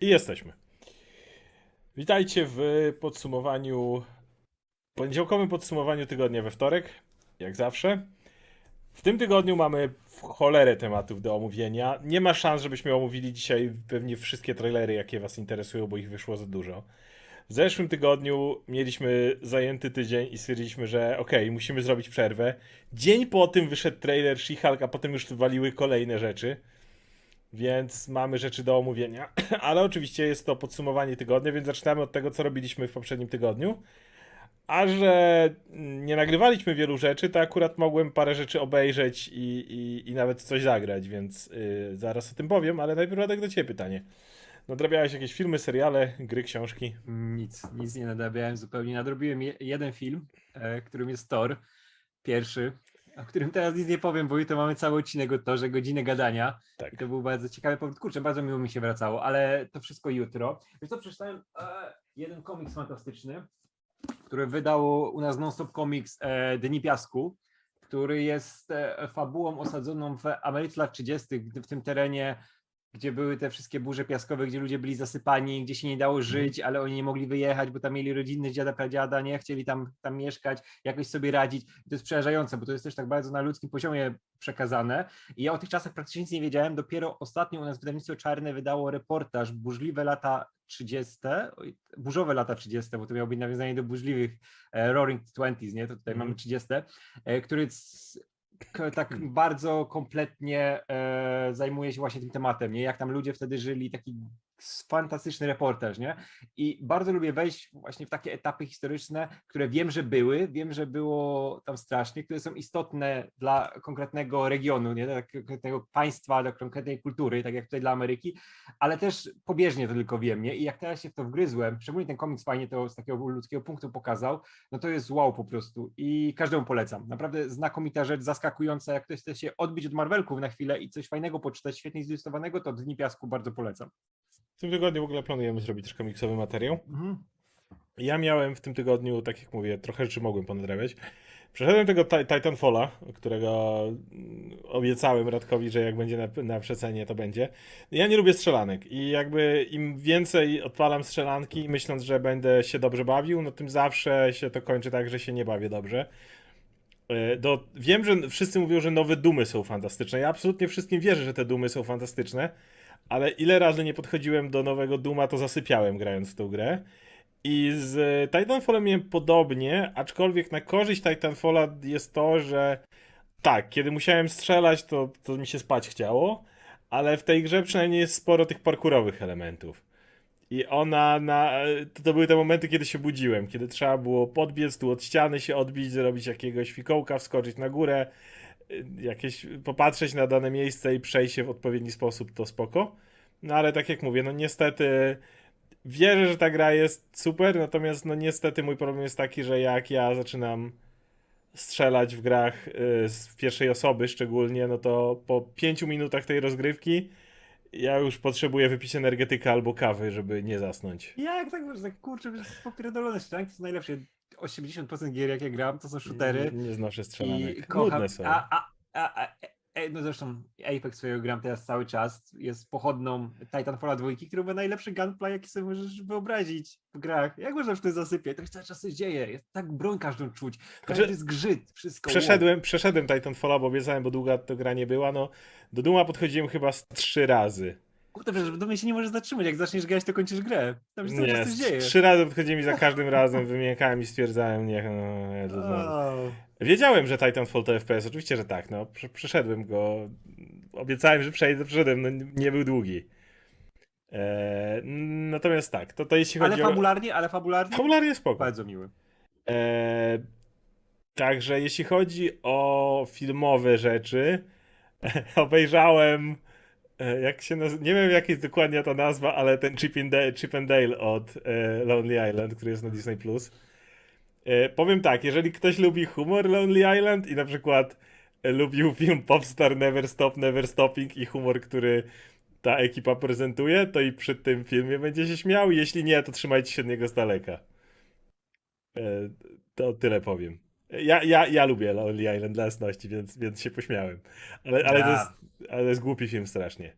I jesteśmy. Witajcie w podsumowaniu, poniedziałkowym podsumowaniu tygodnia we wtorek, jak zawsze. W tym tygodniu mamy cholerę tematów do omówienia. Nie ma szans, żebyśmy omówili dzisiaj pewnie wszystkie trailery, jakie Was interesują, bo ich wyszło za dużo. W zeszłym tygodniu mieliśmy zajęty tydzień i stwierdziliśmy, że okej, musimy zrobić przerwę. Dzień po tym wyszedł trailer She-Hulk, a potem już waliły kolejne rzeczy. Więc mamy rzeczy do omówienia, ale oczywiście jest to podsumowanie tygodnia, więc zaczynamy od tego, co robiliśmy w poprzednim tygodniu. A że nie nagrywaliśmy wielu rzeczy, to akurat mogłem parę rzeczy obejrzeć i, i, i nawet coś zagrać, więc yy, zaraz o tym powiem, ale najpierw Radek do Ciebie pytanie. Nadrabiałeś jakieś filmy, seriale, gry, książki? Nic, nic nie nadrabiałem zupełnie. Nadrobiłem je, jeden film, e, którym jest Thor, pierwszy, o którym teraz nic nie powiem, bo jutro mamy cały odcinek o Torze, godzinę gadania. Tak. I to był bardzo ciekawy powód. Kurczę, bardzo miło mi się wracało, ale to wszystko jutro. Wiesz co, przeczytałem e, jeden komiks fantastyczny, który wydał u nas Non-Stop Comics e, Dni Piasku, który jest e, fabułą osadzoną w Ameryce lat 30., w tym terenie gdzie były te wszystkie burze piaskowe, gdzie ludzie byli zasypani, gdzie się nie dało żyć, ale oni nie mogli wyjechać, bo tam mieli rodziny dziada, pradziada, nie chcieli tam, tam mieszkać, jakoś sobie radzić. I to jest przerażające, bo to jest też tak bardzo na ludzkim poziomie przekazane. I ja o tych czasach praktycznie nic nie wiedziałem. Dopiero ostatnio u nas wydawnictwo Czarne wydało reportaż Burzliwe lata 30, oj, burzowe lata 30, bo to miało być nawiązanie do burzliwych e, Roaring Twenties, nie? To tutaj Mhm. mamy 30, e, który tak bardzo kompletnie e, zajmuje się właśnie tym tematem, nie? Jak tam ludzie wtedy żyli, taki fantastyczny reportaż, nie? I bardzo lubię wejść właśnie w takie etapy historyczne, które wiem, że były, wiem, że było tam strasznie, które są istotne dla konkretnego regionu, nie? Dla konkretnego państwa, dla konkretnej kultury, tak jak tutaj dla Ameryki, ale też pobieżnie to tylko wiem, nie? I jak teraz się w to wgryzłem, szczególnie ten komiks fajnie to z takiego ludzkiego punktu pokazał, no to jest wow po prostu i każdemu polecam. Naprawdę znakomita rzecz, zaskakująca, jak ktoś chce się odbić od Marvelków na chwilę i coś fajnego poczytać, świetnie zilustrowanego, to Dni Piasku bardzo polecam. W tym tygodniu w ogóle planujemy zrobić też komiksowy materiał. Mhm. Ja miałem w tym tygodniu, tak jak mówię, trochę rzeczy mogłem ponadrabiać. Przeszedłem tego Ti- Titanfalla, którego mm, obiecałem Radkowi, że jak będzie na, na przecenie, to będzie. Ja nie lubię strzelanek i jakby im więcej odpalam strzelanki, myśląc, że będę się dobrze bawił, no tym zawsze się to kończy tak, że się nie bawię dobrze. E, Do, wiem, że wszyscy mówią, że nowe Dumy są fantastyczne. Ja absolutnie wszystkim wierzę, że te Dumy są fantastyczne, ale ile razy nie podchodziłem do nowego Duma, to zasypiałem grając w tą grę. I z Titanfallem miałem podobnie, aczkolwiek na korzyść Titanfalla jest to, że tak, kiedy musiałem strzelać, to, to mi się spać chciało, ale w tej grze przynajmniej jest sporo tych parkurowych elementów. I ona na. To, to były te momenty, kiedy się budziłem, kiedy trzeba było podbiec, tu od ściany się odbić, zrobić jakiegoś fikołka, wskoczyć na górę, jakieś popatrzeć na dane miejsce i przejść się w odpowiedni sposób, to spoko. No ale tak jak mówię, no niestety wierzę, że ta gra jest super, natomiast no niestety mój problem jest taki, że jak ja zaczynam strzelać w grach y, z pierwszej osoby szczególnie, no to po pięciu minutach tej rozgrywki ja już potrzebuję wypić energetyka albo kawy, żeby nie zasnąć. Ja jak tak tak kurczę, popierdolone to są najlepsze. 80% gier jakie gram to są shootery. Nie, nie znoszę I strzelanek. kocham. Nudne są. A, a, a, a, e, no zresztą Apex swojego gram teraz cały czas. Jest pochodną Titanfalla 2, który ma najlepszy gunplay, jaki sobie możesz wyobrazić w grach. Jak można w tym zasypiać? To się cały czas coś dzieje. Jest tak broń każdą czuć. Każdy Znaczy, zgrzyt, wszystko. wow. Przeszedłem, przeszedłem Titanfalla, bo obiecałem, bo długa to gra nie była, no do Duma podchodziłem chyba z trzy razy. Kurde, przecież w domie się nie możesz zatrzymać. Jak zaczniesz grać, to kończysz grę. Tam się cały Nie, czas coś dzieje. trzy razy podchodziłem i za każdym razem wymiękałem i stwierdzałem, niech no, ja to znowu. O, Wiedziałem, że Titanfall to FPS, oczywiście, że tak, no, prze- przeszedłem go, obiecałem, że przejdę, przeszedłem, no, nie był długi. Eee, natomiast tak, to, to jeśli Ale chodzi o... fabularnie, ale fabularnie Fabularnie spoko. bardzo miły. Eee, także jeśli chodzi o filmowe rzeczy, obejrzałem, e, jak się naz... nie wiem jaka jest dokładnie ta nazwa, ale ten Chip, and Dale, Chip and Dale od e, Lonely Island, który jest na Disney+. Plus. E, powiem tak, jeżeli ktoś lubi humor Lonely Island i na przykład e, lubił film Popstar Never Stop, Never Stopping i humor, który ta ekipa prezentuje, to i przy tym filmie będzie się śmiał. Jeśli nie, to trzymajcie się od niego z daleka. E, To tyle powiem. Ja, ja, ja lubię Lonely Island dla jasności, więc, więc się pośmiałem. Ale, ale, to Ja. jest, ale jest głupi film strasznie.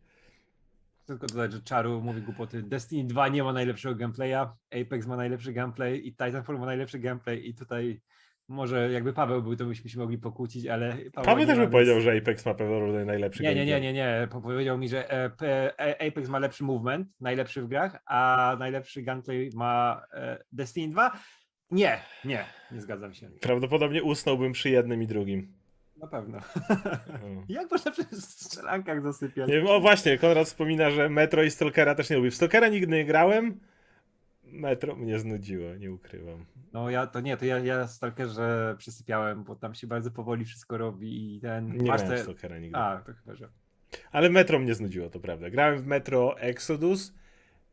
Tylko dodać, że Czaru mówi głupoty. Destiny 2 nie ma najlepszego gameplaya, Apex ma najlepszy gameplay i Titanfall ma najlepszy gameplay i tutaj może jakby Paweł był, to byśmy się mogli pokłócić, ale Paweł nie też by powiedział, więc- że Apex ma pewnie najlepszy Nie, nie, nie, nie, nie. Po- Powiedział mi, że e, P- e, Apex ma lepszy movement, najlepszy w grach, a najlepszy gameplay ma e, Destiny 2. Nie, nie, nie zgadzam się. Prawdopodobnie usnąłbym przy jednym i drugim. Na pewno. No. Jak można przy strzelankach zasypiać? Nie o właśnie, Konrad wspomina, że Metro i Stalkera też nie lubię. W Stalkera nigdy nie grałem. Metro mnie znudziło, nie ukrywam. No ja to nie, to ja, ja Stalkerze przysypiałem, bo tam się bardzo powoli wszystko robi i ten... Nie masz grałem te... w Stalkera nigdy. A, to chyba, że... Ale Metro mnie znudziło, to prawda. Grałem w Metro Exodus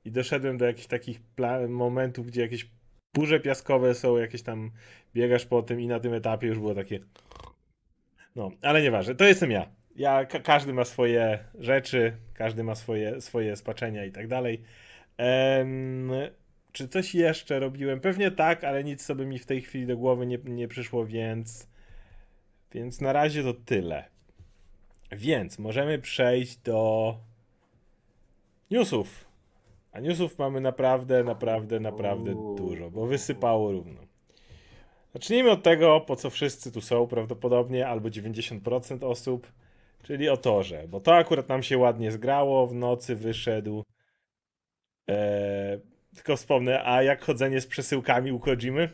i doszedłem do jakichś takich momentów, gdzie jakieś burze piaskowe są, jakieś tam biegasz po tym i na tym etapie już było takie... No, ale nieważne, to jestem ja. Ja, ka- każdy ma swoje rzeczy, każdy ma swoje, swoje spaczenia i tak dalej. Czy coś jeszcze robiłem? Pewnie tak, ale nic sobie mi w tej chwili do głowy nie, nie przyszło, więc... Więc na razie to tyle. Więc możemy przejść do newsów. A newsów mamy naprawdę, naprawdę, naprawdę Uuu. dużo, bo wysypało równo. Zacznijmy od tego, po co wszyscy tu są prawdopodobnie, albo 90% osób, czyli o torze, bo to akurat nam się ładnie zgrało, w nocy wyszedł. Eee, tylko wspomnę, a jak chodzenie z przesyłkami u Kojimy?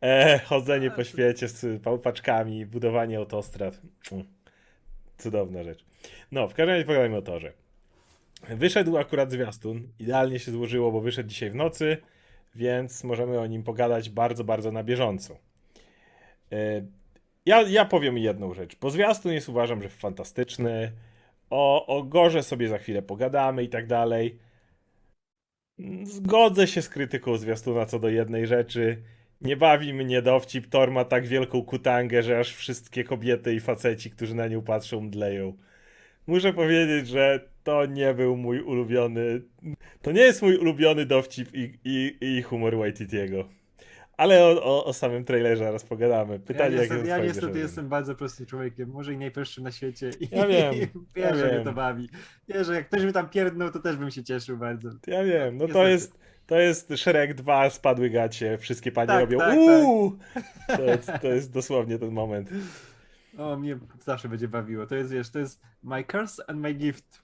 Eee, chodzenie po świecie z paczkami, budowanie autostrad. Mm. Cudowna rzecz. No, w każdym razie pogadajmy o torze. Wyszedł akurat zwiastun. Idealnie się złożyło, bo wyszedł dzisiaj w nocy, więc możemy o nim pogadać bardzo, bardzo na bieżąco. E, Ja, ja powiem jedną rzecz. Bo zwiastun jest uważam, że fantastyczny. O, o Gorze sobie za chwilę pogadamy i tak dalej. Zgodzę się z krytyką zwiastuna co do jednej rzeczy. Nie bawi mnie dowcip. Thor ma tak wielką kutangę, że aż wszystkie kobiety i faceci, którzy na nią patrzą, mdleją. Muszę powiedzieć, że to nie był mój ulubiony. To nie jest mój ulubiony dowcip i, i, i humor Waititiego. Ale o, o, o samym trailerze zaraz pogadamy. Pytanie, ja niestety, ja niestety wrażenie? jestem bardzo prostym człowiekiem, może i najprostszym na świecie. I Ja wiem, wiem, ja że mnie wiem. to bawi. Wiem, że jak ktoś by tam pierdnął, to też bym się cieszył bardzo. Ja wiem, no to jest, to jest Shrek 2, spadły gacie, wszystkie panie Tak, robią tak, tak. uuu! To, jest, to jest dosłownie ten moment. O, mnie zawsze będzie bawiło. To jest, wiesz, to jest my curse and my gift.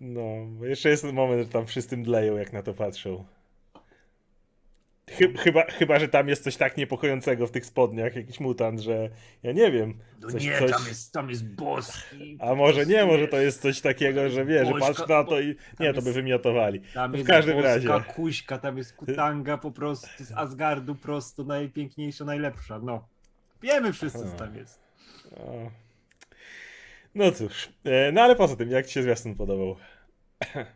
No, bo jeszcze jest ten moment, że tam wszyscy mdleją, jak na to patrzą. Chy, chyba, chyba, że tam jest coś tak niepokojącego w tych spodniach, jakiś mutant, że ja nie wiem. No Coś- nie, coś- tam jest, tam jest boski. A może nie, może to jest coś takiego, że wiesz, że patrz na to i... Nie, to by wymiotowali. Tam w jest każdym boska razie. kuśka, tam jest kutanga po prostu z Asgardu prosto, najpiękniejsza, najlepsza, no. Wiemy wszyscy, co tam jest. No cóż, e, no ale poza tym, jak ci się zwiastun podobał?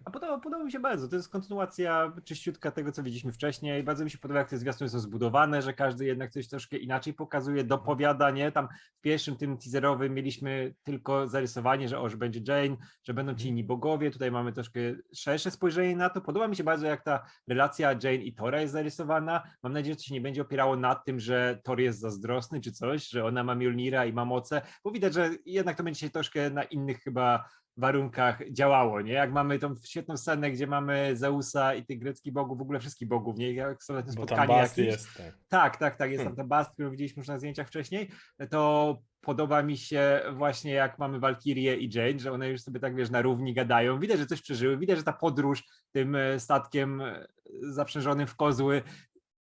A podoba, podoba mi się bardzo. To jest kontynuacja czyściutka tego, co widzieliśmy wcześniej. Bardzo mi się podoba, jak te zwiastuny są zbudowane, że każdy jednak coś troszkę inaczej pokazuje, dopowiada, nie? Tam w pierwszym tym teaserowym mieliśmy tylko zarysowanie, że o, że będzie Jane, że będą ci inni bogowie. Tutaj mamy troszkę szersze spojrzenie na to. Podoba mi się bardzo, jak ta relacja Jane i Tora jest zarysowana. Mam nadzieję, że to się nie będzie opierało na tym, że Thor jest zazdrosny czy coś, że ona ma Mjolnira i ma moce, bo widać, że jednak to będzie się troszkę na innych chyba warunkach działało, nie? Jak mamy tą świetną scenę, gdzie mamy Zeusa i tych greckich bogów, w ogóle wszystkich bogów, nie? Jak są na tym spotkaniu jakimś. jest, tak. Tak, tak, tak, jest Hmm. tam ta Bast, którą widzieliśmy już na zdjęciach wcześniej, to podoba mi się właśnie jak mamy Valkyrię i Jane, że one już sobie tak, wiesz, na równi gadają, widać, że coś przeżyły, widać, że ta podróż tym statkiem e, zaprzężonym w kozły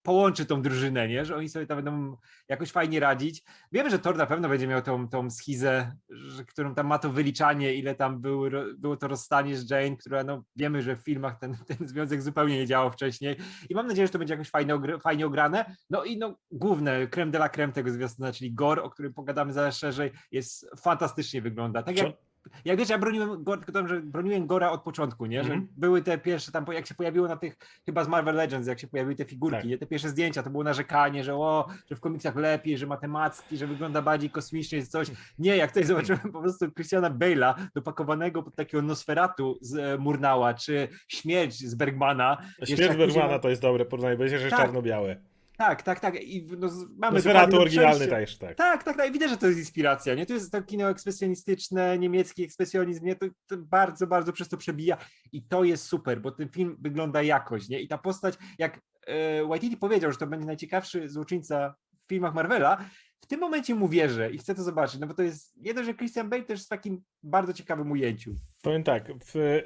połączy tą drużynę, nie? Że oni sobie tam będą jakoś fajnie radzić. Wiemy, że Thor na pewno będzie miał tą, tą schizę, że, którą tam ma to wyliczanie, ile tam był, było to rozstanie z Jane, która no wiemy, że w filmach ten, ten związek zupełnie nie działał wcześniej i mam nadzieję, że to będzie jakoś fajnie, fajnie ograne. No i no główne, creme de la creme tego zwiastuna, czyli Gore, o którym pogadamy zaraz szerzej, jest fantastycznie wygląda. Tak jak? Jak wiesz, ja broniłem, tam, że broniłem Gora od początku, nie? Że Mhm. były te pierwsze tam, jak się pojawiło na tych, chyba z Marvel Legends, jak się pojawiły te figurki, Tak. nie? te pierwsze zdjęcia, to było narzekanie, że o, że w komiksach lepiej, że ma te macki, że wygląda bardziej kosmicznie, jest coś. Nie, jak tutaj zobaczyłem po prostu Christiana Bale'a dopakowanego pod takiego Nosferatu z e, Murnała, czy Śmierć z Bergmana. Śmierć Bergmana to jest dobre porównanie, bo jest jeszcze Tak. czarno-białe. Tak, tak, tak. I no, mamy to oryginalny też, tak. Tak, tak, tak. Widać, że to jest inspiracja. Nie? To jest to kino ekspresjonistyczne, niemiecki ekspresjonizm. Nie? To, to bardzo, bardzo przez to przebija. I to jest super, bo ten film wygląda jakoś. Nie? I ta postać, jak e, Waititi powiedział, że to będzie najciekawszy złoczyńca w filmach Marvela, w tym momencie mu wierzę i chcę to zobaczyć, no bo to jest jedno, że Christian Bale też w takim bardzo ciekawym ujęciu. Powiem tak, w...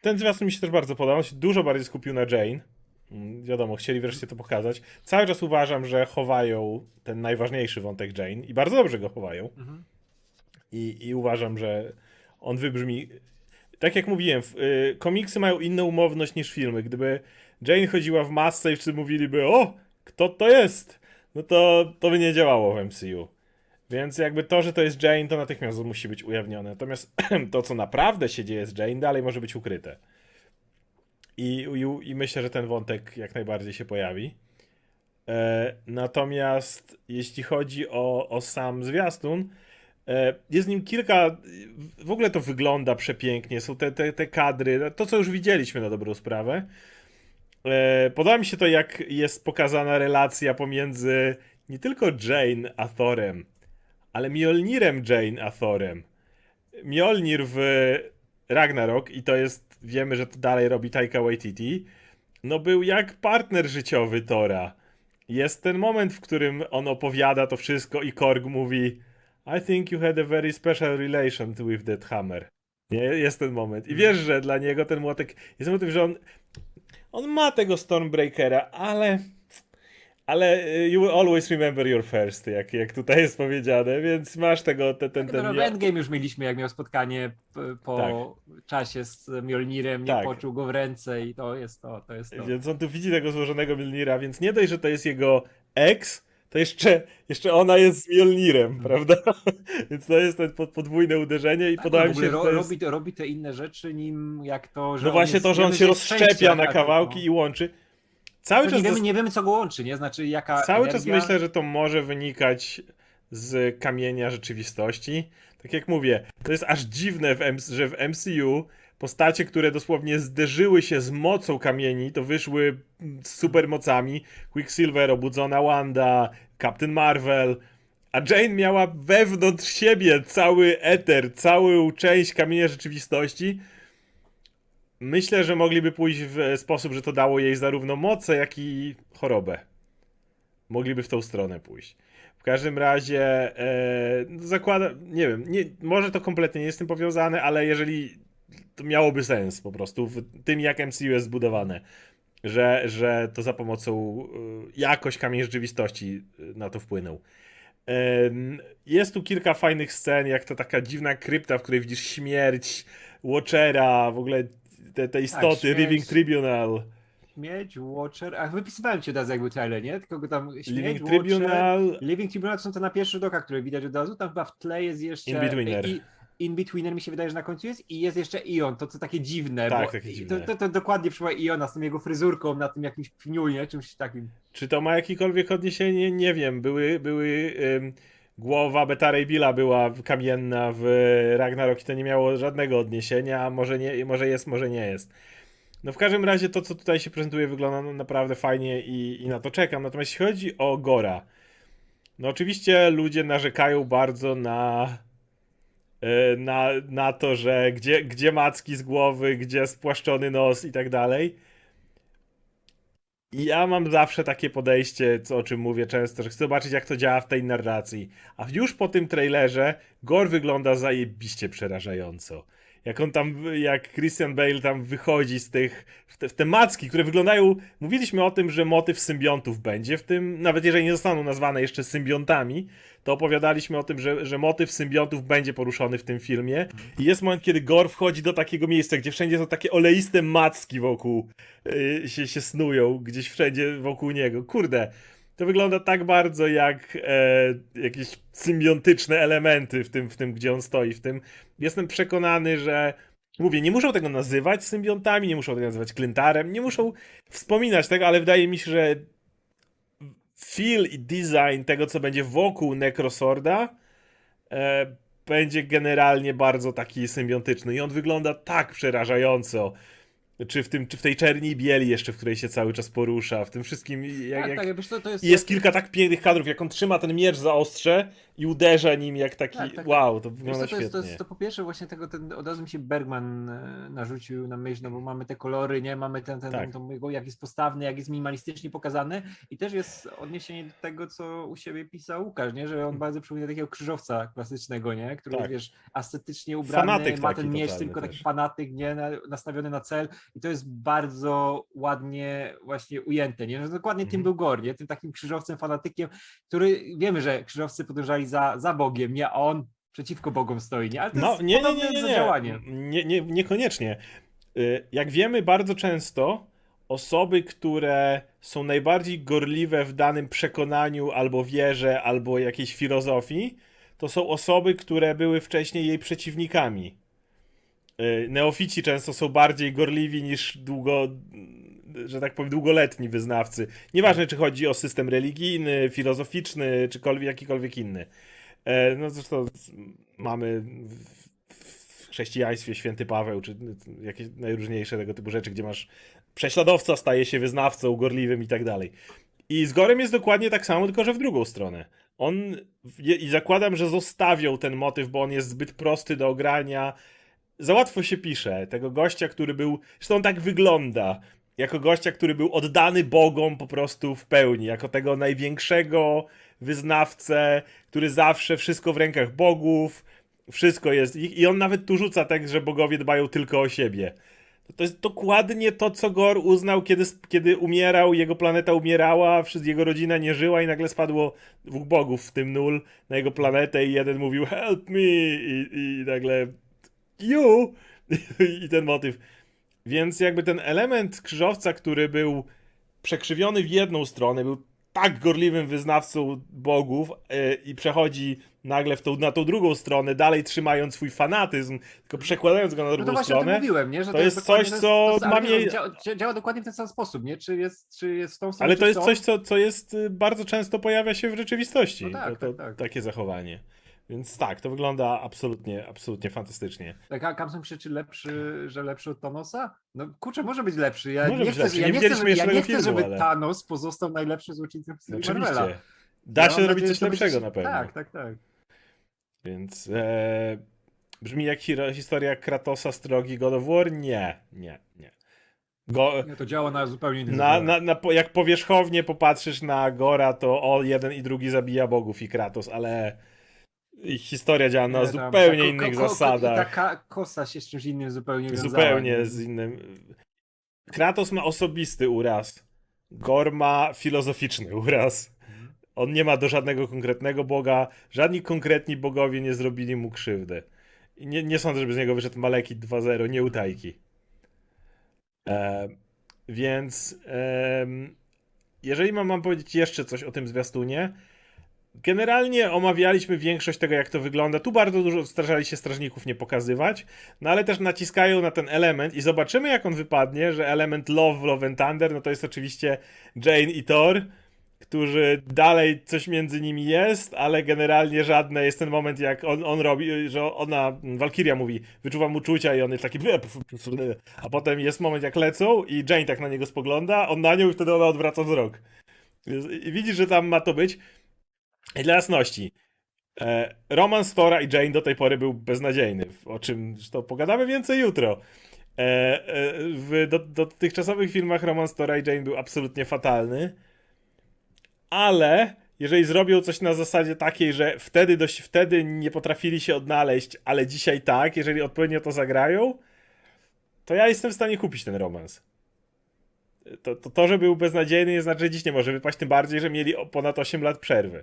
ten zwiastun mi się też bardzo podobał. On się dużo bardziej skupił na Jane. Mm, Wiadomo, chcieli wreszcie to pokazać. Cały czas uważam, że chowają ten najważniejszy wątek Jane i bardzo dobrze go chowają. I, i uważam, że on wybrzmi. Tak jak mówiłem, y, komiksy mają inną umowność niż filmy. Gdyby Jane chodziła w masce i wszyscy mówiliby, o, kto to jest? No to, to by nie działało w MCU. Więc jakby to, że to jest Jane, to natychmiast musi być ujawnione. Natomiast to, co naprawdę się dzieje z Jane, dalej może być ukryte. I, i, i myślę, że ten wątek jak najbardziej się pojawi. E, natomiast jeśli chodzi o, o sam zwiastun, e, jest nim kilka. W ogóle to wygląda przepięknie. Są te, te, te kadry, to co już widzieliśmy na dobrą sprawę. E, podoba mi się to, jak jest pokazana relacja pomiędzy nie tylko Jane a Thorem, ale Mjolnirem Jane a Thorem. Mjolnir w Ragnarok, i to jest, wiemy, że to dalej robi Taika Waititi, no był jak partner życiowy Tora. Jest ten moment, w którym on opowiada to wszystko i Korg mówi I think you had a very special relation with that hammer. Nie, jest ten moment. I wiesz, że dla niego ten młotek jest motyw, że on on ma tego Stormbreakera, ale ale y, you will always remember your first, jak, jak tutaj jest powiedziane, więc masz tego, te, ten, ten, No, w Endgame już mieliśmy, jak miał spotkanie po Tak. czasie z Mjolnirem, nie Tak. poczuł go w ręce i to jest to, to jest to. Więc on tu widzi tego złożonego Mjolnira, więc nie dość, że to jest jego ex, to jeszcze, jeszcze ona jest z Mjolnirem, Mhm. prawda? więc to jest pod- podwójne uderzenie i Tak, podoba mi się, że to ro, jest... robi, to, robi te inne rzeczy, nim jak to, że No właśnie to, że on się rozszczepia na a to- kawałki no. i łączy. Cały czas nie, wiemy, nie wiemy, co go łączy, nie? Znaczy, jaka Cały czas energia... myślę, że to może wynikać z kamienia rzeczywistości. Tak jak mówię, to jest aż dziwne, w że w MCU postacie, które dosłownie zderzyły się z mocą kamieni, to wyszły z supermocami. Quicksilver, obudzona Wanda, Captain Marvel. A Jane miała wewnątrz siebie cały eter, całą część kamienia rzeczywistości. Myślę, że mogliby pójść w sposób, że to dało jej zarówno moce, jak i chorobę mogliby w tą stronę pójść. W każdym razie e, zakładam, nie wiem, nie, może to kompletnie nie jest z tym powiązane, ale jeżeli to miałoby sens po prostu w tym, jak MCU jest zbudowane, że, że to za pomocą e, jakoś kamień rzeczywistości e, na to wpłynął. Em, Jest tu kilka fajnych scen, jak to taka dziwna krypta, w której widzisz śmierć Watchera, w ogóle te, te istoty, śmierć. Living Tribunal. Śmieć, Watcher, a wypisywałem ci od razu, jak był trailer, nie? Tylko go tam śmieć, Living Watcher, Tribunal, Living Tribunal to są te na pierwszych dokach, które widać od razu, tam chyba w tle jest jeszcze... In-Betweener. I, In-Betweener mi się wydaje, że na końcu jest i jest jeszcze Ion, to co takie dziwne, Tak, takie dziwne. To, to, to dokładnie przypomina Iona z tą jego fryzurką na tym jakimś pniu, nie? Czymś takim. Czy to ma jakiekolwiek odniesienie? Nie wiem. Były, były ym, głowa Beta Ray Billa była kamienna w Ragnarok i to nie miało żadnego odniesienia, może, nie, może jest, może nie jest. No w każdym razie to, co tutaj się prezentuje, wygląda no naprawdę fajnie i, i na to czekam. Natomiast jeśli chodzi o Gora, no oczywiście ludzie narzekają bardzo na, e, na, na to, że gdzie, gdzie macki z głowy, gdzie spłaszczony nos i tak dalej. Ja mam zawsze takie podejście, co, o czym mówię często, że chcę zobaczyć, jak to działa w tej narracji. A już po tym trailerze Gore wygląda zajebiście przerażająco. Jak on tam, jak Christian Bale tam wychodzi z tych, w te, w te macki, które wyglądają, mówiliśmy o tym, że motyw symbiontów będzie w tym, nawet jeżeli nie zostaną nazwane jeszcze symbiontami, to opowiadaliśmy o tym, że, że motyw symbiontów będzie poruszony w tym filmie. I jest moment, kiedy Gore wchodzi do takiego miejsca, gdzie wszędzie są takie oleiste macki wokół, yy, się, się snują, gdzieś wszędzie wokół niego. Kurde, to wygląda tak bardzo jak e, jakieś symbiontyczne elementy w tym, w tym, gdzie on stoi. W tym jestem przekonany, że mówię, nie muszą tego nazywać symbiontami, nie muszą tego nazywać klyntarem, nie muszą wspominać tego, ale wydaje mi się, że feel i design tego, co będzie wokół Necrosorda, e, będzie generalnie bardzo taki symbiontyczny i on wygląda tak przerażająco. Czy w, tym, czy w tej czerni i bieli jeszcze, w której się cały czas porusza, w tym wszystkim. Jak, Tak, jak... tak, co, to jest... Jest kilka tak pięknych kadrów, jak on trzyma ten miecz za ostrze i uderza nim jak taki. Tak, tak, wow, to wygląda co, to, jest, to, jest, to po pierwsze właśnie tego, ten, od razu mi się Bergman e, narzucił na myśl, no bo mamy te kolory, nie, mamy ten, ten, Tak. ten, jak jest postawny, jak jest minimalistycznie pokazany i też jest odniesienie do tego, co u siebie pisał Łukasz, nie, że on bardzo przypomina takiego krzyżowca klasycznego, nie, który Mm. Tak. wiesz, estetycznie ubrany, Fanatyk ma ten miecz, tylko taki też. fanatyk, nie, na, nastawiony na cel i to jest bardzo ładnie właśnie ujęte, nie, że dokładnie tym Mhm. był Gor, nie, tym takim krzyżowcem, fanatykiem, który, wiemy, że krzyżowcy podążali za, za Bogiem, nie, on przeciwko Bogom stoi, nie? Ale to No, jest nie, nie, nie, nie, nie. nie, nie. Niekoniecznie. Y, Jak wiemy, bardzo często osoby, które są najbardziej gorliwe w danym przekonaniu, albo wierze, albo jakiejś filozofii, to są osoby, które były wcześniej jej przeciwnikami. Y, Neofici często są bardziej gorliwi niż długo, że tak powiem, długoletni wyznawcy. Nieważne, czy chodzi o system religijny, filozoficzny, czy kolwiek- jakikolwiek inny. E, No zresztą mamy w, chrześcijaństwie święty Paweł, czy jakieś najróżniejsze tego typu rzeczy, gdzie masz prześladowca staje się wyznawcą, gorliwym i tak dalej. I z Gorem jest dokładnie tak samo, tylko że w drugą stronę. On, i zakładam, że zostawią ten motyw, bo on jest zbyt prosty do ogrania. Za łatwo się pisze. Tego gościa, który był, zresztą on tak wygląda, jako gościa, który był oddany Bogom po prostu w pełni, jako tego największego wyznawcę, który zawsze wszystko w rękach bogów, wszystko jest. I, on nawet tu rzuca tak, że bogowie dbają tylko o siebie. To jest dokładnie to, co Gor uznał, kiedy, kiedy umierał, jego planeta umierała, jego rodzina nie żyła i nagle spadło dwóch bogów, w tym nul, na jego planetę i jeden mówił help me i, i nagle you i ten motyw. Więc jakby ten element krzyżowca, który był przekrzywiony w jedną stronę, był tak gorliwym wyznawcą bogów yy, i przechodzi nagle w tą, na tą drugą stronę, dalej trzymając swój fanatyzm, tylko przekładając go na No to drugą właśnie o tym stronę. mówiłem, nie? Że to jest dokładnie- coś, to jest- co to, ma nie, mniej- działa, działa dokładnie w ten sam sposób, nie? Czy jest, czy jest w tą stronę, Ale to jest coś, co, co jest y, bardzo często pojawia się w rzeczywistości. No tak, to, to, tak, tak. Takie zachowanie. Więc tak, to wygląda absolutnie, absolutnie fantastycznie. Tak, a Kamson krzyczy lepszy, że lepszy od Thanosa? No kurczę, może być lepszy. Ja Może nie być chcę, lepszy. ja Nie nie chcę, żeby, ja nie chcę, filmu, żeby ale- Thanos pozostał najlepszym złoczyńcą w historii Marvela. Da Ja się nadzieję, coś lepszego na pewno. Tak, tak, tak. Więc e, brzmi jak historia Kratosa z trylogii God of War? Nie, nie, nie. Go, Nie, to działa na zupełnie innym na, na, na, jak powierzchownie popatrzysz na Gora, to o jeden i drugi zabija bogów i Kratos, ale ich historia działa na zupełnie ta innych zasadach. Taka kosa się z czymś innym zupełnie wiązała, Zupełnie nie? z innym. Kratos ma osobisty uraz. Gor ma filozoficzny uraz. On nie ma do żadnego konkretnego boga. Żadni konkretni bogowie nie zrobili mu krzywdy. Nie, nie sądzę, żeby z niego wyszedł Malekit 2.0, nie utajki. E, więc em, jeżeli mam, mam powiedzieć jeszcze coś o tym zwiastunie, Generalnie omawialiśmy większość tego, jak to wygląda. Tu bardzo dużo starali się strażników nie pokazywać, no ale też naciskają na ten element i zobaczymy, jak on wypadnie, że element Love, Love and Thunder, no to jest oczywiście Jane i Thor, którzy dalej coś między nimi jest, ale generalnie żadne. Jest ten moment, jak on, on robi, że ona, Valkyria mówi, wyczuwam uczucia i on jest taki, a potem jest moment, jak lecą i Jane tak na niego spogląda, on na nią i wtedy ona odwraca wzrok. I widzisz, że tam ma to być. I dla jasności, e, romans Tora i Jane do tej pory był beznadziejny, o czym zresztą pogadamy więcej jutro. E, e, w do, dotychczasowych filmach romans Tora i Jane był absolutnie fatalny, ale jeżeli zrobią coś na zasadzie takiej, że wtedy, dość, wtedy nie potrafili się odnaleźć, ale dzisiaj tak, jeżeli odpowiednio to zagrają, to ja jestem w stanie kupić ten romans. To, to, to że był beznadziejny, nie znaczy, że dziś nie może wypaść, tym bardziej, że mieli ponad 8 lat przerwy.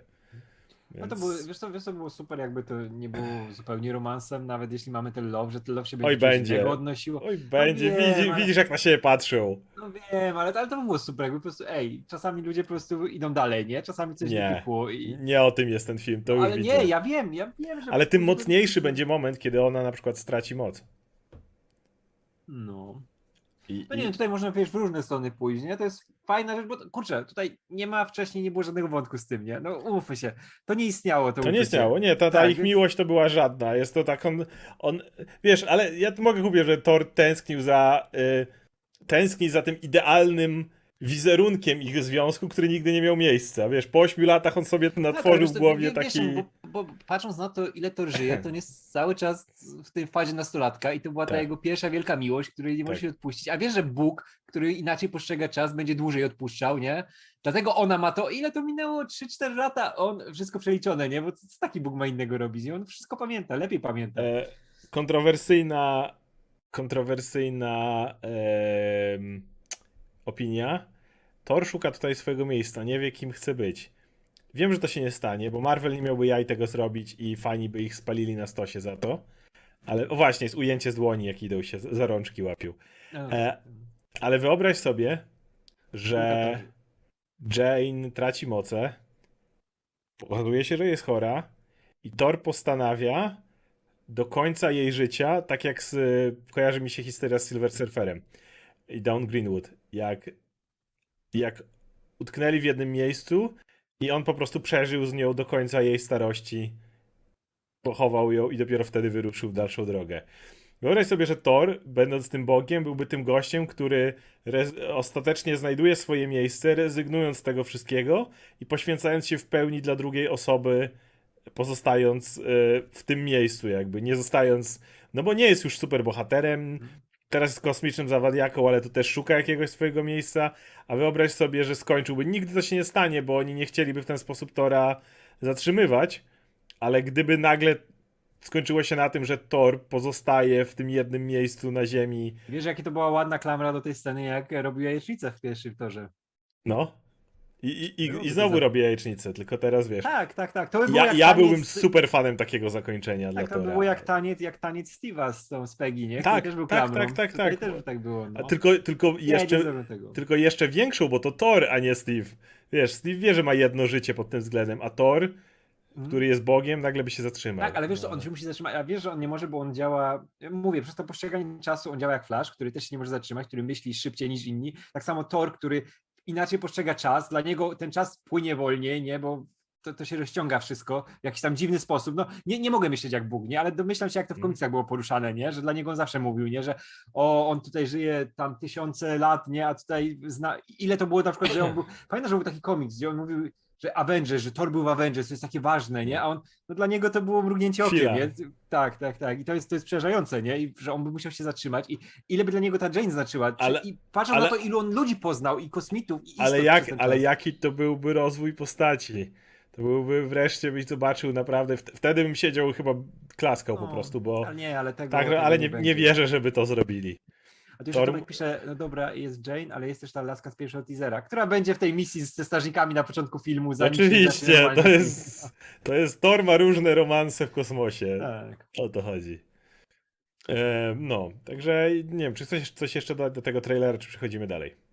No to Więc- było, wiesz co, wiesz co było super, jakby to nie było zupełnie romansem, nawet jeśli mamy ten love, że ten love się Oj, będzie, będzie. odnosiło. Oj, będzie, wiem, widzi, ale- widzisz jak na siebie patrzą. No wiem, ale, ale to by było super, jakby po prostu, ej, czasami ludzie po prostu idą dalej, nie? Czasami coś Nie. i... Nie o tym jest ten film, to już Ale widzę. nie, ja wiem, ja wiem, że... Ale tym mocniejszy będzie moment, kiedy ona na przykład straci moc. No. I, No i... nie wiem, tutaj można wiesz, w różne strony pójść, nie? To jest fajna rzecz, bo kurczę, tutaj nie ma wcześniej, nie było żadnego wątku z tym, nie? No umówmy się, to nie istniało. To, To nie istniało, nie, ta, ta Tak, ich więc- miłość to była żadna. Jest to tak, on, on wiesz, ale ja tu mogę kupić, że Thor tęsknił za y, za tym idealnym wizerunkiem ich związku, który nigdy nie miał miejsca. Wiesz, po ośmiu latach on sobie to Tak, natworzył w głowie wie- wiesz, taki... Bo, bo patrząc na to, ile Thor żyje, to on jest cały czas w tej fazie nastolatka i to była ta Tak. jego pierwsza wielka miłość, której nie może Tak. się odpuścić. A wiesz, że Bóg, który inaczej postrzega czas, będzie dłużej odpuszczał, nie? Dlatego ona ma to, ile to minęło? 3-4 lata, on wszystko przeliczone, nie? Bo co taki Bóg ma innego robić? I on wszystko pamięta, lepiej pamięta. E, kontrowersyjna kontrowersyjna em, opinia. Thor szuka tutaj swojego miejsca, nie wie kim chce być. Wiem, że to się nie stanie, bo Marvel nie miałby jaj tego zrobić i fani by ich spalili na stosie za to. Ale o właśnie, jest ujęcie z dłoni, jak idą się za rączki łapią. No, e, Ale wyobraź sobie, że Szkoda Jane traci moce, okazuje się, że jest chora i Thor postanawia do końca jej życia, tak jak z, kojarzy mi się historia z Silver Surferem i Down Greenwood, jak, jak utknęli w jednym miejscu i on po prostu przeżył z nią do końca jej starości, pochował ją i dopiero wtedy wyruszył w dalszą drogę. Wyobraź sobie, że Thor, będąc tym bogiem, byłby tym gościem, który ostatecznie znajduje swoje miejsce, rezygnując z tego wszystkiego i poświęcając się w pełni dla drugiej osoby, pozostając y, w tym miejscu, jakby nie zostając. No bo nie jest już super bohaterem. Teraz jest kosmicznym zawadiaką, ale to też szuka jakiegoś swojego miejsca. A wyobraź sobie, że skończyłby. Nigdy to się nie stanie, bo oni nie chcieliby w ten sposób Tora zatrzymywać. Ale gdyby nagle skończyło się na tym, że Thor pozostaje w tym jednym miejscu na Ziemi, Wiesz, jakie to była ładna klamra do tej sceny, jak robił jajecznicę w pierwszym torze. no. I, i, i, No, i znowu robię jajecznicę, tylko teraz wiesz. Tak, tak, tak. To by było Ja, ja taniec- byłbym super fanem takiego zakończenia dla Tak, to było jak taniec, jak taniec Steve'a z tą z Peggy, nie? Tak, też był tak, tak, tak, tak. też tak było, no. A tylko, tylko, Nie, jeszcze, tylko jeszcze większą, bo to Thor, a nie Steve. Wiesz, Steve wie, że ma jedno życie pod tym względem, a Thor, Mhm. który jest Bogiem, nagle by się zatrzymał. Tak, ale wiesz No. on się musi zatrzymać, a wiesz, że on nie może, bo on działa, mówię, przez to postrzeganie czasu on działa jak Flash, który też się nie może zatrzymać, który myśli szybciej niż inni. Tak samo Thor, który inaczej postrzega czas, dla niego ten czas płynie wolniej, nie, bo to, to się rozciąga wszystko w jakiś tam dziwny sposób. No, nie, nie mogę myśleć jak Bóg, nie, ale domyślam się, jak to w Mhm. komiksach było poruszane, nie, że dla niego on zawsze mówił, nie, że o, on tutaj żyje tam tysiące lat, nie, a tutaj zna, ile to było na przykład, że on był, pamiętam, że był taki komiks, gdzie on mówił, że Avengers, że Thor był w Avengers, to jest takie ważne, nie? A on, no dla niego to było mrugnięcie okiem, Chwila. nie? Tak, tak, tak. I to jest, to jest przerażające, nie? I że on by musiał się zatrzymać. I ile by dla niego ta Jane znaczyła? Czy- Ale- I patrząc ale- na to, ilu on ludzi poznał i kosmitów, i Ale, jak, ale jaki to byłby rozwój postaci? To byłby wreszcie, byś zobaczył naprawdę, wt- wtedy bym siedział chyba klaskał po No, prostu, bo Ale nie, ale tego, tak, tego ale nie, nie będzie. wierzę, żeby to zrobili. A tu jeszcze Tomek pisze, no dobra, jest Jane, ale jest też ta laska z pierwszego teasera, która będzie w tej misji ze strażnikami na początku filmu. Oczywiście, to jest, to jest Thor ma różne romanse w kosmosie. Tak. O to chodzi. E, no, także nie wiem, czy coś, coś jeszcze do, do tego trailera, czy przechodzimy dalej?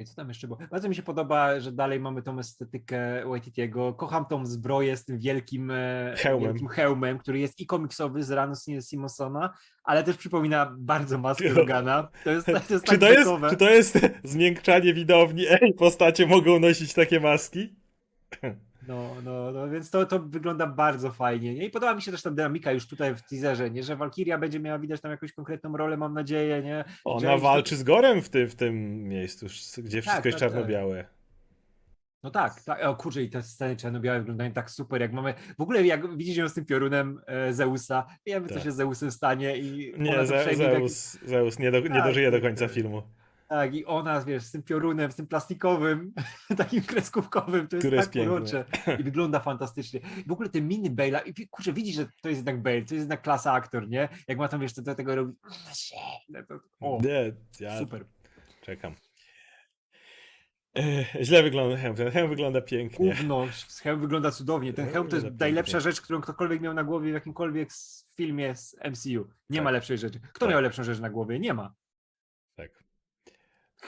I co tam jeszcze było? Bardzo mi się podoba, że dalej mamy tą estetykę Waititiego. Kocham tą zbroję z tym wielkim e, Hełmem. wielkim hełmem, który jest i komiksowy z ranu Simonsona, ale też przypomina bardzo maskę Jo. Logana. To jest, to jest Czy tak to, jest, czy to jest zmiękczanie widowni? Ej, postacie mogą nosić takie maski? No, no, no, więc to, to wygląda bardzo fajnie. Nie? I podoba mi się też ta dynamika już tutaj w teaserze, nie? że Valkyria będzie miała widać tam jakąś konkretną rolę, mam nadzieję, nie? Ona James- walczy z Gorem w tym, w tym miejscu, gdzie wszystko Tak, jest tak, tak. czarno-białe. No tak, tak. O kurczę, i te sceny czarno-białe wyglądają tak super, jak mamy. W ogóle jak widzisz ją z tym piorunem e, Zeusa, wiemy, co Tak. się z Zeusem stanie i Nie, to Ze- w jakiś- Zeus, Zeus nie, do, nie Tak, dożyje do tak, końca tak. filmu. Tak, i ona, wiesz, z tym piorunem, z tym plastikowym, takim kreskówkowym, to jest tak urocze i wygląda fantastycznie. W ogóle te miny Bale'a, i kurczę, widzisz, że to jest jednak Bale, to jest jednak klasa aktor, nie? Jak ma tam, wiesz, to do tego robi, no to, o, Nie, ja super. czekam. E, źle wygląda hełm, ten hełm wygląda pięknie. Gówno, hełm wygląda cudownie, ten Hełm hełm to jest wygląda najlepsza pięknie. rzecz, którą ktokolwiek miał na głowie w jakimkolwiek filmie z MCU. Nie Tak. ma lepszej rzeczy. Kto Tak. miał lepszą rzecz na głowie? Nie ma.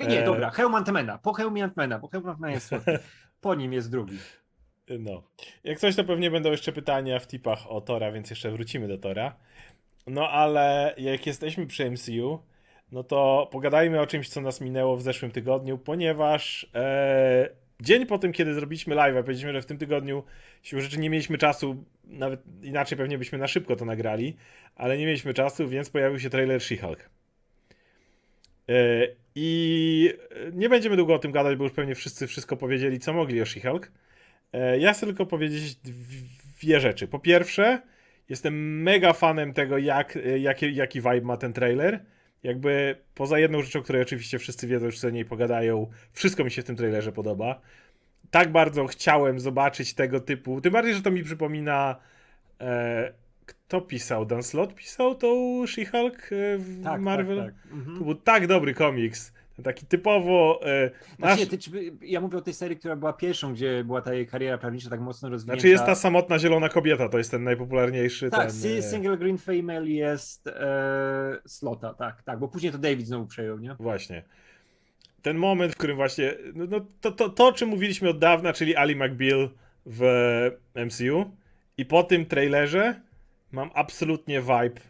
Nie, E. dobra, hełm Antmana, po hełmie Antmana, bo hełm Antmana jest słodki. Po nim jest drugi. No. Jak coś, to pewnie będą jeszcze pytania w tipach o Tora, więc jeszcze wrócimy do Tora. No ale jak jesteśmy przy MCU, no to pogadajmy o czymś, co nas minęło w zeszłym tygodniu, ponieważ e, dzień po tym, kiedy zrobiliśmy live, powiedzieliśmy, że w tym tygodniu siłą rzeczy nie mieliśmy czasu, nawet inaczej pewnie byśmy na szybko to nagrali, ale nie mieliśmy czasu, więc pojawił się trailer She-Hulk. E, I nie będziemy długo o tym gadać, bo już pewnie wszyscy wszystko powiedzieli, co mogli o She-Hulk. E, Ja chcę tylko powiedzieć dwie rzeczy. Po pierwsze, jestem mega fanem tego, jak, jaki, jaki vibe ma ten trailer. Jakby poza jedną rzeczą, której oczywiście wszyscy wiedzą, już sobie o niej pogadają, wszystko mi się w tym trailerze podoba. Tak bardzo chciałem zobaczyć tego typu. Tym bardziej, że to mi przypomina. E, kto pisał? Dan Slott pisał tą She-Hulk e, w Tak, Marvel? tak, tak. Mhm. To był tak dobry komiks. Taki typowo. E, nasz, Znaczy, ty, ja mówię o tej serii, która była pierwszą, gdzie była ta jej kariera prawnicza tak mocno rozwinięta. znaczy jest ta samotna zielona kobieta, to jest ten najpopularniejszy. Tak, ten, e, single green female jest e, Slota, tak, tak, bo później to David znowu przejął, nie? Właśnie. Ten moment, w którym właśnie. No, no, to, to, to, o czym mówiliśmy od dawna, czyli Ali McBeal w MCU. I po tym trailerze mam absolutnie vibe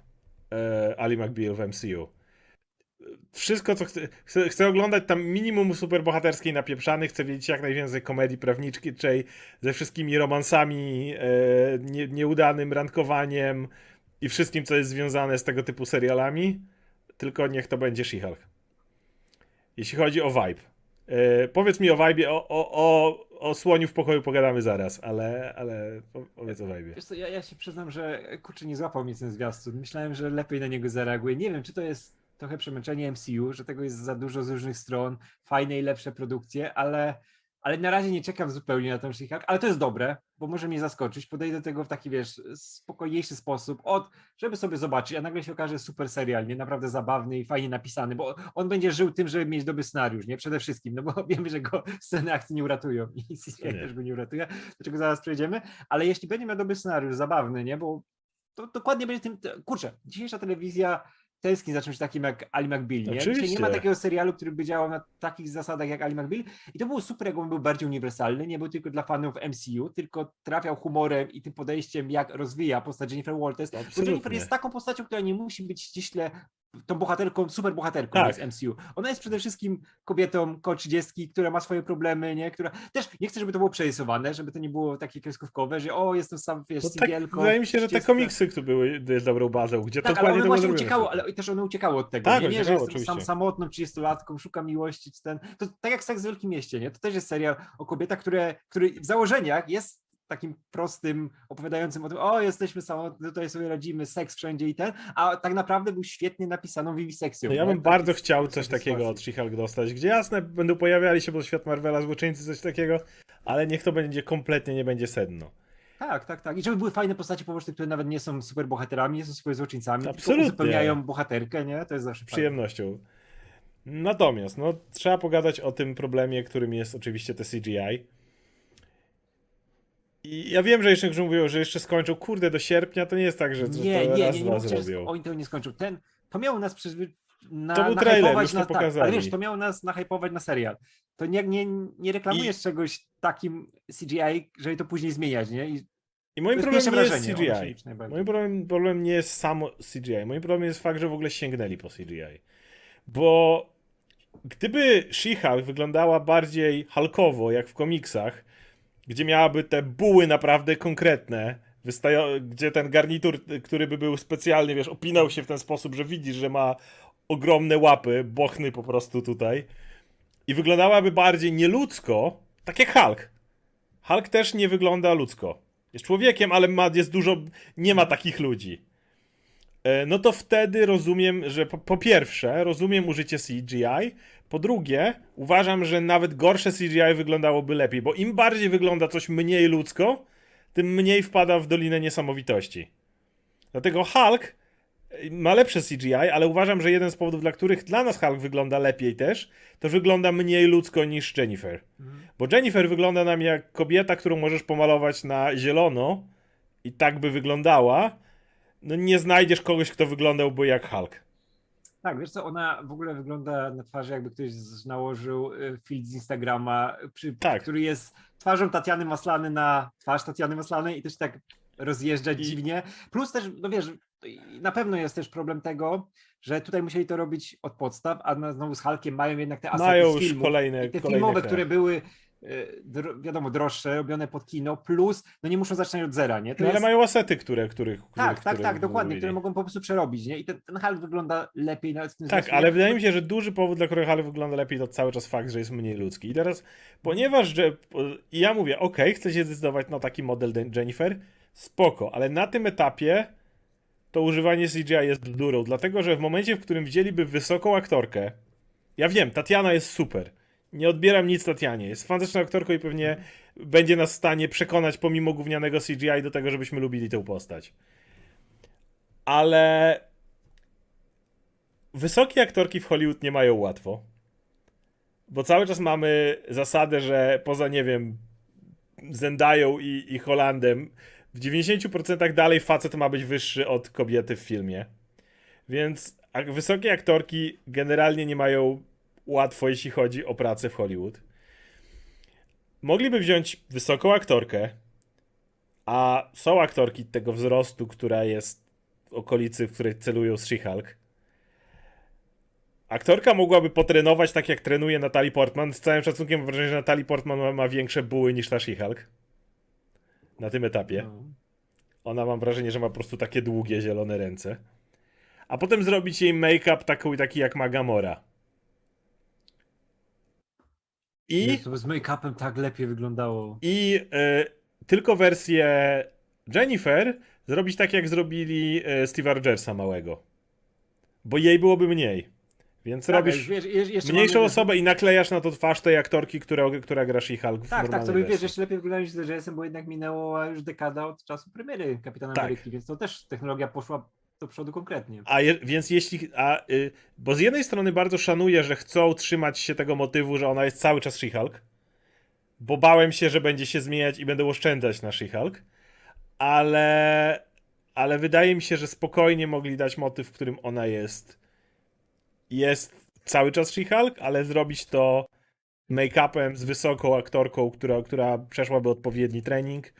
e, Ali McBeal w MCU. Wszystko, co chcę, chcę, chcę oglądać tam minimum superbohaterskiej napieprzanych, chcę wiedzieć jak najwięcej komedii prawniczej ze wszystkimi romansami, e, nie, nieudanym randkowaniem i wszystkim, co jest związane z tego typu serialami. Tylko niech to będzie She-Hulk. Jeśli chodzi o vibe. E, powiedz mi o vibe, o, o, o, o słoniu w pokoju pogadamy zaraz, ale, ale po- powiedz o. Wiesz co, ja, ja się przyznam, że kurczę, nie złapał mnie ten zwiastun. Myślałem, że lepiej na niego zareaguję. Nie wiem, czy to jest trochę przemęczenie MCU, że tego jest za dużo z różnych stron, fajne i lepsze produkcje, ale, ale na razie nie czekam zupełnie na ten She-Hulk, ale to jest dobre, bo może mnie zaskoczyć. Podejdę do tego w taki, wiesz, spokojniejszy sposób, od, żeby sobie zobaczyć, a nagle się okaże super serial, nie? Naprawdę zabawny i fajnie napisany, bo on będzie żył tym, żeby mieć dobry scenariusz, nie? Przede wszystkim, no bo wiemy, że go sceny akcji nie uratują i CGI też go nie uratuje, do czego zaraz przejdziemy, ale jeśli będzie miał dobry scenariusz, zabawny, nie? Bo to dokładnie będzie tym. Kurczę, dzisiejsza telewizja tęskni za czymś takim jak Ali McBeal. Nie? Dzisiaj nie Oczywiście. ma takiego serialu, który by działał na takich zasadach jak Ali McBeal. I to było super, jak on był bardziej uniwersalny. Nie był tylko dla fanów MCU, tylko trafiał humorem i tym podejściem, jak rozwija postać Jennifer Walters. Bo Jennifer Absolutnie. jest taką postacią, która nie musi być ściśle tą bohaterką, super bohaterką Tak. z MCU. Ona jest przede wszystkim kobietą koło 30, która ma swoje problemy, nie? Która też nie chcę, żeby to było przerysowane, żeby to nie było takie kreskówkowe, że o, jestem sam, wiesz, No tak, singielką. wydaje mi się, że te 30. komiksy, które były jest dobrą bazą, gdzie Tak, ale dokładnie to właśnie uciekało, ale też one uciekały od tego. Tak, nie, nie, że uciekało, jestem sam samotną 30-latką, szukam miłości, czy ten. To tak jak Seks w Wielkim Mieście, nie? To też jest serial o kobietach, które, który w założeniach jest takim prostym, opowiadającym o tym, o, jesteśmy samotni, tutaj sobie radzimy, seks wszędzie i ten, a tak naprawdę był świetnie napisaną wiwisekcją. No ja bym bardzo chciał coś takiego od She-Hulk dostać, gdzie jasne, będą pojawiali się, bo świat Marvela, złoczyńcy, coś takiego, ale niech to będzie kompletnie, nie będzie sedno. Tak, tak, tak. I żeby były fajne postaci poboczne, które nawet nie są super bohaterami, nie są super złoczyńcami, Absolutnie. tylko uzupełniają bohaterkę, nie? To jest zawsze Z fajne. przyjemnością. Natomiast, no, trzeba pogadać o tym problemie, którym jest oczywiście te CGI. I ja wiem, że jeszcze niektórzy mówią, że jeszcze skończą, kurde, do sierpnia, to nie jest tak, że Nie, to nie, raz, nie, nie dwa zrobią. oni tego nie skończą. Ten, to miało nas przyzwy... Na, To był trailer, już to na, tak, pokazali. ale wiesz, to miało nas nahypować na serial. To nie, nie, nie reklamujesz czegoś takim CGI, żeby to później zmieniać, nie? I I moim problemem nie jest CGI. Moim problem, problem nie jest samo CGI. Moim problemem jest fakt, że w ogóle sięgnęli po CGI. Bo gdyby She-Hulk wyglądała bardziej halkowo, jak w komiksach, gdzie miałaby te buły naprawdę konkretne, gdzie ten garnitur, który by był specjalny, wiesz, opinał się w ten sposób, że widzisz, że ma ogromne łapy, bochny po prostu tutaj, i wyglądałaby bardziej nieludzko, tak jak Hulk. Hulk też nie wygląda ludzko. Jest człowiekiem, ale ma, jest dużo. Nie ma takich ludzi. E, No to wtedy rozumiem, że po, po pierwsze, rozumiem użycie CGI. Po drugie, uważam, że nawet gorsze CGI wyglądałoby lepiej, bo im bardziej wygląda coś mniej ludzko, tym mniej wpada w dolinę niesamowitości. Dlatego Hulk e, ma lepsze CGI, ale uważam, że jeden z powodów, dla których dla nas Hulk wygląda lepiej też, to wygląda mniej ludzko niż Jennifer. Mhm. Bo Jennifer wygląda nam jak kobieta, którą możesz pomalować na zielono i tak by wyglądała. No nie znajdziesz kogoś, kto wyglądałby jak Hulk. Tak, wiesz co, ona w ogóle wygląda na twarzy, jakby ktoś nałożył y, filtr z Instagrama, przy, Tak. który jest twarzą Tatiany Maslany na twarz Tatiany Maslanej i też tak rozjeżdżać I- dziwnie. Plus też, no wiesz, na pewno jest też problem tego, że tutaj musieli to robić od podstaw, a znowu z Hulkiem mają jednak te asety Mają z już filmów. kolejne, I te kolejne filmowe, te. które były dro, wiadomo, droższe, robione pod kino, plus no nie muszą zaczynać od zera, nie? To No ale jest- mają asety, które, których, tak, których, tak, które tak, dokładnie, mówili. które mogą po prostu przerobić, nie? I ten, ten Hulk wygląda lepiej nawet w tym Tak, ale wydaje mi się, że duży powód, dla którego Hulk wygląda lepiej, to cały czas fakt, że jest mniej ludzki. I teraz, ponieważ, że ja mówię, okej, chcę się zdecydować na taki model De- Jennifer, spoko, ale na tym etapie to używanie CGI jest bzdurą, dlatego, że w momencie, w którym wzięliby wysoką aktorkę, ja wiem, Tatiana jest super, nie odbieram nic Tatianie, jest fantastyczną aktorką i pewnie będzie nas w stanie przekonać pomimo gównianego CGI do tego, żebyśmy lubili tę postać. Ale wysokie aktorki w Hollywood nie mają łatwo. Bo cały czas mamy zasadę, że poza, nie wiem, Zendają i, i Holandem, w 90% dalej facet ma być wyższy od kobiety w filmie. Więc wysokie aktorki generalnie nie mają łatwo, jeśli chodzi o pracę w Hollywood. Mogliby wziąć wysoką aktorkę, a są aktorki tego wzrostu, która jest w okolicy, w której celują z She-Hulk. Aktorka mogłaby potrenować tak, jak trenuje Natalie Portman. Z całym szacunkiem mam wrażenie, że Natalie Portman ma, ma większe buły niż ta She-Hulk. Na tym etapie. No. Ona mam wrażenie, że ma po prostu takie długie, zielone ręce. A potem zrobić jej make-up taką, taki jak ma Gamora. I, Jezu, z make-upem tak lepiej wyglądało. i e, tylko wersję Jennifer zrobić tak, jak zrobili e, Steve'a Rogersa małego. Bo jej byłoby mniej. Więc Tak, robisz wiesz, mniejszą mamy- osobę i naklejasz na to twarz tej aktorki, która, która gra She-Hulk Tak, tak, to by wiesz, jeszcze lepiej wyglądają niż z DJS-em, bo jednak minęła już dekada od czasu premiery Kapitana Tak. Ameryki, więc to też technologia poszła do przodu konkretnie. A je, więc jeśli. A, y, bo z jednej strony bardzo szanuję, że chcą trzymać się tego motywu, że ona jest cały czas She-Hulk. Bo bałem się, że będzie się zmieniać i będę oszczędzać na She-Hulk. Ale. Ale wydaje mi się, że spokojnie mogli dać motyw, w którym ona jest. Jest cały czas She-Hulk, ale zrobić to make-upem z wysoką aktorką, która, która przeszłaby odpowiedni trening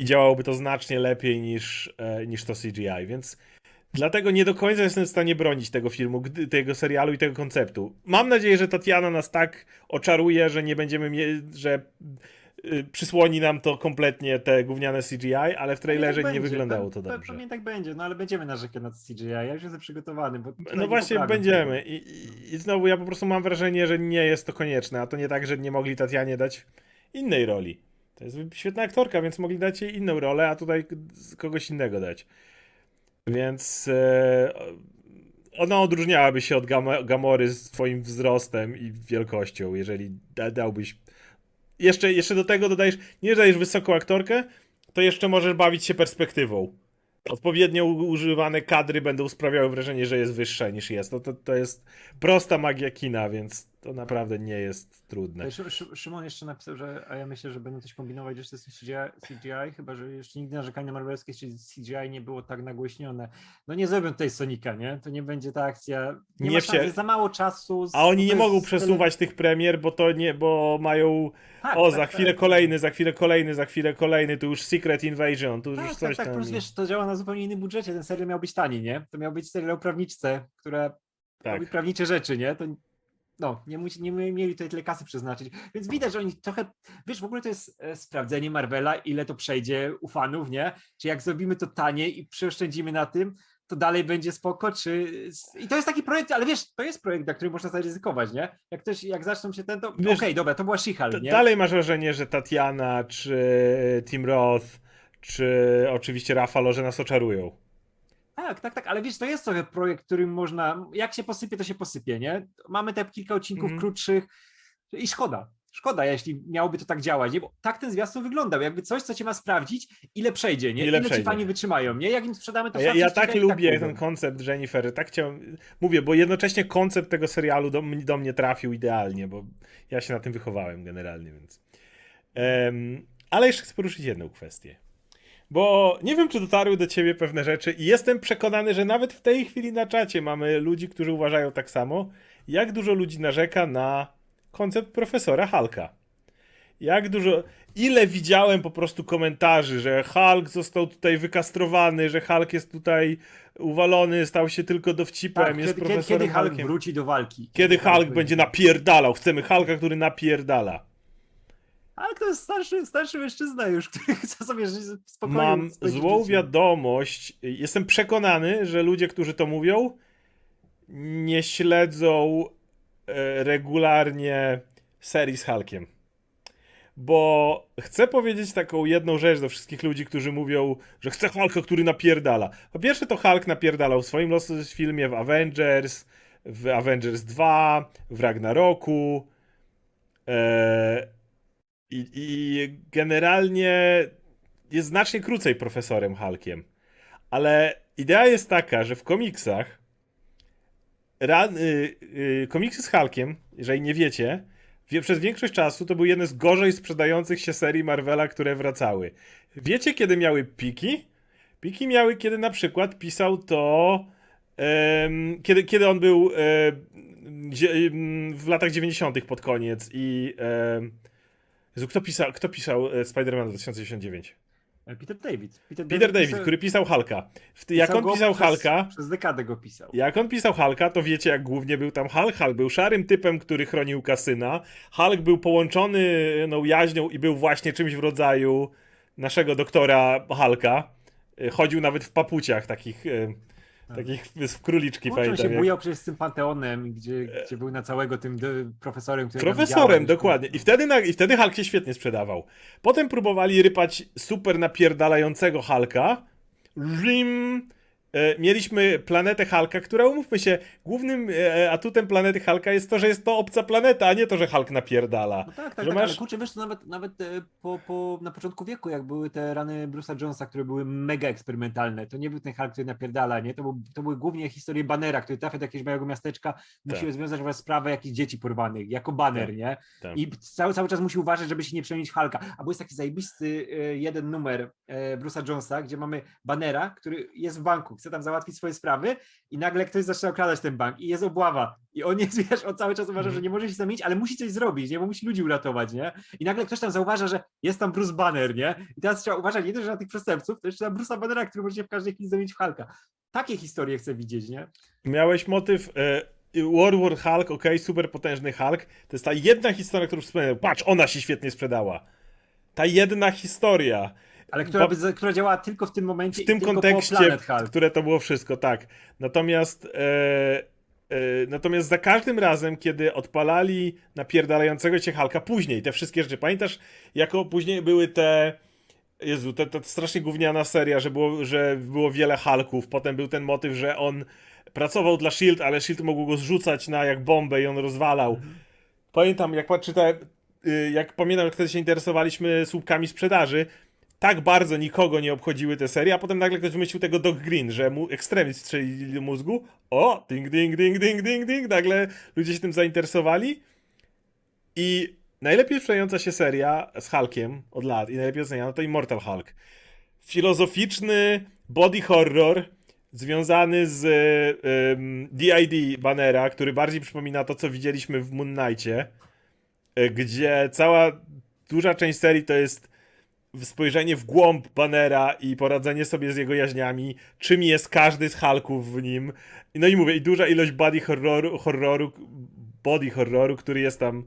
i działałoby to znacznie lepiej niż, e, niż to CGI, więc dlatego nie do końca jestem w stanie bronić tego filmu, tego serialu i tego konceptu. Mam nadzieję, że Tatiana nas tak oczaruje, że nie będziemy mieli, że y, przysłoni nam to kompletnie te gówniane CGI, ale w trailerze Pewnie tak nie będzie, wyglądało pe- to pe- dobrze. Pewnie tak będzie, no ale będziemy narzekać na CGI, ja już jestem przygotowany. Bo No nie właśnie będziemy i, i znowu ja po prostu mam wrażenie, że nie jest to konieczne, a to nie tak, że nie mogli Tatianie dać innej roli. To jest świetna aktorka, więc mogli dać jej inną rolę, a tutaj kogoś innego dać. Więc e, ona odróżniałaby się od Gam- Gamory swoim wzrostem i wielkością, jeżeli da, dałbyś. Jeszcze, jeszcze do tego dodajesz, nie dajesz wysoką aktorkę, to jeszcze możesz bawić się perspektywą. Odpowiednio używane kadry będą sprawiały wrażenie, że jest wyższa niż jest. No to, to jest prosta magia kina, więc to naprawdę nie jest trudne. Szymon jeszcze napisał, że a ja myślę, że będą coś kombinować jeszcze z CGI, CGI chyba że jeszcze nigdy narzekania marvelskie czy CGI nie było tak nagłośnione. No nie zrobią tutaj Sonika, nie? To nie będzie ta akcja. Nie, Nie jest za mało czasu. z- A oni nie mogą tyle- przesuwać tych premier, bo to nie, bo mają. Tak, O, tak, za tak, chwilę tak. kolejny, za chwilę kolejny, za chwilę kolejny, tu już Secret Invasion, tu już Tak, coś tak, tak, tam. plus wiesz, to działa na zupełnie innym budżecie. Ten serial miał być tani, nie? To miał być serial o prawniczce, która tak. robi prawnicze rzeczy, nie? To no, nie, musi, nie mieli tutaj tyle kasy przeznaczyć. Więc widać, że oni trochę, wiesz, w ogóle to jest e, sprawdzenie Marvela, ile to przejdzie u fanów, nie? Czy jak zrobimy to taniej i przeoszczędzimy na tym, to dalej będzie spoko, czy... I to jest taki projekt, ale wiesz, to jest projekt, na który można zaryzykować, nie? Jak ktoś, jak zaczną się ten, to okej, Wiesz, dobra, to była She-Hulk, nie? Dalej masz wrażenie, że Tatiana, czy Tim Roth, czy oczywiście Rafalo, że nas oczarują. Tak, tak, tak, ale wiesz, to jest trochę projekt, którym można, jak się posypie, to się posypie, nie? Mamy te kilka odcinków Mhm. krótszych i szkoda. Szkoda, jeśli miałoby to tak działać, nie? Bo tak ten zwiastun wyglądał, jakby coś, co cię ma sprawdzić, ile przejdzie, nie? Ile Ile, przejdzie. ci fani wytrzymają, nie? Jak im sprzedamy to ja, ja tak i lubię pójdą. ten koncept Jennifer, tak chciałem, mówię, bo jednocześnie koncept tego serialu do, do mnie trafił idealnie, bo ja się na tym wychowałem generalnie, więc. Em, ale jeszcze chcę poruszyć jedną kwestię. Bo nie wiem, czy dotarły do ciebie pewne rzeczy i jestem przekonany, że nawet w tej chwili na czacie mamy ludzi, którzy uważają tak samo. Jak dużo ludzi narzeka na koncept profesora Halka. Jak dużo. Ile widziałem po prostu komentarzy, że Hulk został tutaj wykastrowany, że Hulk jest tutaj uwalony, stał się tylko dowcipem, Tak, jest kiedy, kiedy, profesorem kiedy Hulk Hulkiem. wróci do walki? Kiedy Hulk będzie napierdalał? Chcemy Hulka, który napierdala. Ale to jest starszy, starszy mężczyzna już, który chce sobie żyć spokojnie. Mam złą życie. wiadomość. Jestem przekonany, że ludzie, którzy to mówią, nie śledzą e, regularnie serii z Hulkiem. Bo chcę powiedzieć taką jedną rzecz do wszystkich ludzi, którzy mówią, że chce Hulka, który napierdala. Po pierwsze, to Hulk napierdalał w swoim losu filmie w Avengers, w Avengers 2, w Ragnaroku. E, i, I generalnie jest znacznie krócej profesorem Hulkiem. Ale idea jest taka, że w komiksach ra, y, y, komiksy z Hulkiem, jeżeli nie wiecie, wie, przez większość czasu to był jeden z gorzej sprzedających się serii Marvela, które wracały. Wiecie, kiedy miały piki? Piki miały, kiedy na przykład pisał to. kiedy, kiedy on był em, w latach 90. pod koniec i. Jezu, kto pisał, kto pisał e, Spider-Man 2099? Peter David. Peter, Peter David, pisał- który pisał ty, jak on pisał przez, Hulka, Przez dekadę go pisał. jak on pisał Hulka, to wiecie, jak głównie był tam Hulk. Hulk był szarym typem, który chronił kasyna. Hulk był połączony no, jaźnią i był właśnie czymś w rodzaju naszego doktora Hulka. E, Chodził nawet w papuciach takich, e, takich w króliczki, Kurczę, on pamiętam. się jak- bujał przecież z tym Panteonem, gdzie, gdzie był na całego tym profesorem, Profesorem, dokładnie. I wtedy, na, I wtedy Hulk się świetnie sprzedawał. Potem próbowali rypać super napierdalającego Hulka. Rim. E, mieliśmy planetę Hulka, która, umówmy się, głównym e, atutem planety Hulka jest to, że jest to obca planeta, a nie to, że Hulk napierdala. No tak, tak, Że tak, masz- ale kurczę, wiesz, to nawet, nawet e, po, po, na początku wieku, jak były te rany Bruce'a Jonesa, które były mega eksperymentalne, to nie był ten Hulk, który napierdala, nie? To, był, to były głównie historie Banera, który trafia do jakiegoś małego miasteczka, musi Tak. rozwiązać sprawę jakichś dzieci porwanych, jako baner, Tak, nie? tak. I cały, cały czas musi uważać, żeby się nie przemienić Hulka. A był jest taki zajebisty jeden numer Bruce'a Jonesa, gdzie mamy Banera, który jest w banku, chce tam załatwić swoje sprawy i nagle ktoś zaczyna okradać ten bank i jest obława. I on jest, wiesz, on cały czas uważa, Mhm. że nie może się zamienić, ale musi coś zrobić, nie? Bo musi ludzi uratować, nie? I nagle ktoś tam zauważa, że jest tam Bruce Banner, nie? I teraz trzeba uważać nie tylko że na tych przestępców, to jeszcze na Bruce'a Bannera, który może się w każdej chwili zamienić w Hulka. Takie historie chcę widzieć, nie? Miałeś motyw e, World War Hulk, ok, super potężny Hulk. To jest ta jedna historia, którą wspomniałem. Patrz, ona się świetnie sprzedała. Ta jedna historia. Ale która, Bo- by, która działała tylko w tym momencie w tym kontekście, które to było wszystko, tak. Natomiast, e, e, natomiast za każdym razem, kiedy odpalali napierdalającego się Halka, później te wszystkie rzeczy, pamiętasz, jako później były te. Jezu, to, to strasznie gówniana seria, że było, że było wiele Hulków. Potem był ten motyw, że on pracował dla Shield, ale Shield mogło go zrzucać na jak bombę i on rozwalał. Pamiętam, jak czytałem, y, jak pamiętam, jak wtedy się interesowaliśmy słupkami sprzedaży, tak bardzo nikogo nie obchodziły te serie, a potem nagle ktoś wymyślił tego Dog Green, że mu ekstremizm strzelili do mózgu. O, ding, ding, ding, ding, ding, ding. Nagle ludzie się tym zainteresowali. I najlepiej sprzedająca się seria z Hulkiem od lat i najlepiej oceniana to Immortal Hulk. Filozoficzny body horror związany z em, DID Bannera, który bardziej przypomina to, co widzieliśmy w Moon Knightie, e, gdzie cała duża część serii to jest spojrzenie w głąb Bannera i poradzenie sobie z jego jaźniami, czym jest każdy z Hulków w nim. No i mówię, i duża ilość body horroru, horroru body horroru, który jest tam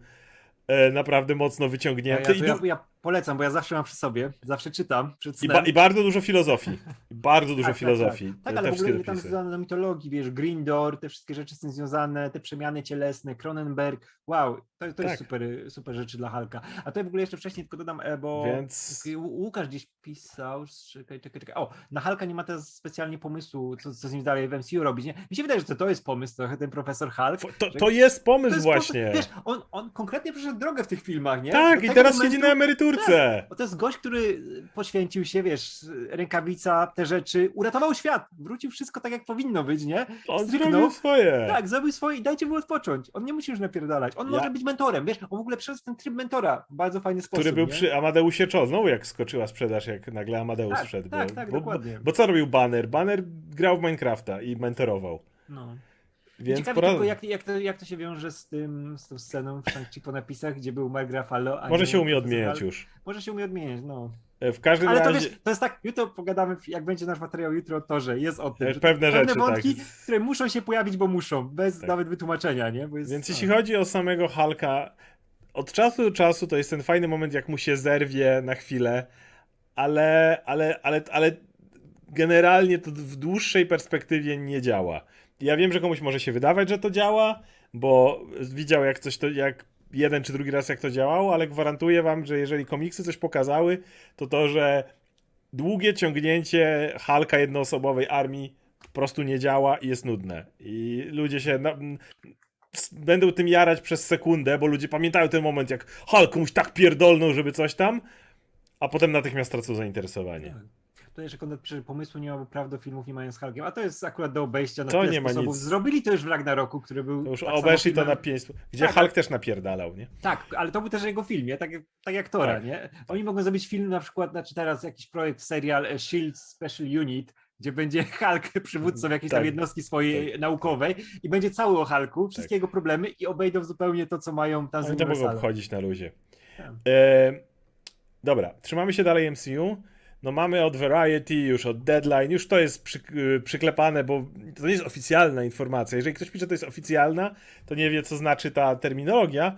e, naprawdę mocno wyciągnięty. ja, ja, ja polecam, bo ja zawsze mam przy sobie, zawsze czytam przed I, snem. ba- I bardzo dużo filozofii. I bardzo dużo Tak, tak, filozofii. Tak, Te ale w ogóle tam związane na mitologii, wiesz, Green Door, te wszystkie rzeczy z tym związane, te przemiany cielesne, Cronenberg, wow, to, to Tak. jest super, super rzeczy dla Hulka. A to ja w ogóle jeszcze wcześniej tylko dodam, e, bo Więc Łukasz gdzieś pisał, czekaj, czekaj, czekaj. O, na Hulka nie ma teraz specjalnie pomysłu, co, co z nim dalej w MCU robić, nie? Mi się wydaje, że to, to jest pomysł trochę, ten profesor Hulk. F- to, to jest pomysł To jest właśnie. Po, wiesz, on, on konkretnie przeszedł drogę w tych filmach, nie? tak, Do i teraz momentu- siedzi na emeryturce. bo to jest gość, który poświęcił się, wiesz, rękawica, te rzeczy, uratował świat, wrócił wszystko tak, jak powinno być, nie? On Stryknął. zrobił swoje. Tak, zrobił swoje i dajcie mu odpocząć. On nie musi już napierdalać. On Ja- może być mentorem, wiesz, on w ogóle przeszedł ten tryb mentora w bardzo fajny sposób. który był nie? przy Amadeusie Cho. Znowu jak skoczyła sprzedaż, jak nagle Amadeus Tak, wszedł. tak, bo, tak, bo, dokładnie. Bo co robił Banner? Banner grał w Minecrafta i mentorował. No. Więc Ciekawe pora... tylko, jak, jak, to, jak to się wiąże z tym, z tą sceną w Shang-Chi po napisach, gdzie był Mark Ruffalo, a Może się umie odmieniać już. Może się umie odmieniać, no. E, W każdym Ale to razie wiesz, to jest tak, jutro pogadamy, jak będzie nasz materiał jutro o Torze, jest o tym. e, pewne pewne rzeczy, wątki, tak. które muszą się pojawić, bo muszą, bez Tak. nawet wytłumaczenia, nie? Bo jest, Więc jeśli chodzi o samego Hulka, od czasu do czasu to jest ten fajny moment, jak mu się zerwie na chwilę, ale, ale, ale, ale generalnie to w dłuższej perspektywie nie działa. Ja wiem, że komuś może się wydawać, że to działa, bo widział jak coś to, jak jeden czy drugi raz jak to działało, ale gwarantuję wam, że jeżeli komiksy coś pokazały, to to, że długie ciągnięcie Halka jednoosobowej armii po prostu nie działa i jest nudne. I ludzie się na, będą tym jarać przez sekundę, bo ludzie pamiętają ten moment, jak Hulk komuś tak pierdolnął, żeby coś tam, a potem natychmiast tracą zainteresowanie. To jeszcze Konrad pisze, że pomysłu nie ma, bo praw do filmów nie mają z Hulkiem, a to jest akurat do obejścia na To nie ma sposobów. nic. Zrobili to już w Ragnaroku, który był To już tak obeszli to na pięć, gdzie Tak, Hulk też napierdalał, nie? Tak, ale to był też jego film, nie? Tak, jak- tak jak Tora, Tak. nie? Oni mogą zrobić film na przykład, znaczy teraz jakiś projekt, serial e, Shield Special Unit, gdzie będzie Hulk przywódcą jakiejś tam Tak, jednostki swojej naukowej i będzie cały o Hulku, wszystkie jego problemy i obejdą zupełnie to, co mają tam z Oni to mogą obchodzić na luzie. Tak. E, dobra, trzymamy się dalej MCU. No mamy od Variety, już od Deadline, już to jest przy, y, przyklepane, bo to nie jest oficjalna informacja. Jeżeli ktoś pisze, że to jest oficjalna, to nie wie, co znaczy ta terminologia,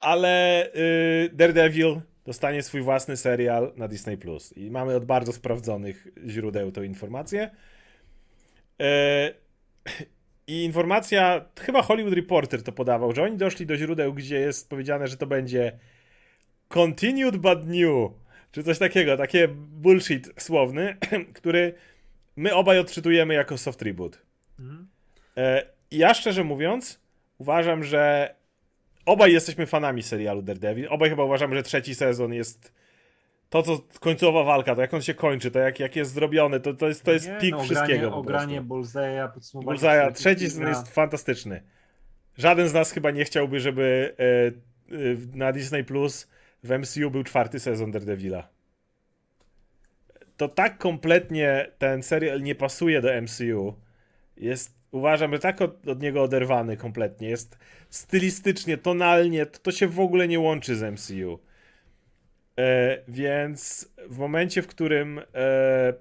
ale y, Daredevil dostanie swój własny serial na Disney+. Plus I mamy od bardzo sprawdzonych źródeł tę informację. E, I informacja, chyba Hollywood Reporter to podawał, że oni doszli do źródeł, gdzie jest powiedziane, że to będzie continued but new, czy coś takiego, takie bullshit słowny, który my obaj odczytujemy jako soft reboot. Mhm. Ja szczerze mówiąc, uważam, że obaj jesteśmy fanami serialu Daredevil. Obaj chyba uważamy, że trzeci sezon jest to, co końcowa walka, to jak on się kończy, to jak, jak jest zrobione, to, to jest, to jest Nie, pik no, wszystkiego. Ogranie, po ogranie. Bullseya, podsumowanie. Wszystkich trzeci sezon jest fantastyczny. Żaden z nas chyba nie chciałby, żeby e, e, na Disney Plus w MCU był czwarty sezon Daredevila. To tak kompletnie ten serial nie pasuje do MCU. Jest, uważam, że tak od, od niego oderwany kompletnie. Jest stylistycznie, tonalnie, to, to się w ogóle nie łączy z MCU. E, więc w momencie, w którym e,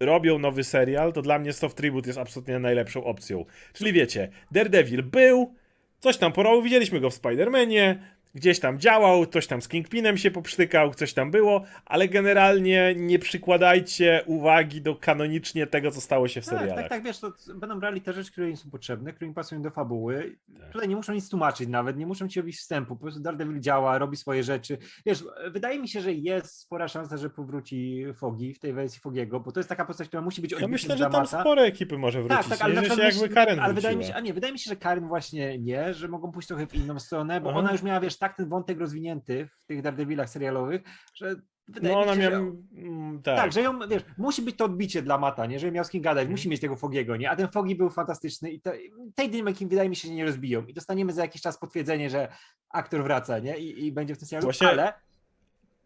robią nowy serial, to dla mnie soft reboot jest absolutnie najlepszą opcją. Czyli wiecie, Daredevil był, coś tam porobił, widzieliśmy go w Spider-Manie, gdzieś tam działał, ktoś tam z Kingpinem się poprztykał, coś tam było, ale generalnie nie przykładajcie uwagi do kanonicznie tego, co stało się w Tak, serialach. tak, tak, wiesz, to będą brali te rzeczy, które im są potrzebne, które im pasują do fabuły. Tak. Tutaj nie muszą nic tłumaczyć nawet, nie muszą ci robić wstępu, po prostu Daredevil działa, robi swoje rzeczy. Wiesz, wydaje mi się, że jest spora szansa, że powróci Fogi w tej wersji Fogiego, bo to jest taka postać, która musi być Ja myślę, że tam spore ekipy może wrócić. Tak, tak, ale nie, że się jakby Karen ale wydaje mi się, a nie, wydaje mi się, że Karen właśnie nie, że mogą pójść trochę w inną stronę, bo Aha. ona już miała, wiesz, tak ten wątek rozwinięty w tych Daredevilach serialowych, że wydaje No ona miała... mm, Tak. Tak, że ją, wiesz, musi być to odbicie dla Mata, nie? Żeby miał z kim gadać, Mhm. musi mieć tego Fogiego, nie? A ten Fogi był fantastyczny i to, tej dynamiki wydaje mi się, że nie rozbiją. I dostaniemy za jakiś czas potwierdzenie, że aktor wraca, nie? I, i będzie w tym serialu, Właśnie- ale...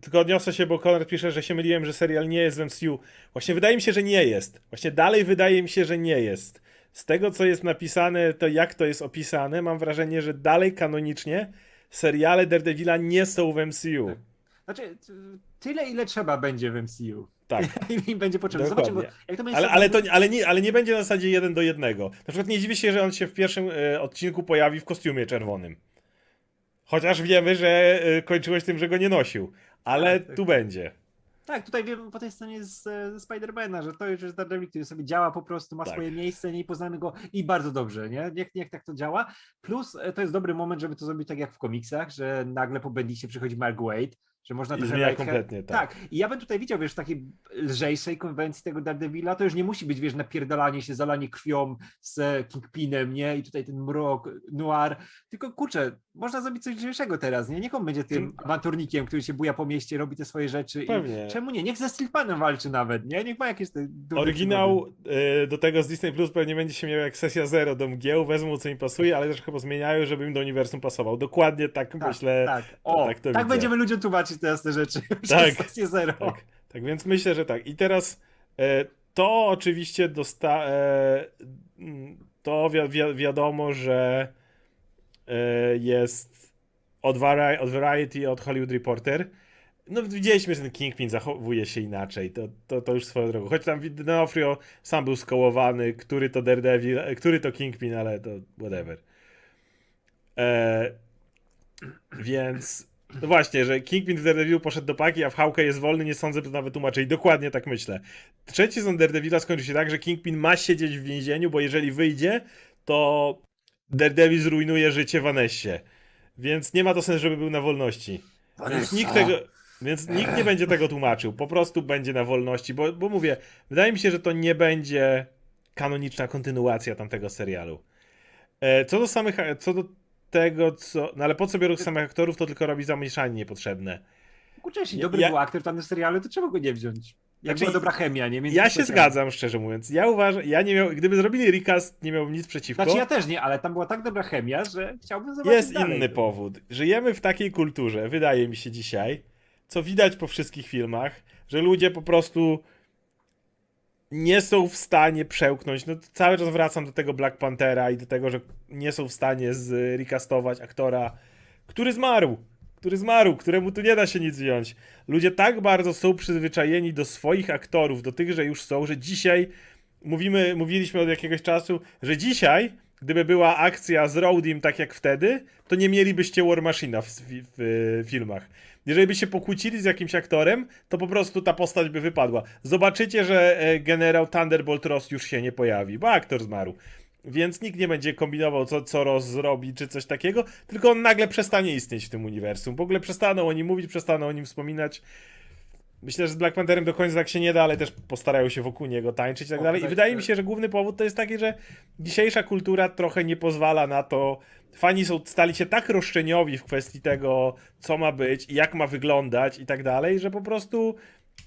Tylko odniosę się, bo Konrad pisze, że się myliłem, że serial nie jest w MCU. Właśnie wydaje mi się, że nie jest. Właśnie dalej wydaje mi się, że nie jest. Z tego, co jest napisane, to jak to jest opisane, mam wrażenie, że dalej kanonicznie seriale Daredevila nie są w MCU. Znaczy, t- tyle, ile trzeba będzie w MCU. Tak. I będzie potrzebne. Zobaczymy, bo jak to będzie Ale, ale, to, ale, nie, ale nie będzie na zasadzie jeden do jednego. Na przykład nie dziwię się, że on się w pierwszym e, odcinku pojawi w kostiumie czerwonym. Chociaż wiemy, że e, kończyłeś tym, że go nie nosił. Ale Tak, tak. tu będzie. Tak, tutaj wiemy po tej stronie z, ze Spidermana, że to już jest Daredevil, który sobie działa po prostu, ma Tak. swoje miejsce, nie poznamy go i bardzo dobrze, nie? Niech, niech tak to działa. Plus e, to jest dobry moment, żeby to zrobić tak jak w komiksach, że nagle po Bendicie przychodzi Mark Wade, że można I zmienia like- kompletnie, tak. Tak, i ja bym tutaj widział, wiesz, w takiej lżejszej konwencji tego Daredevila, to już nie musi być, wiesz, napierdalanie się, zalanie krwią z Kingpinem, nie? I tutaj ten mrok, noir, tylko kurczę, można zrobić coś lżejszego teraz, nie? Niech on będzie tym awanturnikiem, który się buja po mieście, robi te swoje rzeczy Pewnie. i czemu nie? Niech ze Stillpanem walczy nawet, nie? Niech ma jakieś te Oryginał y, do tego z Disney Plus pewnie będzie się miał jak sesja zero do mgieł, wezmą co im pasuje, ale też chyba zmieniają, żeby im do uniwersum pasował. Dokładnie tak, przygody. myślę. Tak, o, tak tak, będziemy ludziom tłumaczyć teraz te rzeczy. Tak, zero. Tak, tak więc myślę, że tak. I teraz e, to oczywiście dosta e, to wi wi wiadomo, że e, jest od, Vari od Variety, od Hollywood Reporter. No widzieliśmy, że ten Kingpin zachowuje się inaczej, to, to, to już swoją drogą. Choć tam D'Onofrio sam był skołowany, który to Daredevil, który to Kingpin, ale to whatever. E, Więc no właśnie, że Kingpin w Daredevilu poszedł do paki, a w Hawkeye jest wolny, nie sądzę, że nawet tłumaczyli. Dokładnie tak myślę. Trzeci sezon Daredevila skończy się tak, że Kingpin ma siedzieć w więzieniu, bo jeżeli wyjdzie, to Daredevil zrujnuje życie Vanessie. Więc nie ma to sensu, żeby był na wolności. Więc nikt tego... Więc nikt nie będzie tego tłumaczył. Po prostu będzie na wolności, bo, bo mówię, wydaje mi się, że to nie będzie kanoniczna kontynuacja tamtego serialu. E, Co do samych, co do tego, co. No ale po co biorą samych aktorów, to tylko robi zamieszanie niepotrzebne. Kurczę, jeśli dobry ja- był aktor w tamtym serialu, to czemu go nie wziąć? Jak Znaczy, była dobra chemia, nie? Między Ja się zgadzam, szczerze mówiąc. Ja uważam, ja nie miał, gdyby zrobili recast, nie miałbym nic przeciwko. Znaczy ja też nie, ale tam była tak dobra chemia, że chciałbym zobaczyć Jest dalej. inny powód. Żyjemy w takiej kulturze, wydaje mi się dzisiaj, co widać po wszystkich filmach, że ludzie po prostu nie są w stanie przełknąć. No, cały czas wracam do tego Black Panthera i do tego, że nie są w stanie zrecastować aktora, który zmarł. Który zmarł, któremu tu nie da się nic wziąć. Ludzie tak bardzo są przyzwyczajeni do swoich aktorów, do tych, że już są, że dzisiaj mówimy, mówiliśmy od jakiegoś czasu, że dzisiaj, gdyby była akcja z Roadim tak jak wtedy, to nie mielibyście War Machina w, w, w filmach. Jeżeli by się pokłócili z jakimś aktorem, to po prostu ta postać by wypadła. Zobaczycie, że e, generał Thunderbolt Ross już się nie pojawi, bo aktor zmarł. Więc nikt nie będzie kombinował, co, co Ross zrobi, czy coś takiego, tylko on nagle przestanie istnieć w tym uniwersum. W ogóle przestaną o nim mówić, przestaną o nim wspominać. Myślę, że z Black Pantherem do końca tak się nie da, ale też postarają się wokół niego tańczyć i tak dalej. I tak, wydaje tak. mi się, że główny powód to jest taki, że dzisiejsza kultura trochę nie pozwala na to. Fani są, stali się tak roszczeniowi w kwestii tego, co ma być i jak ma wyglądać i tak dalej, że po prostu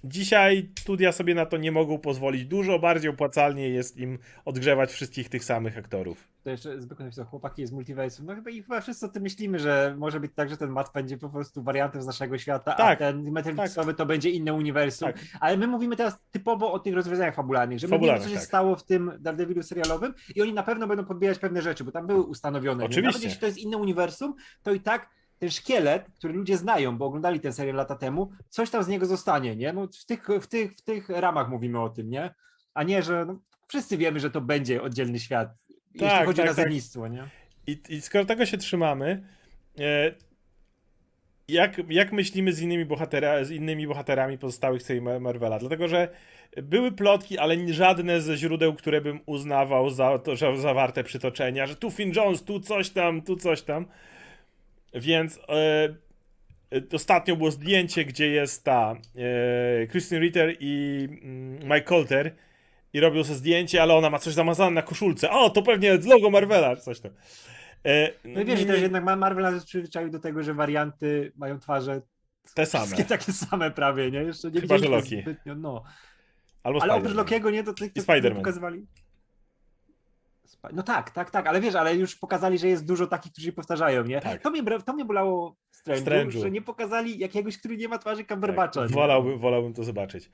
dzisiaj studia sobie na to nie mogą pozwolić. Dużo bardziej opłacalnie jest im odgrzewać wszystkich tych samych aktorów. To jeszcze zwykle napisał, chłopaki jest multiversum. No chyba i chyba wszyscy o tym myślimy, że może być tak, że ten mat będzie po prostu wariantem z naszego świata, Tak, a ten Matrixowy to będzie inne uniwersum. Tak. Ale my mówimy teraz typowo o tych rozwiązaniach fabularnych, że my wiemy, co się tak. stało w tym Daredevilu serialowym i oni na pewno będą podbierać pewne rzeczy, bo tam były ustanowione. Oczywiście. Nawet jeśli to jest inne uniwersum, to i tak ten szkielet, który ludzie znają, bo oglądali ten serial lata temu, coś tam z niego zostanie, nie? No w tych, w tych, w tych ramach mówimy o tym, nie? A nie, że no, wszyscy wiemy, że to będzie oddzielny świat, jeśli Tak, chodzi tak, o tak. nazewnictwo, nie? I, I skoro tego się trzymamy, e, jak, jak myślimy z innymi, bohatera, z innymi bohaterami pozostałych serii Mar- Marvela? Dlatego, że były plotki, ale żadne ze źródeł, które bym uznawał za to, że zawarte przytoczenia, że tu Finn Jones, tu coś tam, tu coś tam. Więc e, e, ostatnio było zdjęcie, gdzie jest ta e, Kristen Ritter i mm, Mike Colter i robią sobie zdjęcie, ale ona ma coś zamazane na koszulce. O, to pewnie z logo Marvela, czy coś tam. E, No i wiesz, też jednak Ma- Marvel nas jest przyzwyczaił do tego, że warianty mają twarze te same. wszystkie takie same prawie, nie? Jeszcze nie Chyba, że Loki. zbytnio, no. Albo Ale Spider-Man. oprócz Lokiego, nie, to tych, I Spider-Man. pokazywali. No tak, tak, tak, ale wiesz, ale już pokazali, że jest dużo takich, którzy się powtarzają, nie? Tak. To, mnie, to mnie bolało w Strange'u, Strange'u. że nie pokazali jakiegoś, który nie ma twarzy Cumberbatcha. Tak, wolałbym, wolałbym to zobaczyć.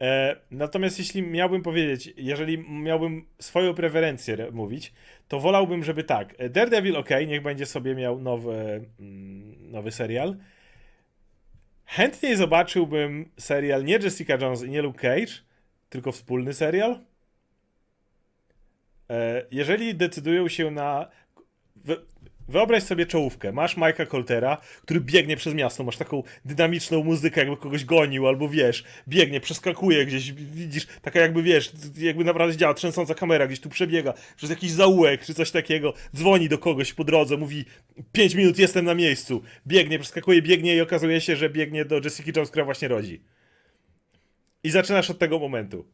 E, natomiast jeśli miałbym powiedzieć, jeżeli miałbym swoją preferencję re- mówić, to wolałbym, żeby tak, e, Daredevil ok, niech będzie sobie miał nowy, mm, nowy serial. Chętniej zobaczyłbym serial nie Jessica Jones i nie Luke Cage, tylko wspólny serial. E, jeżeli decydują się na... wy- Wyobraź sobie czołówkę. Masz Mike'a Coltera, który biegnie przez miasto, masz taką dynamiczną muzykę, jakby kogoś gonił, albo wiesz, biegnie, przeskakuje gdzieś, widzisz, taka jakby wiesz, jakby naprawdę działa trzęsąca kamera, gdzieś tu przebiega przez jakiś zaułek czy coś takiego, dzwoni do kogoś po drodze, mówi 5 minut jestem na miejscu, biegnie, przeskakuje, biegnie i okazuje się, że biegnie do Jessica Jones, która właśnie rodzi. I zaczynasz od tego momentu.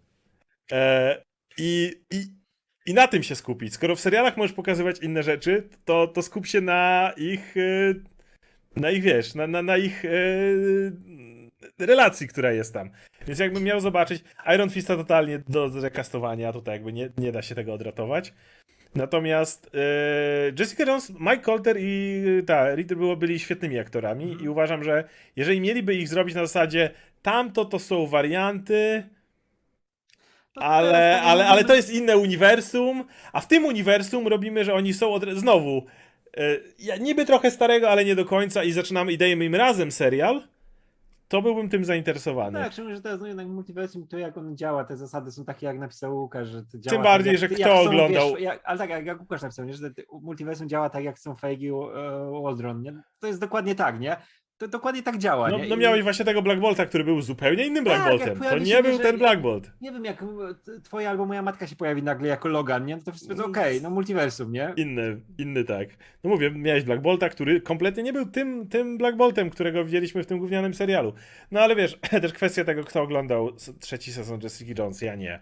E, i, i, I na tym się skupić. Skoro w serialach możesz pokazywać inne rzeczy, to, to skup się na ich. e, Na ich wiesz, na, na, na ich e, relacji, która jest tam. Więc jakbym miał zobaczyć, Iron Fista totalnie do zrekastowania, tutaj jakby nie, nie da się tego odratować. Natomiast e, Jessica Jones, Mike Colter i ta Ritter było, byli świetnymi aktorami i uważam, że jeżeli mieliby ich zrobić na zasadzie tamto to są warianty, ale, ale, ale to jest inne uniwersum, a w tym uniwersum robimy, że oni są od... znowu e, ja, niby trochę starego, ale nie do końca i zaczynamy i dajemy im razem serial to byłbym tym zainteresowany. Tak, szczególnie, że teraz no jednak multiversum, to jak on działa, te zasady są takie, jak napisał Łukasz, że to działa Tym bardziej, tak, że jak, kto jak chcą, oglądał- Wiesz, jak, ale tak, jak, jak Łukasz napisał, nie, że multiversum działa tak, jak chcą Feige i Waldron, nie? To jest dokładnie tak, nie? To dokładnie tak działa, No, nie? no I- miałeś właśnie tego Black Bolta, który był zupełnie innym Tak, Black jak Boltem. To nie był ten Black Bolt. Nie wiem, jak twoja albo moja matka się pojawi nagle jako Logan, nie? No to wszystko jest Mm. okej, no multiversum, nie? Inny, inny tak. No mówię, miałeś Black Bolta, który kompletnie nie był tym, tym Black Boltem, którego widzieliśmy w tym gównianym serialu. No ale wiesz, też kwestia tego, kto oglądał trzeci sezon Jessica Jones, ja nie.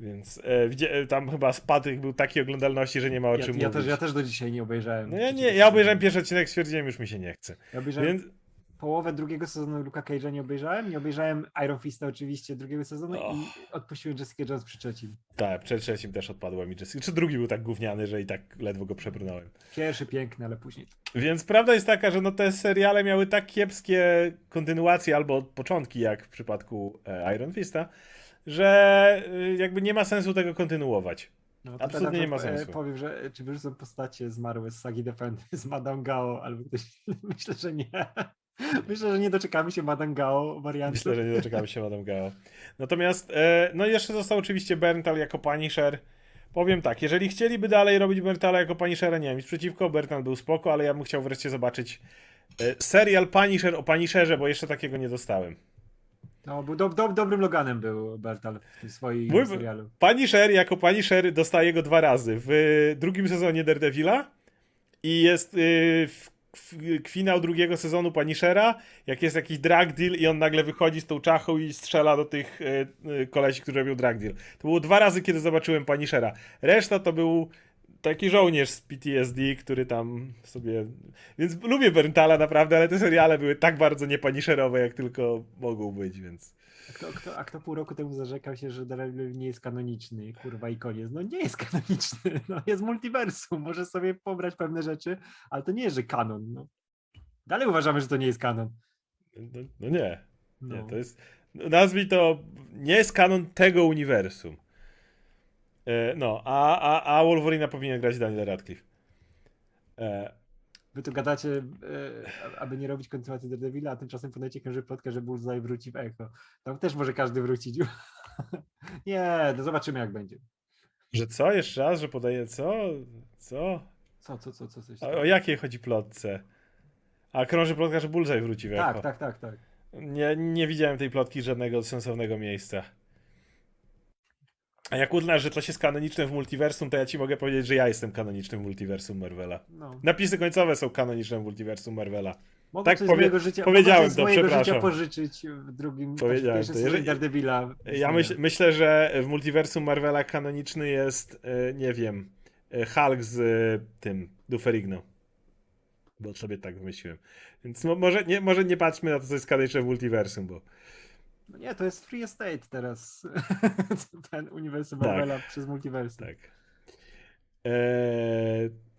Więc e, e, tam chyba spadek był takiej oglądalności, że nie ma o Ja, czym ja, mówić. też, ja też do dzisiaj nie obejrzałem. No ja nie, ja obejrzałem pierwszy odcinek, stwierdziłem, już mi się nie chce. Ja obejrzałem Więc połowę drugiego sezonu Luka Cage'a nie obejrzałem, nie obejrzałem Iron Fista oczywiście drugiego sezonu Och. i odpuściłem Jessica Jones przy trzecim. tak, przed trzecim też odpadła mi Jessica. Czy drugi był tak gówniany, że i tak ledwo go przebrnąłem. Pierwszy piękny, ale później. Więc prawda jest taka, że no te seriale miały tak kiepskie kontynuacje albo początki, jak w przypadku e, Iron Fista, że y, jakby nie ma sensu tego kontynuować. No, Absolutnie nie ma e, sensu. Powiem, że e, czy wyrzucą postacie zmarłe z sagi Defend z Madame Gao albo ktoś. Myślę, że nie. Myślę, że nie doczekamy się Madame Gao wariantu. Myślę, że nie doczekamy się Madame Gao. Natomiast, e, no jeszcze został oczywiście Berntal jako Punisher. Powiem tak, jeżeli chcieliby dalej robić Berntala jako Punishera, nie wiem, nic przeciwko, Berntal był spoko, ale ja bym chciał wreszcie zobaczyć e, serial Punisher o Punisherze, bo jeszcze takiego nie dostałem. No, był do, do, dobrym Loganem był Bertal w tym swoim Mój- serialu. Punisher jako Punisher dostaje go dwa razy. W drugim sezonie Daredevila i jest y, w, finał drugiego sezonu Punishera, jak jest jakiś drug deal i on nagle wychodzi z tą czachą i strzela do tych y, kolesi, którzy robią drug deal. To było dwa razy, kiedy zobaczyłem Punishera. Reszta to był taki żołnierz z PTSD, który tam sobie... Więc lubię Berntala naprawdę, ale te seriale były tak bardzo niepanisherowe, jak tylko mogą być, więc... A kto, kto, a kto pół roku temu zarzekał się, że Daredevil nie jest kanoniczny, kurwa i koniec. No nie jest kanoniczny, no jest multiversum, może sobie pobrać pewne rzeczy, ale to nie jest, że kanon. No. Dalej uważamy, że to nie jest kanon. No, no nie. No. Nie, to jest. Nazwij to. Nie jest kanon tego uniwersum. E, no, a, a, a Wolverina powinien grać Daniel Radcliffe. E, Wy tu gadacie, e, aby nie robić kontynuacji Daredevila, a tymczasem podajecie krąży plotkę, że Bullseye wróci w Echo. Tam też może każdy wrócić. nie, to zobaczymy jak będzie. że co? Jeszcze raz, że podaje co? Co? Co, co, co, co, coś tam. o jakiej chodzi plotce? A krąży plotka, że Bullseye wróci w Echo. Tak, tak, tak, tak. Nie, nie widziałem tej plotki żadnego sensownego miejsca. A jak uznasz, że to jest kanoniczne w multiversum, to ja ci mogę powiedzieć, że ja jestem kanonicznym w multiversum Marvela. No. Napisy końcowe są kanoniczne w multiversum Marvela. Mogę Tak coś powie- z mojego życia, powiedziałem mogę coś z to, mojego przepraszam. życia pożyczyć w drugim, Powiedziałem to. Jeżeli- Daredevila. Ja myśl, myślę, że w multiversum Marvela kanoniczny jest, e, nie wiem, e, Hulk z e, tym, Duferigno. Bo sobie tak wymyśliłem. Więc mo, może, nie, może nie patrzmy na to, co jest kanoniczne w multiversum, bo No nie, to jest Free Estate teraz. Ten uniwersum Tak. Marvela przez multiversum. tak. E,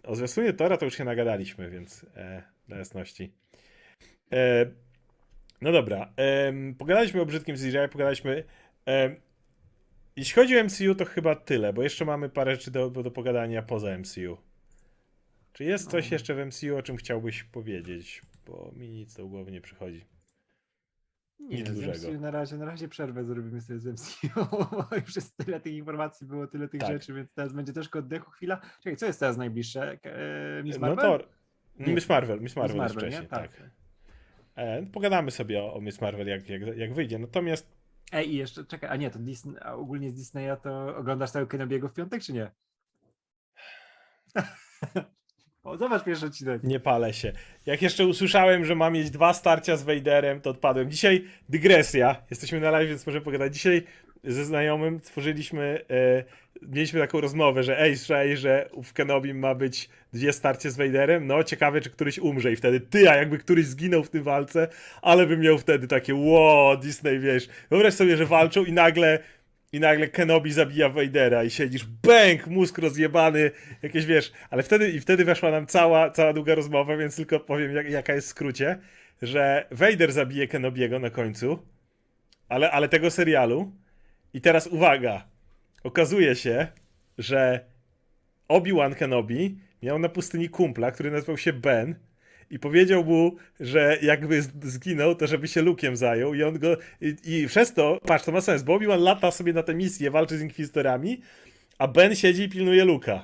o zwiastunie Tora to już się nagadaliśmy, więc e, dla jasności. E, no dobra, em, pogadaliśmy o brzydkim CGI, pogadaliśmy... em, jeśli chodzi o MCU, to chyba tyle, bo jeszcze mamy parę rzeczy do, do pogadania poza MCU. Czy jest coś No. jeszcze w MCU, o czym chciałbyś powiedzieć? Bo mi nic do głowy nie przychodzi. Nie, Nic dużego. Na razie, na razie przerwę zrobimy sobie z MCU. Już jest tyle tych informacji, było tyle tych Tak. rzeczy, więc teraz będzie troszkę oddechu chwila. Czekaj, co jest teraz najbliższe? E, Miss No Marvel? to... Nie. Miss Marvel, Miss Marvel, Miss jest wcześniej, nie? tak. E, pogadamy sobie o, o Miss Marvel, jak, jak, jak wyjdzie. Natomiast Ej, i jeszcze, czekaj, a nie, to Disney, a ogólnie z Disneya to oglądasz cały Kenobiego w piątek, czy nie? o, zobacz pierwszy odcinek. Nie palę się. Jak jeszcze usłyszałem, że mam mieć dwa starcia z Vaderem, to odpadłem. Dzisiaj dygresja. Jesteśmy na live, więc możemy pogadać. Dzisiaj ze znajomym stworzyliśmy, e, mieliśmy taką rozmowę, że ej, słyszałeś, że w Kenobi ma być dwie starcie z Vaderem? No, ciekawe, czy któryś umrze i wtedy ty, a jakby któryś zginął w tym walce, ale bym miał wtedy takie, wow, Disney, wiesz. Wyobraź sobie, że walczą i nagle i nagle Kenobi zabija Vadera i siedzisz, bęk, mózg rozjebany, jakieś wiesz, ale wtedy i wtedy weszła nam cała, cała długa rozmowa, więc tylko powiem jak, jaka jest w skrócie, że Vader zabije Kenobiego na końcu, ale, ale tego serialu. I teraz uwaga, okazuje się, że Obi-Wan Kenobi miał na pustyni kumpla, który nazywał się Ben i powiedział mu, że jakby zginął, to żeby się Luke'em zajął i on go... I, i przez to, patrz, to ma sens, bo Obi-Wan lata sobie na tę misję, walczy z Inkwizytorami, a Ben siedzi i pilnuje Luke'a.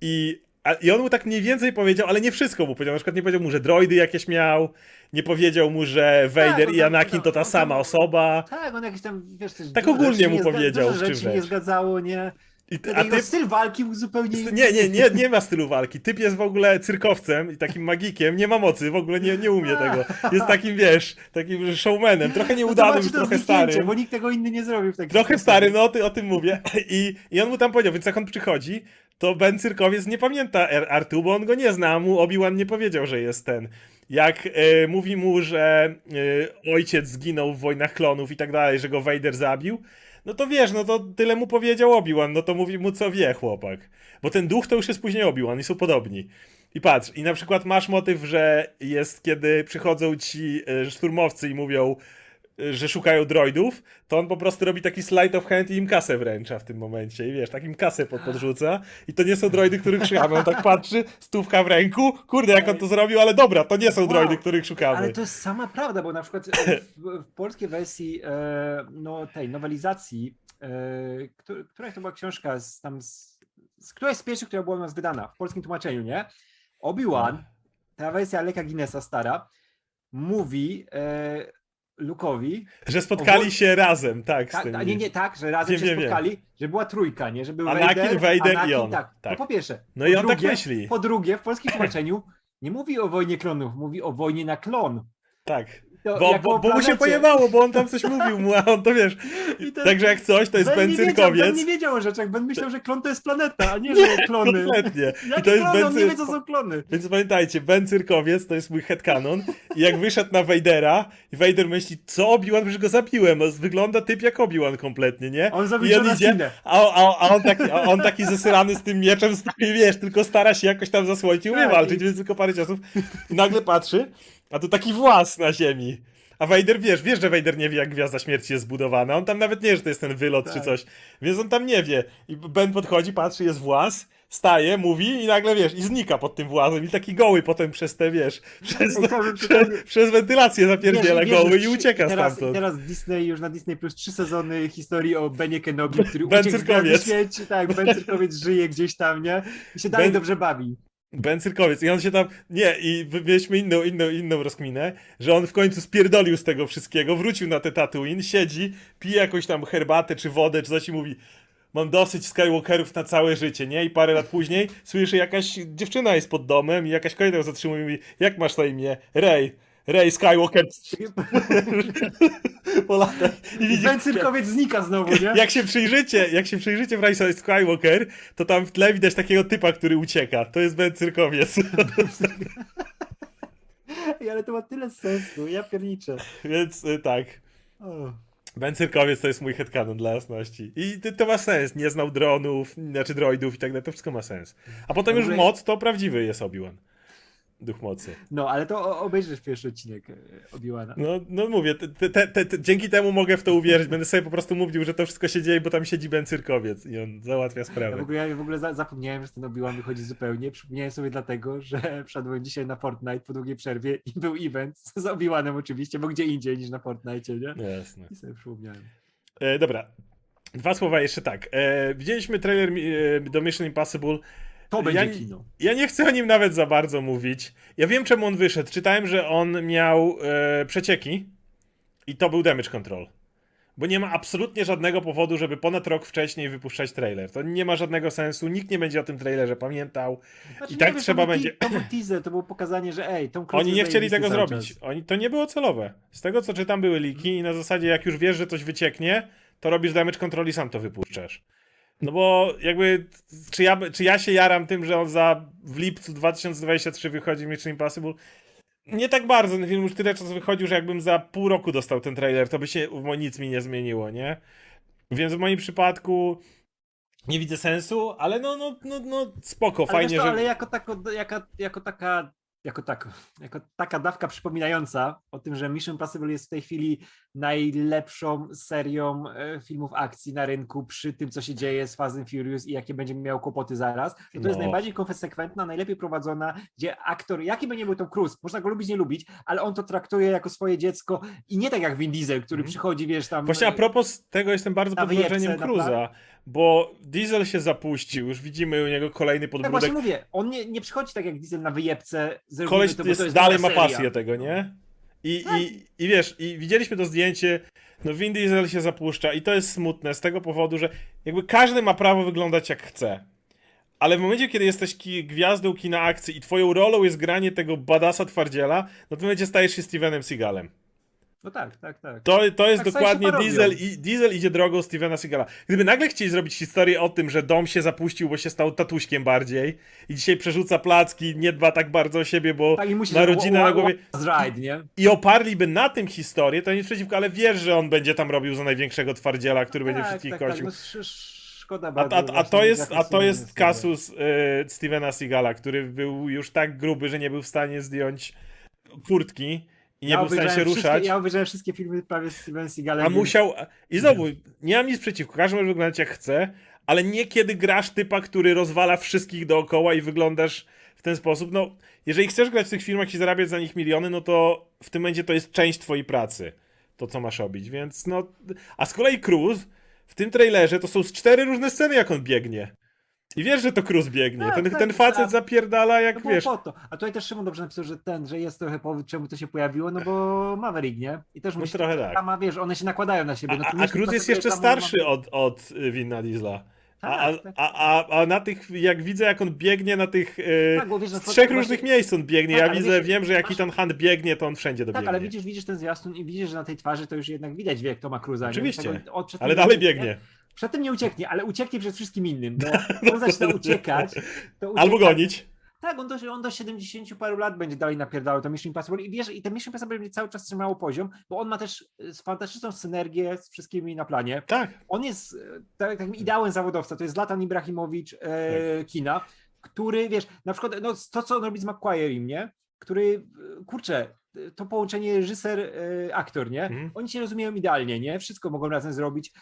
I, a, I on mu tak mniej więcej powiedział, ale nie wszystko mu powiedział. Na przykład nie powiedział mu, że droidy jakieś miał, nie powiedział mu, że Vader on i Anakin to ta sama osoba. Tak, on jakiś tam, wiesz, Tak ogólnie mu nie zga- powiedział, Dużo rzeczy nie zgadzało, nie? I, ty- A a ty, styl walki był zupełnie inny. nie, nie, nie, nie ma stylu walki. Typ jest w ogóle cyrkowcem i takim magikiem, nie ma mocy, w ogóle nie, nie umie tego. Jest takim, wiesz, takim showmanem, trochę nieudanym, Zobaczcie to trochę starym. Bo nikt tego inny nie zrobił w Trochę sposób. stary, no o, ty, o tym mówię. I, I on mu tam powiedział, więc jak on przychodzi, to Ben Cyrkowiec nie pamięta Artu, bo on go nie zna, mu Obi-Wan nie powiedział, że jest ten. Jak e, mówi mu, że e, ojciec zginął w wojnach klonów i tak dalej, że go Vader zabił, no to wiesz, no to tyle mu powiedział Obi-Wan, no to mówi mu co wie chłopak. Bo ten duch to już jest później Obi-Wan i są podobni. I patrz, i na przykład masz motyw, że jest kiedy przychodzą ci e, szturmowcy i mówią, że szukają droidów, to on po prostu robi taki slide of hand i im kasę wręcza w tym momencie. I wiesz, takim kasę pod, podrzuca. I to nie są droidy, których szukamy. On tak patrzy, stówka w ręku. Kurde, jak on to zrobił, ale dobra, to nie są Wow. droidy, których szukamy. Ale to jest sama prawda, bo na przykład e, w, w polskiej wersji e, no, tej nowelizacji, e, któ- któraś to była książka z, tam z, z któraś z pierwszych, która była u nas wydana w polskim tłumaczeniu, nie? Obi-Wan, ta wersja Aleka Guinnessa stara, mówi e, Lukowi, Że spotkali się razem, tak, z tak, nie, nie tak, że razem Wiem, się wiem, wiem. spotkali, że była trójka, nie? Że był Anakin, Vader, Vader i on. Tak. Tak. To po pierwsze. No po i on tak drugie, myśli. Po drugie, w polskim tłumaczeniu nie mówi o wojnie klonów, mówi o wojnie na klon. Tak. Bo, bo, bo mu się pojebało, bo on tam coś mówił mu, a on to wiesz. Ten- Także jak coś, to jest Ben nie wiedział, ben nie wiedział o rzeczach, Ben myślał, że klon to jest planeta, a nie, że klony. Kompletnie. I to jest klony? Ben On nie wie, co są klony. Więc pamiętajcie, Ben Cyrkowiec to jest mój headcanon i jak wyszedł na Vadera i Vader myśli, co Obi-Wan, przecież go zabiłem, wygląda typ jak Obi-Wan kompletnie, nie? On zabił I on idzie, a, a, a, on taki, a on taki zesyrany z tym mieczem, stoi, wiesz, tylko stara się jakoś tam zasłonić i umie Tak, walczyć, więc tylko parę ciosów. I nagle patrzy, a to taki włas na ziemi. A Vader, wiesz, wiesz, że Vader nie wie, jak Gwiazda Śmierci jest zbudowana. On tam nawet nie wie, że to jest ten wylot czy Tak. coś. Więc on tam nie wie. I Ben podchodzi, patrzy, jest włas, staje, mówi i nagle, wiesz, i znika pod tym włazem. I taki goły potem przez te, wiesz, przez, ci, przez, przez wentylację zapierdziela Wiesz- wiesz, goły że i ucieka teraz, stamtąd. Teraz Disney, już na Disney Plus trzy sezony historii o Benie Kenobi, który Ben uciekł z Śmierci. Tak, Ben Cyrkowiec żyje gdzieś tam, nie? I się dalej Ben- dobrze bawi. Ben Cyrkowiec. I on się tam. Nie, i mieliśmy inną, inną, inną rozkminę, że on w końcu spierdolił z tego wszystkiego, wrócił na te Tatooine, siedzi, pije jakąś tam herbatę czy wodę, czy coś i mówi. Mam dosyć Skywalkerów na całe życie, nie? I parę lat później słyszy, jakaś dziewczyna jest pod domem i jakaś ją zatrzymuje i mówi, jak masz na imię? Ray. Ray Skywalker. po latach. I widzi, Ben Cyrkowiec znika znowu, nie? jak się przyjrzycie, jak się przyjrzycie w Rise of Skywalker, to tam w tle widać takiego typa, który ucieka. To jest Ben Cyrkowiec. Ej, ale to ma tyle sensu, ja pierniczę. Więc y, tak. O. Ben Cyrkowiec to jest mój headcanon dla jasności. I to, to ma sens. Nie znał dronów, znaczy droidów i tak dalej. To wszystko ma sens. A potem już moc to prawdziwy jest Obi-Wan. Duch mocy. No, ale to obejrzysz pierwszy odcinek e, Obi-Wana. No, no mówię, te, te, te, dzięki temu mogę w to uwierzyć. Będę sobie po prostu mówił, że to wszystko się dzieje, bo tam siedzi Ben Cyrkowiec i on załatwia Ja w sprawę. ogóle, ja w ogóle za, zapomniałem, że ten Obi-Wan wychodzi zupełnie. Przypomniałem sobie dlatego, że wszedłem dzisiaj na Fortnite po długiej przerwie i był event z Obi-Wanem oczywiście, bo gdzie indziej niż na Fortnite, nie? Jasne. I sobie przypomniałem. E, dobra. Dwa słowa jeszcze tak. E, widzieliśmy trailer e, do Mission Impossible. To Ja będzie nie- kino. Ja nie chcę o nim nawet za bardzo mówić. Ja wiem, czemu on wyszedł. Czytałem, że on miał e, przecieki i to był damage control. Bo nie ma absolutnie żadnego powodu, żeby ponad rok wcześniej wypuszczać trailer. To nie ma żadnego sensu, nikt nie będzie o tym trailerze pamiętał. Znaczy, I tak wiem, trzeba to będzie- To był teaser, to było pokazanie, że ej, tą Oni nie chcieli tego zrobić. czas. Oni, to nie było celowe. Z tego, co czytam, były liki i na zasadzie, jak już wiesz, że coś wycieknie, to robisz damage control i sam to wypuszczasz. No bo jakby, czy ja, czy ja się jaram tym, że on za w lipcu 2023 wychodzi Mission Impossible? Nie tak bardzo, ten film już tyle czasu wychodził, że jakbym za pół roku dostał ten trailer, to by się w- nic mi nie zmieniło, nie? Więc w moim przypadku nie widzę sensu, ale no, no, no, no spoko, Ale, fajnie, wiesz co, że... ale jako, tako, jako taka jako, tak, jako taka dawka przypominająca o tym, że Mission Impossible jest w tej chwili najlepszą serią e, filmów akcji na rynku przy tym, co się dzieje z Fast and Furious i jakie będzie miał kłopoty zaraz, to, to jest No. najbardziej konsekwentna, najlepiej prowadzona, gdzie aktor, jaki by nie był Tom Cruise, można go lubić, nie lubić, ale on to traktuje jako swoje dziecko i nie tak jak Vin Diesel, który Mhm. przychodzi, wiesz, tam... Właśnie a propos tego jestem bardzo pod wrażeniem Cruza, bo Diesel się zapuścił, już widzimy u niego kolejny Tak podbródek. właśnie mówię, on nie, nie przychodzi tak jak Diesel na wyjebce, Koleś to, jest, to jest dalej ma pasję tego, nie? I, Tak. i, I wiesz, i widzieliśmy to zdjęcie, no Vin Diesel się zapuszcza i to jest smutne z tego powodu, że jakby każdy ma prawo wyglądać jak chce. Ale w momencie, kiedy jesteś ki- gwiazdą kina akcji i twoją rolą jest granie tego badasa twardziela, no to w tym momencie stajesz się Stevenem Seagalem. No tak, tak, tak. To, to jest Tak dokładnie. Diesel, i, Diesel idzie drogą Stevena Seagala. Gdyby nagle chcieli zrobić historię o tym, że dom się zapuścił, bo się stał tatuśkiem bardziej i dzisiaj przerzuca placki, nie dba tak bardzo o siebie, bo Tak ma rodzinę na głowie Zrajd, nie? i oparliby na tym historię, to nic przeciwko, ale wiesz, że on będzie tam robił za największego twardziela, który będzie tak, wszystkich tak, tak, kosił. no, szkoda A, bardzo. a, a, to jest, a to jest kasus y, Stevena Seagala, który był już tak gruby, że nie był w stanie zdjąć kurtki i nie Ja był w stanie się ruszać. Ja obejrzałem wszystkie filmy prawie z Steven Seagalem. A musiał. I znowu, nie mam nic przeciwko, każdy może wyglądać jak chce, ale nie kiedy grasz typa, który rozwala wszystkich dookoła i wyglądasz w ten sposób. No, jeżeli chcesz grać w tych filmach i zarabiać za nich miliony, no to w tym momencie to jest część twojej pracy. To, co masz robić, więc no. A z kolei Cruz w tym trailerze to są cztery różne sceny, jak on biegnie. I wiesz, że to Cruz biegnie. Tak, ten, tak, ten facet tak. zapierdala, jak wiesz. po to. A tutaj też Szymon dobrze napisał, że ten, że jest trochę powód, czemu to się pojawiło, no bo Maverick, nie? I też No musi, trochę tak. Tam, a wiesz, one się nakładają na siebie. No A, a, a Cruz jest jeszcze starszy ma- od, od y, Winna Diesla. A, a, Tak, a, a, a na tych, jak widzę, jak on biegnie na tych. Yy, Tak, bo wiesz, z trzech właśnie- różnych miejsc on biegnie. Tak, ja widzę, wiesz, wiem, że jak Ethan Hunt biegnie, to on wszędzie dobiegnie. Tak, ale widzisz, widzisz ten zwiastun i widzisz, że na tej twarzy to już jednak widać wiek Toma Cruza. nie? Oczywiście, tym ale nie dalej ucieknie. biegnie. Przed tym nie ucieknie, ale ucieknie przed wszystkim innym. Bo on zaczyna uciekać. Ucieka, Albo gonić. Tak, on do, on do 70 paru lat będzie dalej napierdalał to Mission Impossible i wiesz, i ten Mission Impossible będzie cały czas trzymało poziom, bo on ma też y, fantastyczną synergię z wszystkimi na planie. Tak. On jest e, tak, takim ideałem zawodowca, to jest Zlatan Ibrahimowicz e, Tak. kina, który, wiesz, na przykład no, to, co on robi z McQuarrie'em, nie? Który, kurczę, to połączenie reżyser, e, aktor, nie? Mhm. Oni się rozumieją idealnie, nie? Wszystko mogą razem zrobić,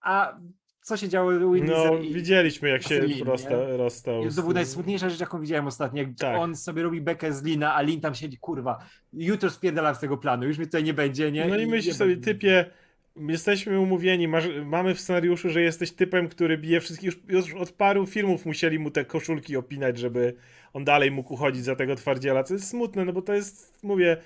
a co się działo u Win No, i- widzieliśmy, jak się prosta, nie? rozstał. to była najsmutniejsza rzecz, jaką widziałem ostatnio, jak Tak. on sobie robi bekę z Lina, a Lin tam siedzi, kurwa, jutro spierdalam z tego planu, już mnie tutaj nie będzie, nie? No i myślisz sobie, typie, jesteśmy umówieni, masz, mamy w scenariuszu, że jesteś typem, który bije wszystkich. Już, już od paru filmów musieli mu te koszulki opinać, żeby on dalej mógł uchodzić za tego twardziela, co jest smutne, no bo to jest, mówię,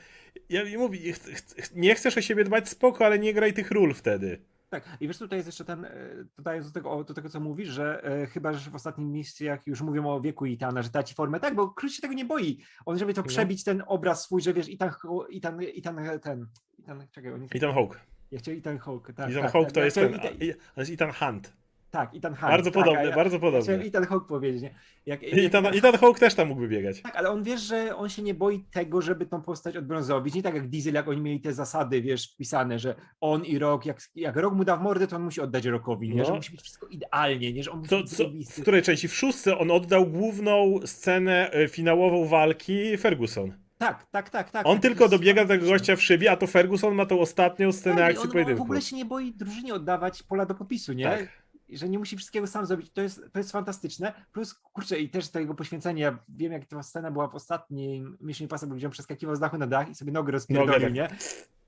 ja ja mówię, ch ch nie chcesz o siebie dbać, spoko, ale nie graj tych ról wtedy. Tak, i wiesz, tutaj jest jeszcze ten, e, dodając do tego, do tego co mówisz, że e, chyba, że w ostatnich misjach już mówią o wieku Itana, że traci formę, tak, bo Cruz się tego nie boi. On, żeby to No. przebić ten obraz swój, że wiesz, Itan, Itan, Itan ten, Itan, czekaj, on jest, Ethan Hawke. ja chciałem Itan Hawke, tak. Ethan tak, Hawke tak, to ja jest ten, Ethan- i- Ethan Hunt. Tak, Ethan Hunt. Bardzo tak, podobny, ja- bardzo Chciałem podobny. Ethan Hawke powiedzieć, nie? Jak, I Ethan, Ethan Hawke też tam mógłby biegać. Tak, ale on wiesz, że on się nie boi tego, żeby tą postać odbrązowić. Nie tak jak Diesel, jak oni mieli te zasady, wiesz, wpisane, że on i Rock, jak, jak Rock mu da w mordę, to on musi oddać Rockowi, nie? No. Że musi być wszystko idealnie, nie? Że on musi Co, co, w której części? W szóstce on oddał główną scenę e, finałową walki Ferguson. Tak, tak, tak, tak. On tak, tylko dobiega do tego gościa w szybie, a to Ferguson ma tą ostatnią scenę Tak, i akcji on, on pojedynku. w ogóle się nie boi drużynie oddawać pola do popisu, nie? Tak. Że nie musi wszystkiego sam zrobić. To jest, to jest fantastyczne. Plus, kurczę, i też to jego poświęcenie. Ja wiem, jak ta scena była w ostatnim Mission Impossible, gdzie on przeskakiwał z dachu na dach i sobie nogę rozpierdolił, tak. nie?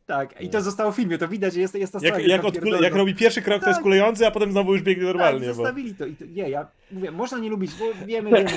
Tak, i to zostało w filmie, to widać, że jest, jest ta Jak, jak, odkule, jak robi pierwszy krok, to jest Tak. kulejący, a potem znowu już biegnie normalnie. tak, bo... zostawili to. I to. Nie, ja mówię, można nie lubić, bo wiemy, wiemy,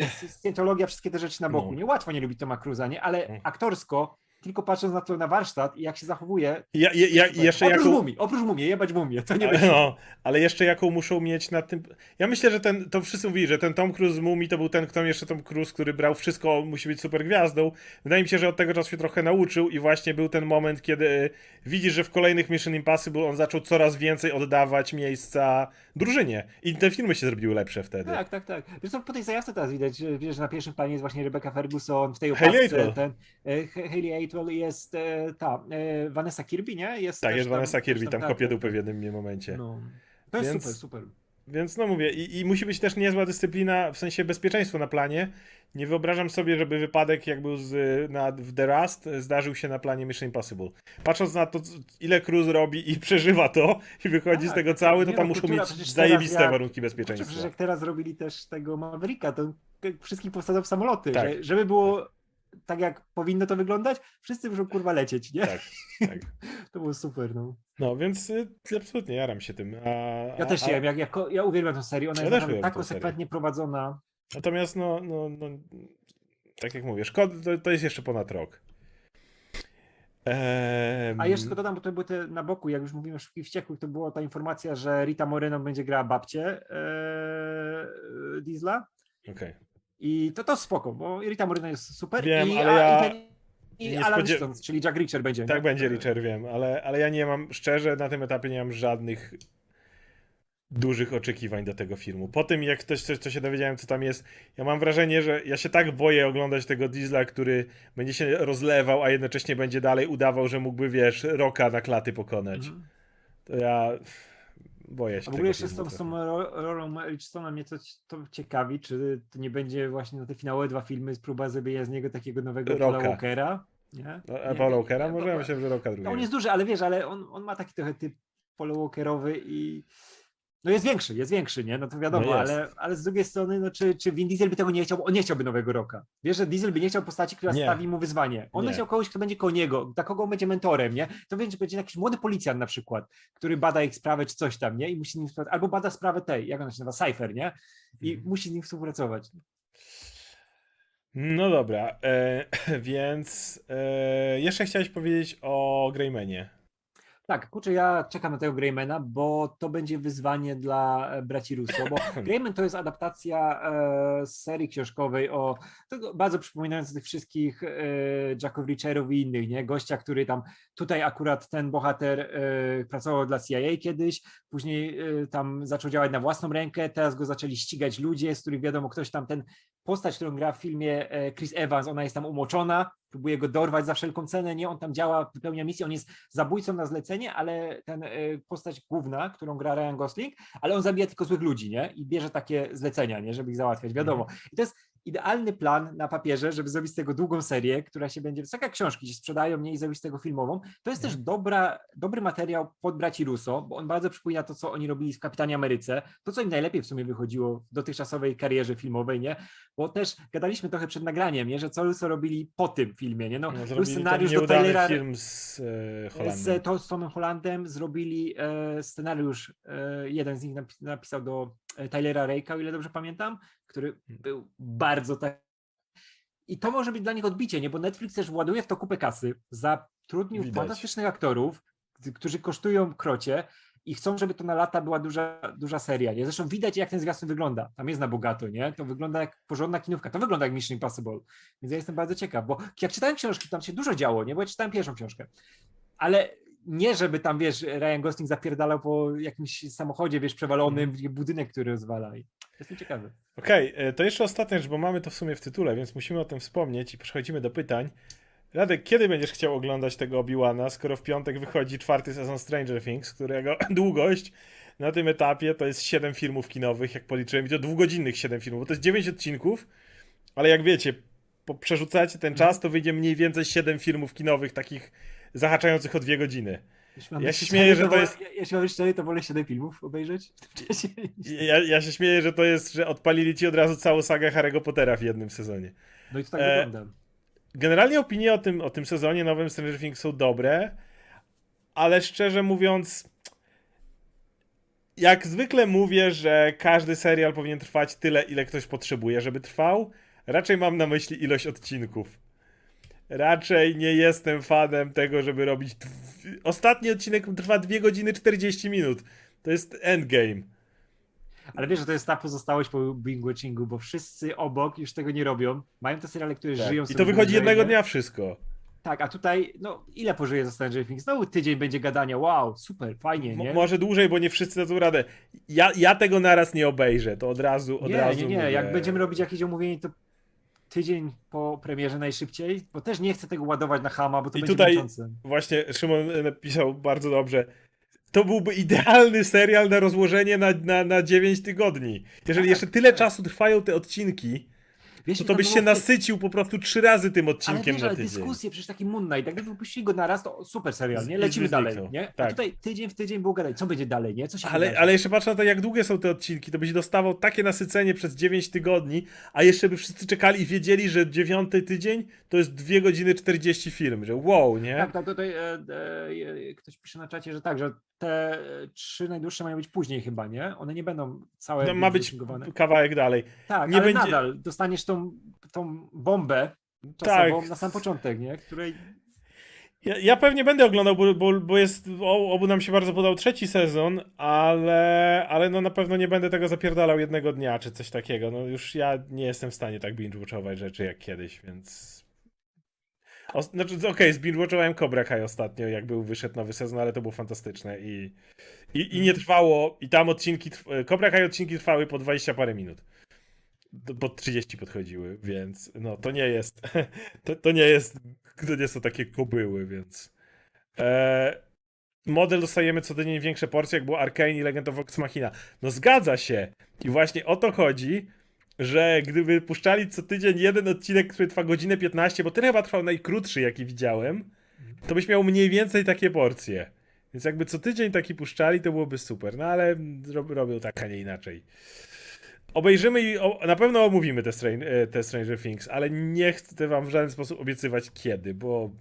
scientologia, wszystkie te rzeczy na boku. No. Nie łatwo nie lubić Toma Cruza, nie? Ale Mm. aktorsko, tylko patrząc na to na warsztat i jak się zachowuje. Ja, ja, ja, jeszcze oprócz jaką... mumii, oprócz mumii, jebać mumię, to nie Ale, będzie. no, ale jeszcze jaką muszą mieć na tym. Ja myślę, że ten, to wszyscy mówili, że ten Tom Cruise z Mumii to był ten, kto jeszcze Tom Cruise, który brał wszystko, musi być super gwiazdą. Wydaje mi się, że od tego czasu się trochę nauczył i właśnie był ten moment, kiedy widzisz, że w kolejnych Mission Impossible on zaczął coraz więcej oddawać miejsca drużynie. I te filmy się zrobiły lepsze wtedy. Tak, tak, tak. Wiesz co, po tej zajawce teraz widać, wiesz, że na pierwszym planie jest właśnie Rebecca Ferguson, w tej Hayley opasce Atwell. ten, e, Hayley Atwell jest e, ta, e, Vanessa Kirby, nie? Jest Tak, jest tam- Vanessa Kirby, tam tak, kopie tak. dupy w jednym momencie. No. To jest Więc- super, super. Więc no mówię, i, i musi być też niezła dyscyplina, w sensie bezpieczeństwo na planie. Nie wyobrażam sobie, żeby wypadek jak był z, na, w The Rust zdarzył się na planie Mission Impossible. Patrząc na to, ile Cruise robi i przeżywa to i wychodzi Tak, z tego cały, to tam no, muszą mieć przecież zajebiste jak- warunki Przecież bezpieczeństwa. jak teraz robili też tego Mavericka, to wszystkich posadzą w samoloty, Tak. że, żeby było tak jak powinno to wyglądać, wszyscy muszą kurwa lecieć, nie? Tak, tak. To było super, no. No więc y, absolutnie jaram się tym. A, Ja też a, się, jak, jak, ja uwielbiam tę serię, ona Ja jest tak konsekwentnie prowadzona. Natomiast no, no, no tak jak mówię, szkoda, to, to jest jeszcze ponad rok. A jeszcze tylko dodam, bo to były te na boku, jak już mówimy o Szybkich Wściekłych, to była ta informacja, że Rita Moreno będzie grała babcię e, Diesla okej. i to to spoko, bo Rita Moreno jest super Wiem, i, ale a, ja i, ten, i nie Alan spodzie- Stone, czyli Jack Reacher będzie. Tak nie? będzie, E, Richard, wiem, ale, ale ja nie mam, szczerze, na tym etapie nie mam żadnych dużych oczekiwań do tego filmu. Po tym, jak ktoś coś, co się dowiedziałem, co tam jest, ja mam wrażenie, że ja się tak boję oglądać tego Diesla, który będzie się rozlewał, a jednocześnie będzie dalej udawał, że mógłby, wiesz, roka na klaty pokonać. Mhm. To ja boję się A w ogóle jeszcze z tą, z tą ro- rolą Richardsona mnie to, to ciekawi, czy to nie będzie właśnie na te finałowe dwa filmy próba zrobienia z niego takiego nowego Roka. Walkera. Nie? No, A Walkera? nie, Może ja myślałem, że roka No, drugiego. on jest duży, ale wiesz, ale on, on ma taki trochę typ Paul Walkerowy i no jest większy, jest większy, nie? No to wiadomo, No ale, ale z drugiej strony, no czy, czy Vin Diesel by tego nie chciał? On nie chciałby nowego roka. Wiesz, że Diesel by nie chciał postaci, która Nie. stawi mu wyzwanie. On Nie. chciał kogoś, kto będzie koło niego, dla kogo on będzie mentorem, nie? To będzie, będzie jakiś młody policjant na przykład, który bada ich sprawę czy coś tam, nie? I musi z nim współpracować. Albo bada sprawę tej, jak ona się nazywa, Cypher, nie? I Mhm. musi z nim współpracować. No dobra, e, więc e, jeszcze chciałeś powiedzieć o Greymanie. Tak, kurczę, ja czekam na tego Greymana, bo to będzie wyzwanie dla e, braci Russo, bo Greyman to jest adaptacja e, z serii książkowej o, tego bardzo przypominająca tych wszystkich e, Jacków Reacherów i innych, nie? Gościa, który tam, tutaj akurat ten bohater e, pracował dla CIA kiedyś, później e, tam zaczął działać na własną rękę, teraz go zaczęli ścigać ludzie, z których wiadomo, ktoś tam, ten postać, którą gra w filmie e, Chris Evans, ona jest tam umoczona, próbuje go dorwać za wszelką cenę, nie? On tam działa, wypełnia misję, on jest zabójcą na zlecenie, ale ten e, postać główna, którą gra Ryan Gosling, ale on zabija tylko złych ludzi, nie? I bierze takie zlecenia, nie? Żeby ich załatwiać, wiadomo. I to jest idealny plan na papierze, żeby zrobić z tego długą serię, która się będzie, tak jak książki się sprzedają, nie? I zrobić z tego filmową. To jest też dobra, dobry materiał pod braci Russo, bo on bardzo przypomina to, co oni robili w Kapitanie Ameryce, to, co im najlepiej w sumie wychodziło w dotychczaszowej karierze filmowej, nie? Bo też gadaliśmy trochę przed nagraniem, nie? Że co Russo robili po tym filmie, nie? No, No, był scenariusz do Taylora, film z e, Holandem. z, to, z Tomem Hollandem zrobili e, scenariusz, e, jeden z nich napi- napisał do Tylera Rake'a, o ile dobrze pamiętam, który był bardzo tak. I to może być dla nich odbicie, nie? Bo Netflix też ładuje w to kupę kasy, zatrudnił Widać. fantastycznych aktorów, którzy kosztują krocie i chcą, żeby to na lata była duża, duża seria, nie? Zresztą widać, jak ten zwiastun wygląda. Tam jest na bogato, nie? To wygląda jak porządna kinówka. To wygląda jak Mission Impossible. Więc ja jestem bardzo ciekaw, bo jak czytałem książki, tam się dużo działo, nie? Bo ja czytałem pierwszą książkę. Ale nie, żeby tam, wiesz, Ryan Gosling zapierdalał po jakimś samochodzie, wiesz, przewalonym, budynek, który rozwala. I jestem ciekawy. Okej, e, to jeszcze ostatnia rzecz, bo mamy to w sumie w tytule, więc musimy o tym wspomnieć i przechodzimy do pytań. Radek, kiedy będziesz chciał oglądać tego Obi-Wana, skoro w piątek wychodzi czwarty sezon Stranger Things, którego długość na tym etapie to jest 7 filmów kinowych, jak policzyłem, i to dwugodzinnych 7 filmów, bo to jest 9 odcinków, ale jak wiecie, przerzucacie ten czas, to wyjdzie mniej więcej 7 filmów kinowych, takich zahaczających o dwie godziny. Mam Ja się śmieję, że to jest- Jeśli mam być szczery, to wolę 7 filmów obejrzeć w tym czasie. Ja, ja się śmieję, że to jest, że odpalili ci od razu całą sagę Harry'ego Pottera w jednym sezonie. No i to tak E, wygląda. Generalnie opinie o tym, o tym sezonie nowym Stranger Things są dobre, ale szczerze mówiąc, jak zwykle mówię, że każdy serial powinien trwać tyle, ile ktoś potrzebuje, żeby trwał. Raczej mam na myśli ilość odcinków. Raczej nie jestem fanem tego, żeby robić. Ostatni odcinek trwa 2 godziny 40 minut. To jest endgame. Ale wiesz, że to jest ta pozostałość po binge-watchingu, bo wszyscy obok już tego nie robią. Mają te seriale, które żyją I to wychodzi jednego dnia wszystko. Tak, a tutaj, no ile pożyje za Stranger Things? Znowu tydzień będzie gadania, wow, super, fajnie, Mo- nie? może dłużej, bo nie wszyscy dadzą radę. Ja, ja tego naraz nie obejrzę, to od razu, od nie, razu nie, nie, mówię. jak będziemy robić jakieś omówienie, to tydzień po premierze najszybciej, bo też nie chcę tego ładować na hama, bo to I będzie tutaj- męczące. Właśnie Szymon napisał bardzo dobrze. to byłby idealny serial na rozłożenie na, na, na 9 tygodni. Jeżeli Tak, jeszcze tyle czasu trwają te odcinki, Wiesz, to, ile to byś się nasycił po prostu trzy razy tym Ale odcinkiem wiesz, na ale tydzień. dyskusje, przecież taki Moon Knight, jakby wypuścili go naraz, to super serial, nie? Lecimy dalej, nie? A Tak. tutaj tydzień w tydzień było gadać, co będzie dalej, nie? Co się Ale, wydarzy? ale jeszcze patrz na to, jak długie są te odcinki, to byś dostawał takie nasycenie przez 9 tygodni, a jeszcze by wszyscy czekali i wiedzieli, że dziewiąty tydzień to jest 2 godziny 40 film, że wow, nie? Tak, tak, tutaj e, e, ktoś pisze na czacie, że tak, że te e, trzy najdłuższe mają być później chyba, nie? One nie będą całe No, ma być kawałek dalej. Tak, nie ale będzie- nadal dostaniesz tą, tą bombę czasową Tak. na sam początek, nie? Której Ja, ja pewnie będę oglądał, bo, bo, bo jest, obu nam się bardzo podobał trzeci sezon, ale, ale no na pewno nie będę tego zapierdalał jednego dnia, czy coś takiego. No już ja nie jestem w stanie tak binge-watchować rzeczy jak kiedyś, więc... O, znaczy, okej, zbinge-watchowałem Cobra Kai ostatnio, jak był, wyszedł nowy sezon, ale to było fantastyczne i, i, i nie trwało, i tam odcinki, trw- Cobra Kai odcinki trwały po 20 parę minut. Po 30 podchodziły, więc no to nie jest, to, to nie jest, to nie są takie kobyły, więc... E, model dostajemy co tydzień większe porcje, jak było Arcane i Legend of Vox Machina. No zgadza się. I właśnie o to chodzi, że gdyby puszczali co tydzień jeden odcinek, który trwa godzinę 15, bo ten chyba trwał najkrótszy, jaki widziałem, to byś miał mniej więcej takie porcje. Więc jakby co tydzień taki puszczali, to byłoby super. No ale rob, robią tak, a nie inaczej. Obejrzymy i o, na pewno omówimy te, Stran- e, te Stranger Things, ale nie chcę wam w żaden sposób obiecywać kiedy, bo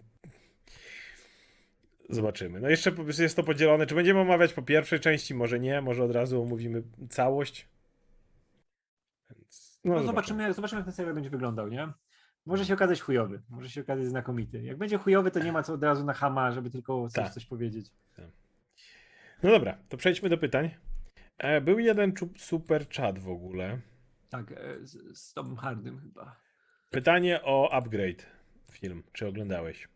Zobaczymy. No jeszcze jest to podzielone. Czy będziemy omawiać po pierwszej części? Może nie, może od razu omówimy całość. Więc, No, zobaczymy, jak, zobaczymy, jak ten serial będzie wyglądał, nie? Może się okazać chujowy, może się okazać znakomity. Jak będzie chujowy, to nie ma co od razu na hama, żeby tylko coś, Tak. coś powiedzieć. No dobra, to przejdźmy do pytań. E, Był jeden super chat w ogóle. Tak, e, z, z Tomem Hardym chyba. Pytanie o upgrade film. Czy oglądałeś?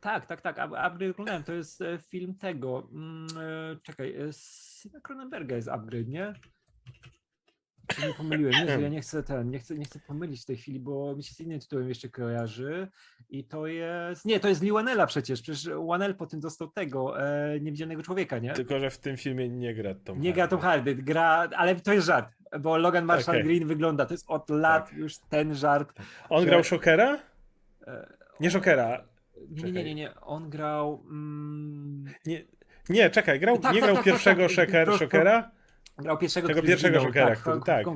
Tak, tak, tak, Up- Upgrade oglądałem, to jest e, film tego, mm, czekaj, z Cronenberga jest Upgrade, nie? Czy Nie pomyliłem, Jezu, ja nie chcę ten, nie chcę, nie chcę pomylić w tej chwili, bo mi się z innym tytułem jeszcze kojarzy i to jest, nie, to jest Lee Wanella przecież, przecież Wanell po tym dostał tego, e, Niewidzialnego Człowieka, nie? Tylko, że w tym filmie nie gra Tom Nie gra Hardy. Tom Hardy, gra, ale to jest żart, bo Logan Marshall Okej. Green wygląda, to jest od lat Tak. już ten żart. On że- grał Shockera? E, Nie Shockera. Nie, nie, nie, nie, on grał... Mm, Nie, nie czekaj, grał, Tak, nie tak, grał tak, tak, pierwszego tak. Shockera? Grał pierwszego, Tego pierwszego zginął, Jokera, tak, który- tak.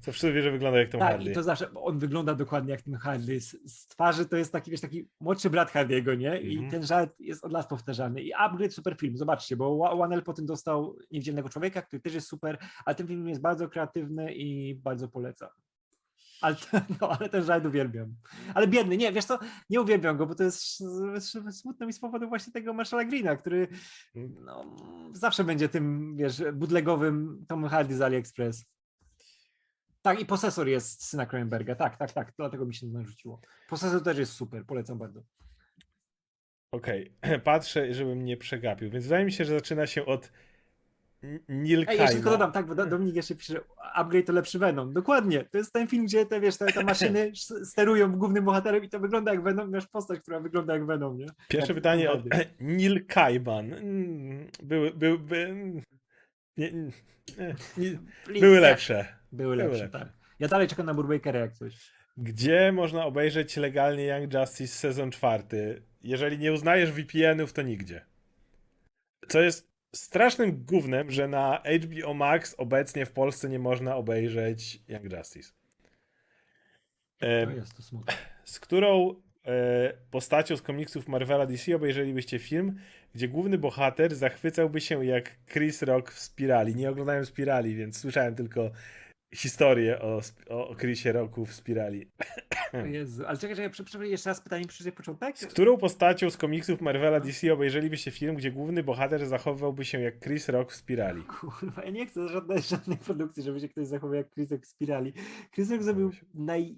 Co wszyscy wie, że wygląda jak Tom Tak, Hardy. i to zawsze, bo on wygląda dokładnie jak ten Hardy. Z, z twarzy to jest taki, wiesz, taki młodszy brat Hardy'ego, nie? I Mhm. ten żart jest od lat powtarzany. I Upgrade super film, zobaczcie, bo Wa- Wanel potem dostał Niewidzialnego Człowieka, który też jest super, ale ten film jest bardzo kreatywny i bardzo polecam. Ale, no, ale ten żart uwielbiam. Ale biedny, nie, wiesz co, nie uwielbiam go, bo to jest smutno mi z powodu właśnie tego Marshalla Greena, który no, zawsze będzie tym, wiesz, bootlegowym Tom Hardy z AliExpress. Tak, i Posesor jest syna Cronenberga, tak, tak, tak, dlatego mi się to narzuciło. Posesor też jest super, polecam bardzo. Okej, patrzę, żebym nie przegapił, więc wydaje mi się, że zaczyna się od Neil Ej, jeszcze tylko dodam, tak, bo Do- Dominik jeszcze pisze, że upgrade to lepszy Venom. Dokładnie, to jest ten film, gdzie te, wiesz, te, te maszyny sterują głównym bohaterem i to wygląda jak Venom, masz postać, która wygląda jak Venom, nie? Pierwsze Jak pytanie od Tom Hardy. Neil Kaiman. Mm, Były, były, by, nie, nie, nie, Please, były nie. lepsze. Były Były lepsze, lepsze. tak. Ja dalej czekam na Burbakera jak coś. Gdzie można obejrzeć legalnie Young Justice sezon czwarty? Jeżeli nie uznajesz VPN-ów, to nigdzie. Co jest strasznym gównem, że na HBO Max obecnie w Polsce nie można obejrzeć Young Justice. E, To jest to smutne. z którą e, postacią z komiksów Marvela DC obejrzelibyście film, gdzie główny bohater zachwycałby się jak Chris Rock w Spirali. Nie oglądałem Spirali, więc słyszałem tylko historię o, o Chrisie Rocku w Spirali. Jezu, ale czekaj, czekaj, przepraszam, jeszcze raz pytanie przeczytaj początek? Z którą postacią z komiksów Marvela DC obejrzelibyście film, gdzie główny bohater zachowywałby się jak Chris Rock w Spirali? Kurwa, ja nie chcę żadnej, żadnej produkcji, żeby się ktoś zachował jak Chris w Spirali. Chris Rock zrobił Ja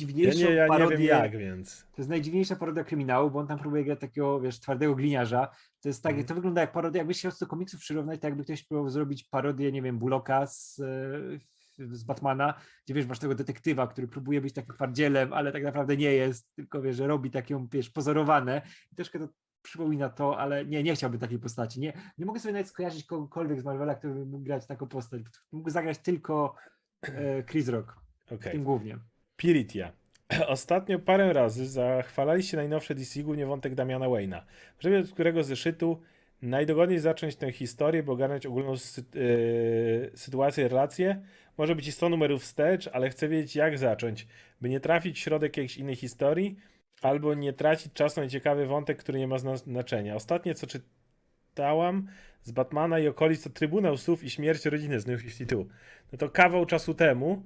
najdziwniejszą nie, ja nie parodię. wiem jak, więc... To jest najdziwniejsza parodia kryminału, bo on tam próbuje grać takiego, wiesz, twardego gliniarza. To jest tak, Mhm. to wygląda jak parodia, jakbyś chciał do komiksów przyrównać, tak jakby ktoś próbował zrobić parodię, nie wiem, Bullocka z, e, z Batmana, gdzie wiesz, masz tego detektywa, który próbuje być takim twardzielem, ale tak naprawdę nie jest, tylko wiesz, że robi taką, wiesz, pozorowane. I troszkę to przypomina to, ale nie, nie chciałbym takiej postaci. Nie, nie mogę sobie nawet skojarzyć kogokolwiek z Marvela, który mógł grać taką postać. Mógł zagrać tylko e, Chris Rock, w Okej. tym głównie. Piritia. Ostatnio parę razy zachwalaliście najnowsze DC, głównie wątek Damiana Wayne'a. Żeby od którego zeszytu najdogodniej zacząć tę historię, by ogarnąć ogólną sy- yy, sytuację, relację. Może być i 100 numerów wstecz, ale chcę wiedzieć jak zacząć, by nie trafić w środek jakiejś innej historii, albo nie tracić czasu na ciekawy wątek, który nie ma zna- znaczenia. Ostatnie co czytałam z Batmana i okolic to Trybunał Słów i Śmierć rodziny z New 52. No to kawał czasu temu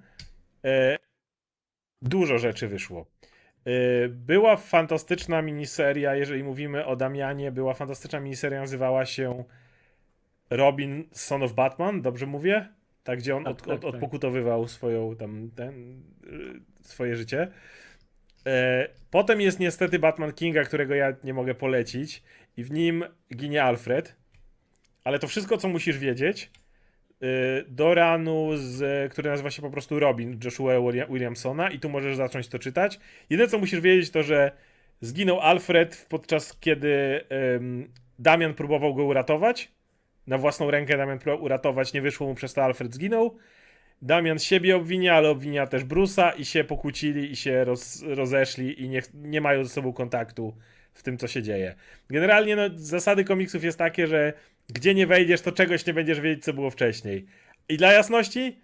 e, dużo rzeczy wyszło. E, Była fantastyczna miniseria, jeżeli mówimy o Damianie, była fantastyczna miniseria, nazywała się Robin Son of Batman, dobrze mówię? Tak, gdzie on Tak, od, tak, od, tak. odpokutowywał swoją tam, ten, y, swoje życie. E, Potem jest niestety Batman Kinga, którego ja nie mogę polecić i w nim ginie Alfred. Ale to wszystko, co musisz wiedzieć, y, do ranu, z, który nazywa się po prostu Robin Joshua William- Williamsona i tu możesz zacząć to czytać. Jedyne, co musisz wiedzieć, to, że zginął Alfred podczas kiedy ym, Damian próbował go uratować. Na własną rękę Damian próbował uratować, nie wyszło mu, przez to Alfred zginął. Damian siebie obwinia, ale obwinia też Brusa i się pokłócili i się roz, rozeszli i nie, nie mają ze sobą kontaktu w tym, co się dzieje. Generalnie no, zasady komiksów jest takie, że gdzie nie wejdziesz, to czegoś nie będziesz wiedzieć, co było wcześniej. I dla jasności,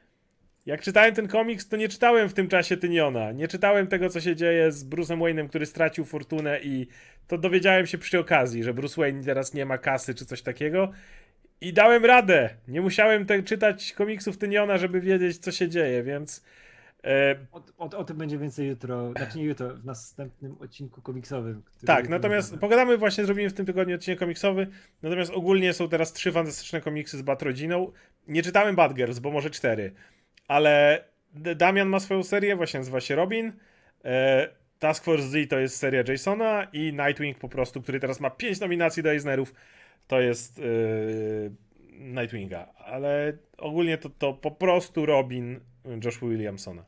jak czytałem ten komiks, to nie czytałem w tym czasie Tyniona. Nie czytałem tego, co się dzieje z Bruce'em Wayne'em, który stracił fortunę i to dowiedziałem się przy okazji, że Bruce Wayne teraz nie ma kasy czy coś takiego. I dałem radę. Nie musiałem te, czytać komiksów Tyniona, żeby wiedzieć, co się dzieje, więc... E, O, o, o tym będzie więcej jutro, znaczy nie jutro, w następnym odcinku komiksowym. Tak, natomiast pogadamy właśnie, zrobimy w tym tygodniu odcinek komiksowy. Natomiast ogólnie są teraz trzy fantastyczne komiksy z Batrodziną. Nie czytałem Batgirls, bo może cztery, ale Damian ma swoją serię, właśnie nazywa się Robin. E, Task Force Z to jest seria Jasona i Nightwing po prostu, który teraz ma pięć nominacji do Eisnerów, to jest e, Nightwinga. Ale ogólnie to, to po prostu Robin Joshua Williamsona.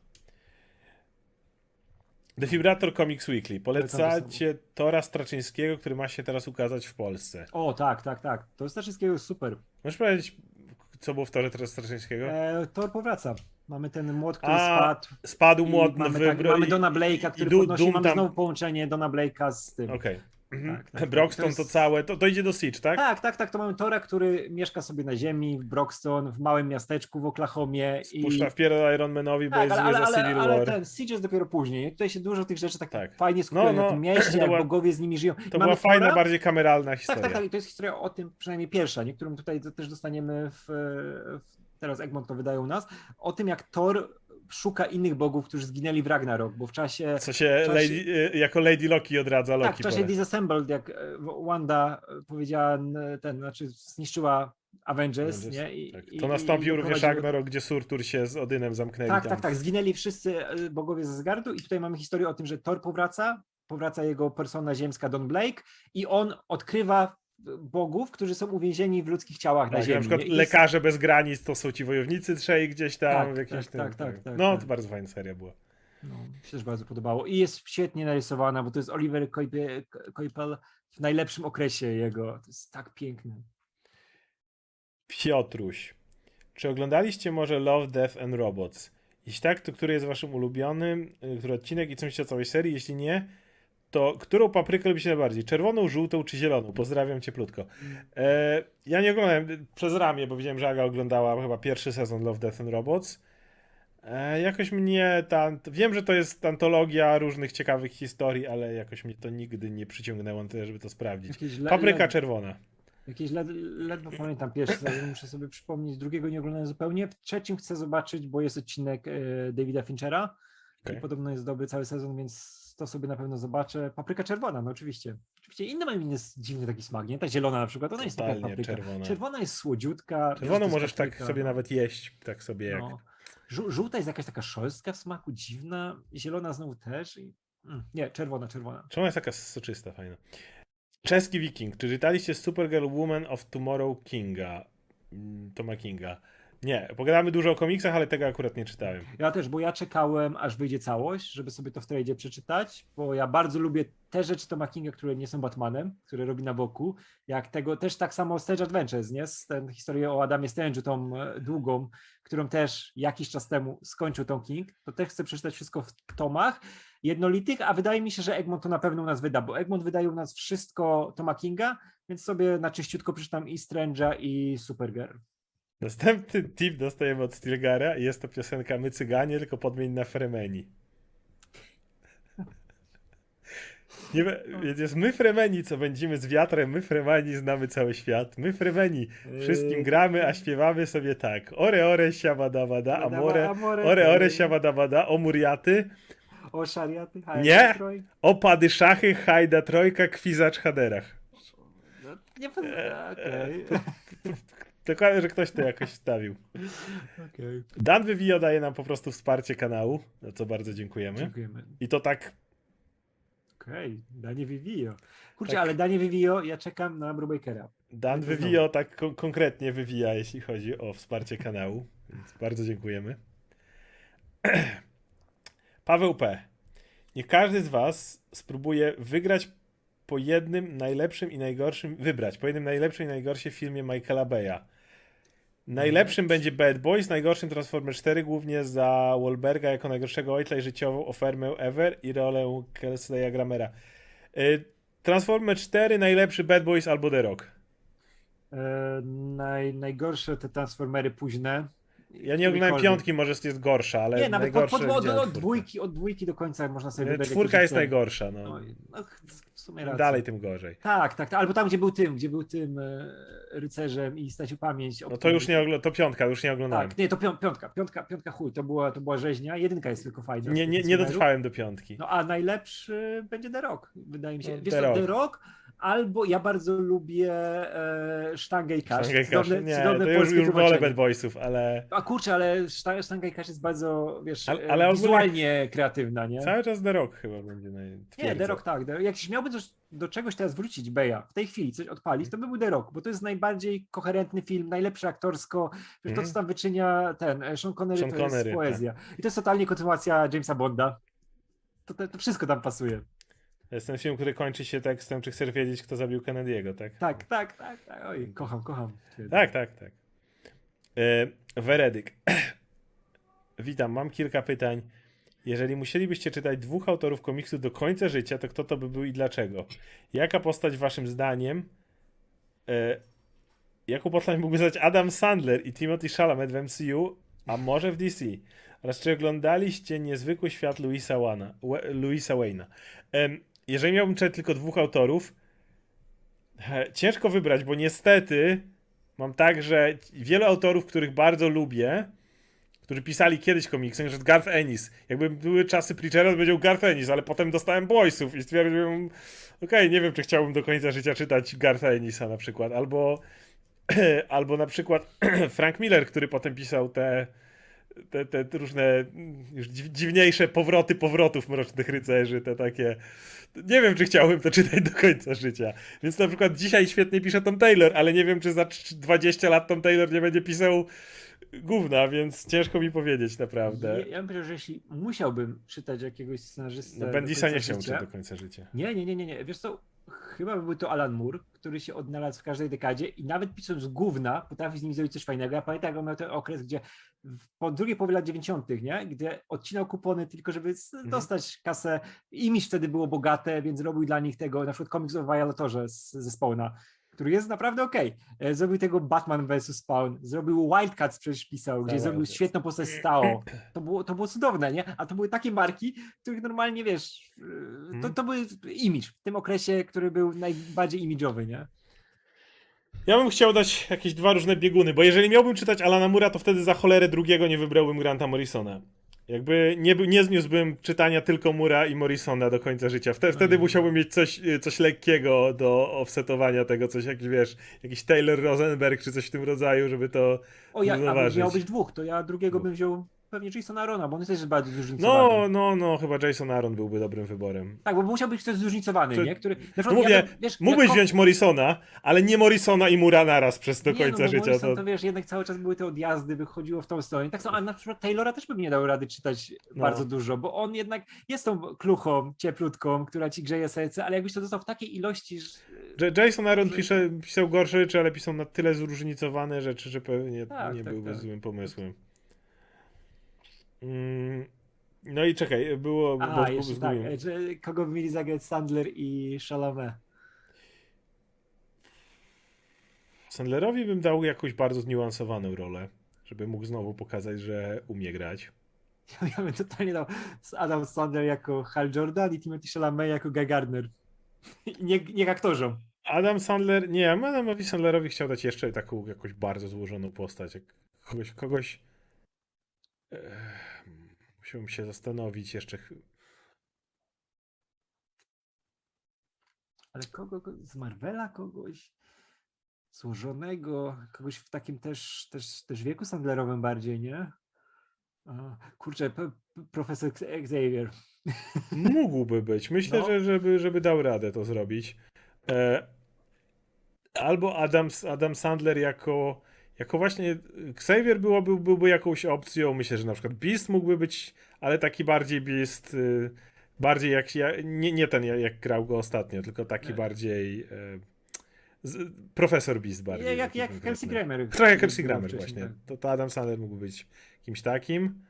Defibrator Comics Weekly. Polecacie Tora Straczyńskiego, który ma się teraz ukazać w Polsce. O, tak, tak, tak. To jest też wszystkiego super. Możesz powiedzieć, co było w Torze Tora Straczyńskiego? E, Thor powraca. Mamy ten młot, który A, spadł. Spadł młot mamy, tak, mamy Dona Blake'a, który Du- podnosi. Mamy tam- znowu połączenie Dona Blake'a z tym. Okej. Mhm. Tak, tak, tak. Broxton To jest- to całe, to, to idzie do Siege, tak? Tak, tak, tak. To mamy Tora, który mieszka sobie na ziemi w Broxton, w małym miasteczku w Oklahomie. Spuszcza w pierdol Iron Manowi, bo Tak, jest ale, ale, za ale, Civil ale War. ten Siege jest dopiero później. Tutaj się dużo tych rzeczy tak, Tak. fajnie skupia No, no, na tym mieście, jak była- bogowie z nimi żyją. I To była fajna, Thora- bardziej kameralna Tak, historia. tak, tak. I to jest historia o tym, przynajmniej pierwsza, nie? którą tutaj też dostaniemy w, w teraz Egmont to wydaje u nas, o tym jak Thor szuka innych bogów, którzy zginęli w Ragnarok, bo w czasie Co się czasie- lady, y, jako Lady Loki odradza Loki. tak, w czasie pole. Disassembled, jak e, Wanda e, powiedziała ten, znaczy zniszczyła Avengers, Avengers, nie? I, Tak. i- To i nastąpił również doprowadziło- Ragnarok, gdzie Surtur się z Odynem zamknęli Tak, tam. tak, tak. Zginęli wszyscy e, bogowie ze Asgardu i tutaj mamy historię o tym, że Thor powraca, powraca jego persona ziemska Don Blake i on odkrywa bogów, którzy są uwięzieni w ludzkich ciałach na Tak, ziemi. na przykład nie? Lekarze bez granic to są ci wojownicy trzej gdzieś tam Tak, w jakimś tak, tym. tak, tak, tak, no, tak. to bardzo fajna seria była. No, mi się też bardzo podobało. I jest świetnie narysowana, bo to jest Oliver Coipel w najlepszym okresie jego. To jest tak piękne. Piotruś. Czy oglądaliście może Love, Death and Robots? Jeśli tak, to który jest waszym ulubionym, y, który odcinek i co myślicie o całej serii? Jeśli nie, to którą paprykę lubicie najbardziej? Czerwoną, żółtą czy zieloną? Pozdrawiam cieplutko. E, ja nie oglądałem przez ramię, bo widziałem, że Aga oglądała chyba pierwszy sezon Love, Death and Robots. E, jakoś mnie ta, wiem, że to jest antologia różnych ciekawych historii, ale jakoś mnie to nigdy nie przyciągnęło na tyle, żeby to sprawdzić. Papryka czerwona. Jakieś led, ledwo pamiętam pierwszy sezon, muszę sobie przypomnieć. Drugiego nie oglądałem zupełnie. W trzecim chcę zobaczyć, bo jest odcinek e, Davida Finchera Okej. i podobno jest dobry cały sezon, więc to sobie na pewno zobaczę. Papryka czerwona, no oczywiście. Oczywiście inne mają inny dziwny taki smak, nie? Ta zielona na przykład, ona jest taka papryka. czerwona. Czerwona jest słodziutka. Czerwoną jest możesz tak papryka, sobie no. nawet jeść, tak sobie jak. No. Żół- Żółta jest jakaś taka szorstka w smaku, dziwna. Zielona znowu też. I... Mm, nie, czerwona, czerwona. Czemu jest taka soczysta, fajna? Czeski Wiking. Czy czytaliście Supergirl Woman of Tomorrow Kinga? Mm, Toma Kinga. Nie, pogadamy dużo o komiksach, ale tego akurat nie czytałem. Ja też, bo ja czekałem, aż wyjdzie całość, żeby sobie to w tradzie przeczytać, bo ja bardzo lubię te rzeczy Toma Kinga, które nie są Batmanem, które robi na boku, jak tego, też tak samo Stage Adventures, nie? Ten historię o Adamie Strange'u, tą e, długą, którą też jakiś czas temu skończył Tom King, to też chcę przeczytać wszystko w tomach jednolitych, a wydaje mi się, że Egmont to na pewno u nas wyda, bo Egmont wydaje u nas wszystko Toma Kinga, więc sobie na czyściutko przeczytam i Strange'a i Supergirl. Następny tip dostajemy od Stilgara i jest to piosenka My Cyganie, tylko podmień na Fremeni. Nie, jest my Fremeni, co będziemy z wiatrem, my Fremeni znamy cały świat, my Fremeni wszystkim Yy, gramy, a śpiewamy sobie tak. Ore ore siabadabada, amore, amore, ore ore siabadabada, o muriaty, O szariaty, Nie. Opady szachy, hajda trojka, kwizacz haderach. No, nie. Okej. Dokładnie, że ktoś to jakoś wstawił. Okej. Dan Vivio daje nam po prostu wsparcie kanału, za co bardzo dziękujemy. Dziękujemy. I to tak Okej, Danie Vivio. Kurczę, Tak. ale Danie Vivio, ja czekam na Brubakera. Dan Wywio tak kon- konkretnie wywija, jeśli chodzi o wsparcie kanału, więc bardzo dziękujemy. Paweł P. Niech każdy z Was spróbuje wygrać po jednym najlepszym i najgorszym, wybrać po jednym najlepszym i najgorszym filmie Michaela Beya. Najlepszym będzie Bad Boys, najgorszym Transformer 4, głównie za Wahlberga jako najgorszego ojca i życiową ofermę ever i rolę Kelsey'a Gramera. Y, Transformer 4, najlepszy Bad Boys albo The Rock. E, naj, najgorsze te Transformery późne. Ja nie oglądałem piątki, może jest gorsza, ale Nie, nawet pod, od, od, dwójki, od dwójki do końca można sobie wybrać. Czwórka jest najgorsza, no. No, no, sumie racja. dalej, tym gorzej. Tak, tak, tak, albo tam, gdzie był tym, gdzie był tym e, rycerzem i stracił pamięć. No to już nie to piątka, już nie oglądałem. Tak, nie, to pią- piątka, piątka, piątka chuj, to była, to była rzeźnia, jedynka jest tylko fajna. Nie, nie, nie dotrwałem do piątki. No a najlepszy będzie The Rock, wydaje mi się. No, Wiesz The Rock. The Rock, albo ja bardzo lubię e, Sztangę i Kasz. Kasz, Cudowne, nie, cudowne to już, już wolę. Bad Boysów, ale A kurczę, ale Szta- Sztanga i Kasz jest bardzo, wiesz, Ale- ale, ale wizualnie kreatywna, nie? cały czas The Rock chyba będzie naj... Nie. The Rock tak. The- Jak się miałby coś, do czegoś teraz wrócić Beja, w tej chwili coś odpalić, to by był The Rock, bo to jest najbardziej koherentny film, najlepszy aktorsko. Wiesz, Mhm. To, co tam wyczynia ten e, Sean Connery, Sean to Connery, tak. jest poezja. I to jest totalnie kontynuacja Jamesa Bonda. To, to, to wszystko tam pasuje. Jest ten film, który kończy się tekstem, czy chcesz wiedzieć, kto zabił Kennedy'ego, tak? Tak, tak, tak, tak. Oj, kocham, kocham. Tak, tak, tak. E, Weredyk. Witam, mam kilka pytań. Jeżeli musielibyście czytać dwóch autorów komiksu do końca życia, to kto to by był i dlaczego? Jaka postać waszym zdaniem e, jaką postać mógłby znać Adam Sandler i Timothy Chalamet w MCU, a może w DC? Oraz czy oglądaliście Niezwykły Świat Louisa, Wana, Wa- Louisa Wayne'a? Em, jeżeli miałbym czytać tylko dwóch autorów, ciężko wybrać, bo niestety mam tak, że wielu autorów, których bardzo lubię, którzy pisali kiedyś komiksy, przykład Garth Ennis. Jakby były czasy Preachera, to powiedział Garth Ennis, ale potem dostałem Boysów i stwierdziłem, okej, nie wiem, czy chciałbym do końca życia czytać Gartha Ennisa na przykład, albo, albo na przykład Frank Miller, który potem pisał te, te, te, różne mm, już dziw- dziwniejsze powroty powrotów Mrocznych Rycerzy, te takie... Nie wiem, czy chciałbym to czytać do końca życia. Więc na przykład dzisiaj świetnie pisze Tom Taylor, ale nie wiem, czy za trz- 20 lat Tom Taylor nie będzie pisał gówna, więc ciężko mi powiedzieć naprawdę. Ja, ja bym powiedział, że jeśli musiałbym czytać jakiegoś scenarzystę. No, Bendisa nie chciał życia- czytać do końca życia. Nie, nie, nie, nie, nie. Wiesz co, chyba by był to Alan Moore, który się odnalazł w każdej dekadzie i nawet pisząc gówna, potrafi z nim zrobić coś fajnego. Ja pamiętam, jak on miał ten okres, gdzie w- po drugiej połowie lat 90., nie? Gdzie odcinał kupony tylko, żeby Mhm. dostać kasę. Image wtedy było bogate, więc robił dla nich tego, na przykład komiks o Violatorze z, ze Spawna, który jest naprawdę okej. E, Zrobił tego Batman vs. Spawn, zrobił Wildcats przecież pisał, gdzie Tak, zrobił Wildcats. świetną postać Stao. To było, to było cudowne, nie? A to były takie marki, których normalnie, wiesz, yy, to, Mhm. to był image w tym okresie, który był najbardziej imidżowy, nie? Ja bym chciał dać jakieś dwa różne bieguny, bo jeżeli miałbym czytać Alana Mura, to wtedy za cholerę drugiego nie wybrałbym Granta Morrisona. Jakby nie, nie zniósłbym czytania tylko Mura i Morrisona do końca życia. Wtedy, wtedy nie. musiałbym mieć coś, y, coś lekkiego do offsetowania tego, coś jakiś, wiesz, jakiś Taylor Rosenberg czy coś w tym rodzaju, żeby to O, ja, a Zauważyć. miał być dwóch, to ja drugiego No. bym wziął pewnie Jason Arona, bo on też jest bardzo zróżnicowany. No, no, no, chyba Jason Aaron byłby dobrym wyborem. Tak, bo musiał być ktoś zróżnicowany, To- nie? Który, No mówię, ja to, wiesz, mógłbyś jak wziąć Morrisona, ale nie Morrisona i Mura naraz przez do Nie, końca no, życia. Morrison, To... to... wiesz, jednak cały czas były te odjazdy, wychodziło w tą stronę. Tak samo, a na przykład Taylora też bym nie dał rady czytać No. bardzo dużo, bo on jednak jest tą kluchą, cieplutką, która ci grzeje serce, ale jakbyś to dostał w takiej ilości, że... Jason Aaron Że- pisze, pisał gorsze rzeczy, ale pisał na tyle zróżnicowane rzeczy, że pewnie Tak, nie tak, byłby tak. złym pomysłem. Mm, no i czekaj, było... A, bo- jeszcze tak, zgubiłem. że kogo by mieli zagrać Sandler i Chalamet? Sandlerowi bym dał jakąś bardzo zniuansowaną rolę, żeby mógł znowu pokazać, że umie grać. Ja bym totalnie dał Adam Sandler jako Hal Jordan i Timothy Chalamet jako Guy Gardner. Nie, nie aktorzom. Adam Sandler, nie, Adamowi Sandlerowi chciał dać jeszcze taką jakąś bardzo złożoną postać, kogoś, kogoś Ech, musiałbym się zastanowić jeszcze. Ale kogo ko- z Marvela kogoś złożonego, kogoś w takim też, też, też wieku Sandlerowym bardziej, nie? Kurczę, profesor Xavier. Mógłby być. Myślę, No. że żeby, żeby dał radę to zrobić. E, albo Adam, Adam Sandler jako, jako właśnie Xavier byłoby, byłby jakąś opcją. Myślę, że na przykład Beast mógłby być, ale taki bardziej Beast, y, bardziej jak ja, nie, nie ten jak, grał go ostatnio, tylko taki Nie. bardziej e, z, profesor Beast bardziej. Jak, jak. Kelsey Grammer. Trochę jak Kelsey Grammer właśnie. tak. To, to Adam Sandler mógłby być kimś takim.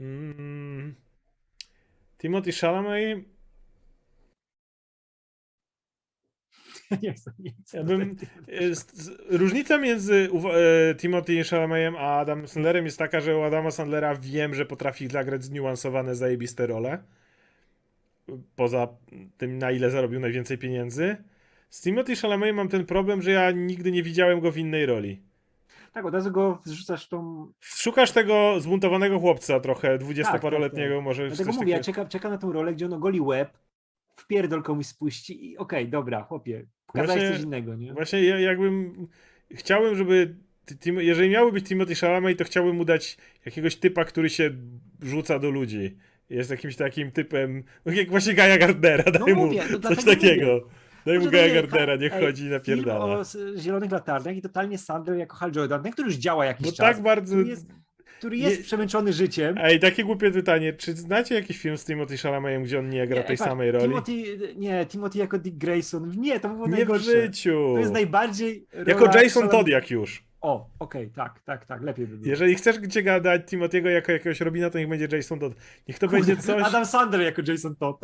Mm. Timothy Chalamet Ja bym, jest, z- różnica między e, Timothy Chalametem a Adam Sandlerem jest taka, że u Adama Sandlera wiem, że potrafi zagrać zniuansowane, zajebiste role. Poza tym, na ile zarobił najwięcej pieniędzy. Z Timothy Chalametem mam ten problem, że ja nigdy nie widziałem go w innej roli. Tak, od razu go wrzucasz tą... Szukasz tego zbuntowanego chłopca trochę, dwudziestoparoletniego tak. może. Dlatego mówię, ja takiego. czekam, czekam na tą rolę, gdzie on ogoli łeb, wpierdol komuś spuści i okej, dobra, chłopie, pokazałeś Właśnie- coś innego, nie? Właśnie ja, jakbym chciałem, żeby jeżeli miałby być Timothy Chalamet, to chciałbym mu dać jakiegoś typa, który się rzuca do ludzi. Jest jakimś takim typem, no jak właśnie Gaja Gardnera, No daj mu mówię, no coś takiego. Daj mu Może Gaja Gardnera, niech ej, chodzi i Film napierdala. o s- Zielonych Latarniach i totalnie Sandler jako Hal Jordan, który już działa jakiś czas, tak bardzo... jest, który jest nie- przemęczony życiem. Ej, takie głupie pytanie, czy znacie jakiś film z Timothy Chalametem, gdzie on nie gra Nie, tej patrz, samej roli? Timothy, nie, Timothy jako Dick Grayson. Nie, to by było Nie w najgorsze. życiu. To jest najbardziej. Jako Jason Todd jak już. O, okej, tak, tak, tak, lepiej by było. Jeżeli chcesz gdzie gadać Timothy'ego jako jakiegoś Robina, to niech będzie Jason Todd. Niech to będzie coś... Adam Sandler jako Jason Todd.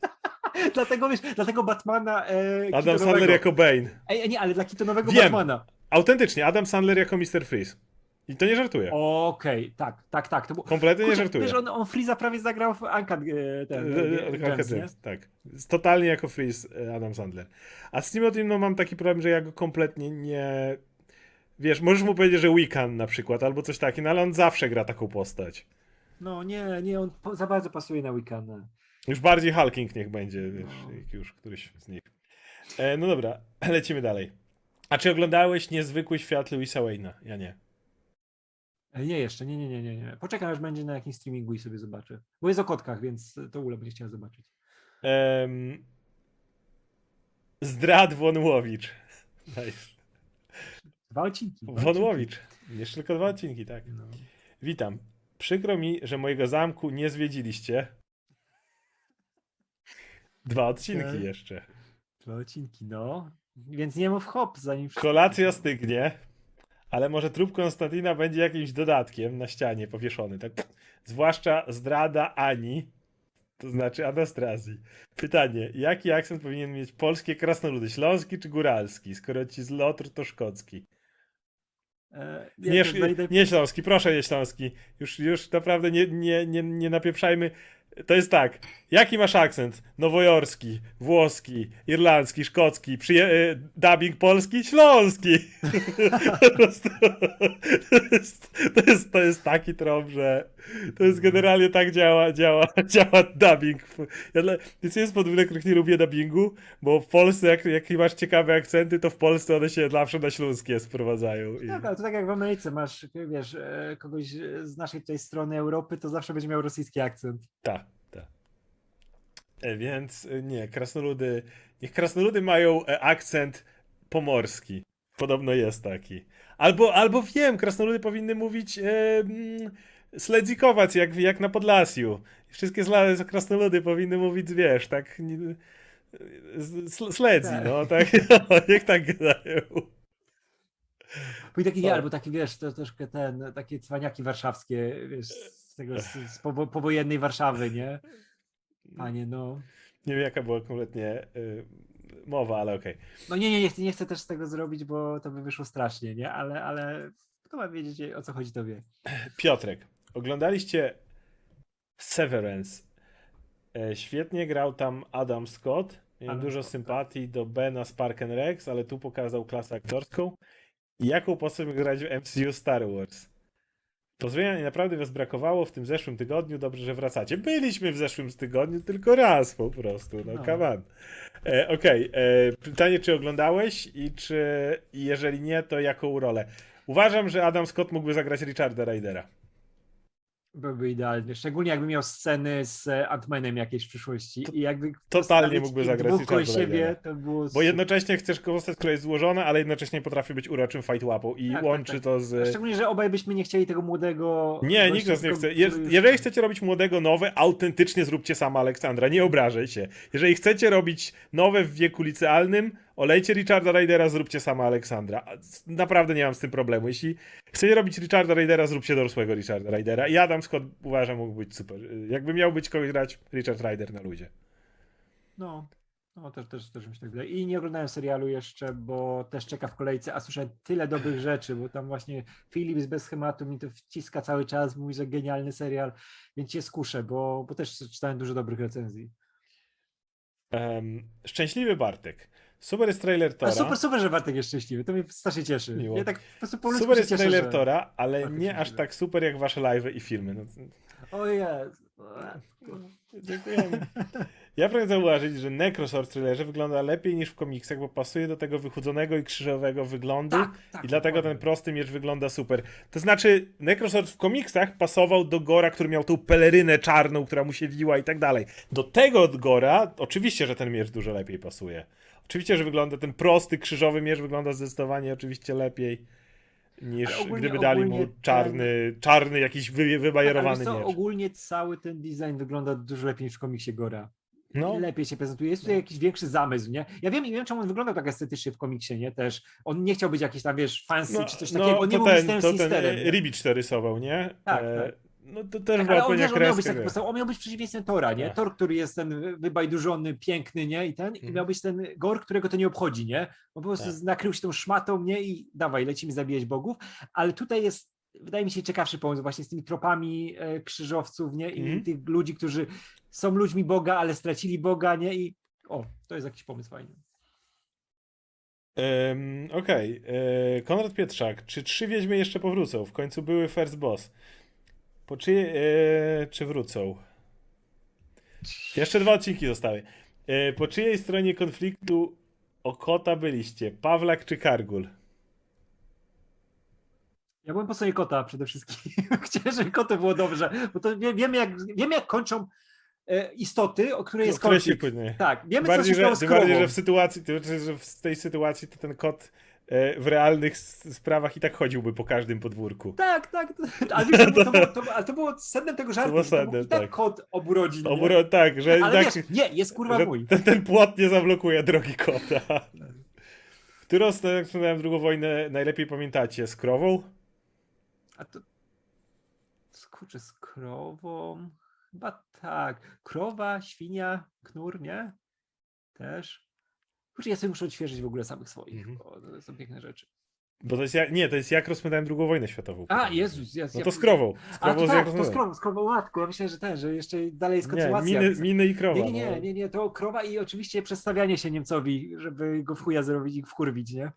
dlatego wiesz, dlatego Batmana. E, Adam. Sandler jako Bane. Ej, nie, ale dla Keatonowego Wiem. Batmana. Autentycznie, Adam Sandler jako Mr. Freeze. I to nie żartuję. Okej, tak, tak, tak. To było... Kompletnie nie Kurczę, żartuję. Wiesz, on, on Freeza prawie zagrał w Uncut e, ten, e, E, Uncut nie? Tak. Totalnie jako Freeze Adam Sandler. A z Timothy no, mam taki problem, że ja go kompletnie nie... Wiesz, możesz mu powiedzieć, że Wiccan na przykład, albo coś takiego, no ale on zawsze gra taką postać. No nie, nie, on za bardzo pasuje na Weekenda. Już bardziej Hulking niech będzie, wiesz, No. już któryś z nich. E, no dobra, lecimy dalej. A czy oglądałeś Niezwykły Świat Louisa Wayne'a? Ja nie. E, Nie, jeszcze, nie, nie, nie, nie, nie. Poczekam, aż będzie na jakimś streamingu i sobie zobaczę. Bo jest o kotkach, więc to Ula będzie chciała zobaczyć. Em, Zdrad Wonłowicz. Nice. Dwa odcinki. dwa odcinki. Wonłowicz. Jeszcze tylko dwa odcinki, tak. No. Witam. Przykro mi, że mojego zamku nie zwiedziliście. Dwa odcinki Okej. jeszcze. Dwa odcinki, no. Więc nie mów hop, zanim... wszystko- Kolacja stygnie, ale może trup Konstantina będzie jakimś dodatkiem na ścianie powieszony. Tak? Zwłaszcza zdrada Ani, to znaczy Anastrazji. Pytanie, jaki akcent powinien mieć polskie krasnoludy? Śląski czy góralski? Skoro ci z Lotr to szkocki. E, Nie, znajdę- nie śląski, proszę nie śląski. Już, już naprawdę nie, nie, nie, nie napieprzajmy. To jest tak. Jaki masz akcent? Nowojorski, włoski, irlandzki, szkocki, przyje- y, dubbing polski, śląski. to, jest, to, jest, to jest taki trop, że To jest generalnie tak działa, działa, działa dubbing. Ja dla, więc jest podwójne, których nie lubię dubbingu, bo w Polsce, jak, jak masz ciekawe akcenty, to w Polsce one się zawsze na śląskie sprowadzają. I... Tak, ale to tak jak w Ameryce masz, wiesz, e, kogoś z naszej tej strony Europy, to zawsze będzie miał rosyjski akcent. Tak, tak. Więc e, nie, krasnoludy. Niech krasnoludy mają akcent pomorski. Podobno jest taki. Albo, albo wiem, krasnoludy powinny mówić sledzikować, jak, jak na Podlasiu. Wszystkie zla- krasnoludy powinny mówić, wiesz, tak. nie- Sledzi, Tak. no tak. niech tak gadają. Bo taki, Tak. albo taki, wiesz, to troszkę ten, takie cwaniaki warszawskie, wiesz, z tego, z, z powo- powojennej Warszawy, nie? Panie, no. Nie wiem, jaka była kompletnie y, mowa, ale okej. No nie, nie, nie chcę, nie chcę też z tego zrobić, bo to by wyszło strasznie, nie? Ale, ale kto ma wiedzieć, o co chodzi, to wie. Piotrek, oglądaliście Severance. E, świetnie grał tam Adam Scott. Miałem Adam dużo Scott, tak. sympatii do Bena Spark and Rex, ale tu pokazał klasę aktorską. I jaką postać grać w MCU Star Wars? Pozdrowienia naprawdę was brakowało w tym zeszłym tygodniu. Dobrze, że wracacie. Byliśmy w zeszłym tygodniu tylko raz po prostu. No, No. come on. E, Okej, e, pytanie, czy oglądałeś i czy jeżeli nie, to jaką rolę? Uważam, że Adam Scott mógłby zagrać Richarda Rydera. Byłby idealny. Szczególnie jakby miał sceny z e, Ant-Manem jakieś w przyszłości. I jakby totalnie mógłby zagrać siebie, to było Bo jednocześnie chcesz postać, która jest złożona, ale jednocześnie potrafi być uroczym fight łapą i Tak, tak, łączy tak. to z... Szczególnie, że obaj byśmy nie chcieli tego młodego. Nie, nikt nas nie chce. Je, jeżeli chcecie robić młodego nowe, autentycznie zróbcie sama Aleksandra, nie obrażaj się. Jeżeli chcecie robić nowe w wieku licealnym, olejcie Richarda Rydera, zróbcie sama Aleksandra. Naprawdę nie mam z tym problemu. Jeśli chcecie robić Richarda Rydera, zróbcie dorosłego Richarda Rydera. I Adam Scott uważam mógł być super. Jakby miał być kogoś grać, Richard Ryder na ludzie. No, no też, też, też mi się tak wydaje. I nie oglądałem serialu jeszcze, bo też czeka w kolejce, a słyszałem tyle dobrych rzeczy, bo tam właśnie Philips bez schematu mi to wciska cały czas, mówi, że genialny serial, więc się skuszę, bo, bo też czytałem dużo dobrych recenzji. Em, Szczęśliwy Bartek. Super jest trailer A Tora. super, super, że Bartek jest szczęśliwy, to mnie strasznie cieszy. Miło. Ja tak po prostu po Super jest cieszę, trailer że... Tora, ale Bartek nie aż tak super jak wasze live i filmy. No, O dziękujemy. Ja pragnę zauważyć, że Necrosword w trailerze wygląda lepiej niż w komiksach, bo pasuje do tego wychudzonego i krzyżowego wyglądu Tak, tak, i dlatego ten prosty miecz wygląda super. To znaczy, Necrosword w komiksach pasował do Gora, który miał tą pelerynę czarną, która mu się wiła i tak dalej. Do tego Gora oczywiście, że ten miecz dużo lepiej pasuje. Oczywiście, że wygląda ten prosty, krzyżowy miecz wygląda zdecydowanie oczywiście lepiej niż ogólnie- gdyby dali mu ogólnie ten- czarny, czarny jakiś wy, Tak, wybajerowany co, miecz. ogólnie cały ten design wygląda dużo lepiej niż w komiksie Gora. No. lepiej się prezentuje. Jest tutaj jakiś większy zamysł, nie? Ja wiem, nie wiem, czemu on wyglądał tak estetycznie w komiksie, nie? Też. On nie chciał być jakiś tam, wiesz, fancy czy coś takiego. On nie był ten, to ten? Ribicz to rysował, nie? Tak, E, tak. No to też Tak, była ale on, pewna wiesz, on miał być kreska. taki postaw, on miał być przeciwieństwem Tora, nie? Tak. Tor, który jest ten wybajdurzony, piękny, nie? I ten, i Mhm. miał być ten Gor, którego to nie obchodzi, nie? On po prostu Tak. nakrył się tą szmatą, nie? I dawaj, lecimy zabijać bogów. Ale tutaj jest, wydaje mi się, ciekawszy pomysł właśnie z tymi tropami e, krzyżowców, nie? I Mhm. tych ludzi, którzy są ludźmi Boga, ale stracili Boga, nie? I o, to jest jakiś pomysł fajny. Em, Okej. e, Konrad Pietrzak. Czy trzy wiedźmy jeszcze powrócą? W końcu były first boss. Po czyje, e, czy wrócą? Jeszcze dwa odcinki zostały. E, po czyjej stronie konfliktu o kota byliście? Pawlak czy Kargul? Ja byłem po stronie kota przede wszystkim. Chciałem, żeby koty było dobrze, bo to wie, wiemy, jak, wiemy, jak kończą e, istoty, o której jest się konflikt. płynie. Tak, wiemy, bardziej, co się stało że, bardziej, że w sytuacji, znaczy, że w tej sytuacji to ten kot w realnych sprawach i tak chodziłby po każdym podwórku. Tak, tak. Ale, wiesz, to, było- to, było- to, było- to było sednem tego żartu. było to był sednem, tak tak. nie? Obro, tak, że, Ale tak, wiesz, nie, jest kurwa mój. ten, ten płot nie zablokuje drogi kota. Którą jak wspomniałem drugą wojnę najlepiej pamiętacie? Z krową? A to... Skurczę z krową? Chyba tak. Krowa, świnia, knur, nie? Też. Kurczę, ja sobie muszę odświeżyć w ogóle samych swoich, Mhm. bo to są piękne rzeczy. Bo to jest jak, nie, to jest jak rozpętałem drugą wojnę światową. A, Jezus, jest. No to z krową. Z A to tak, to z krową, z krową. Ja myślę, że ten, że jeszcze dalej jest kontynuacja. miny, miny i krowa. Nie, nie, no. nie, nie, to krowa i oczywiście przedstawianie się Niemcowi, żeby go w chuja zrobić i wkurwić, nie?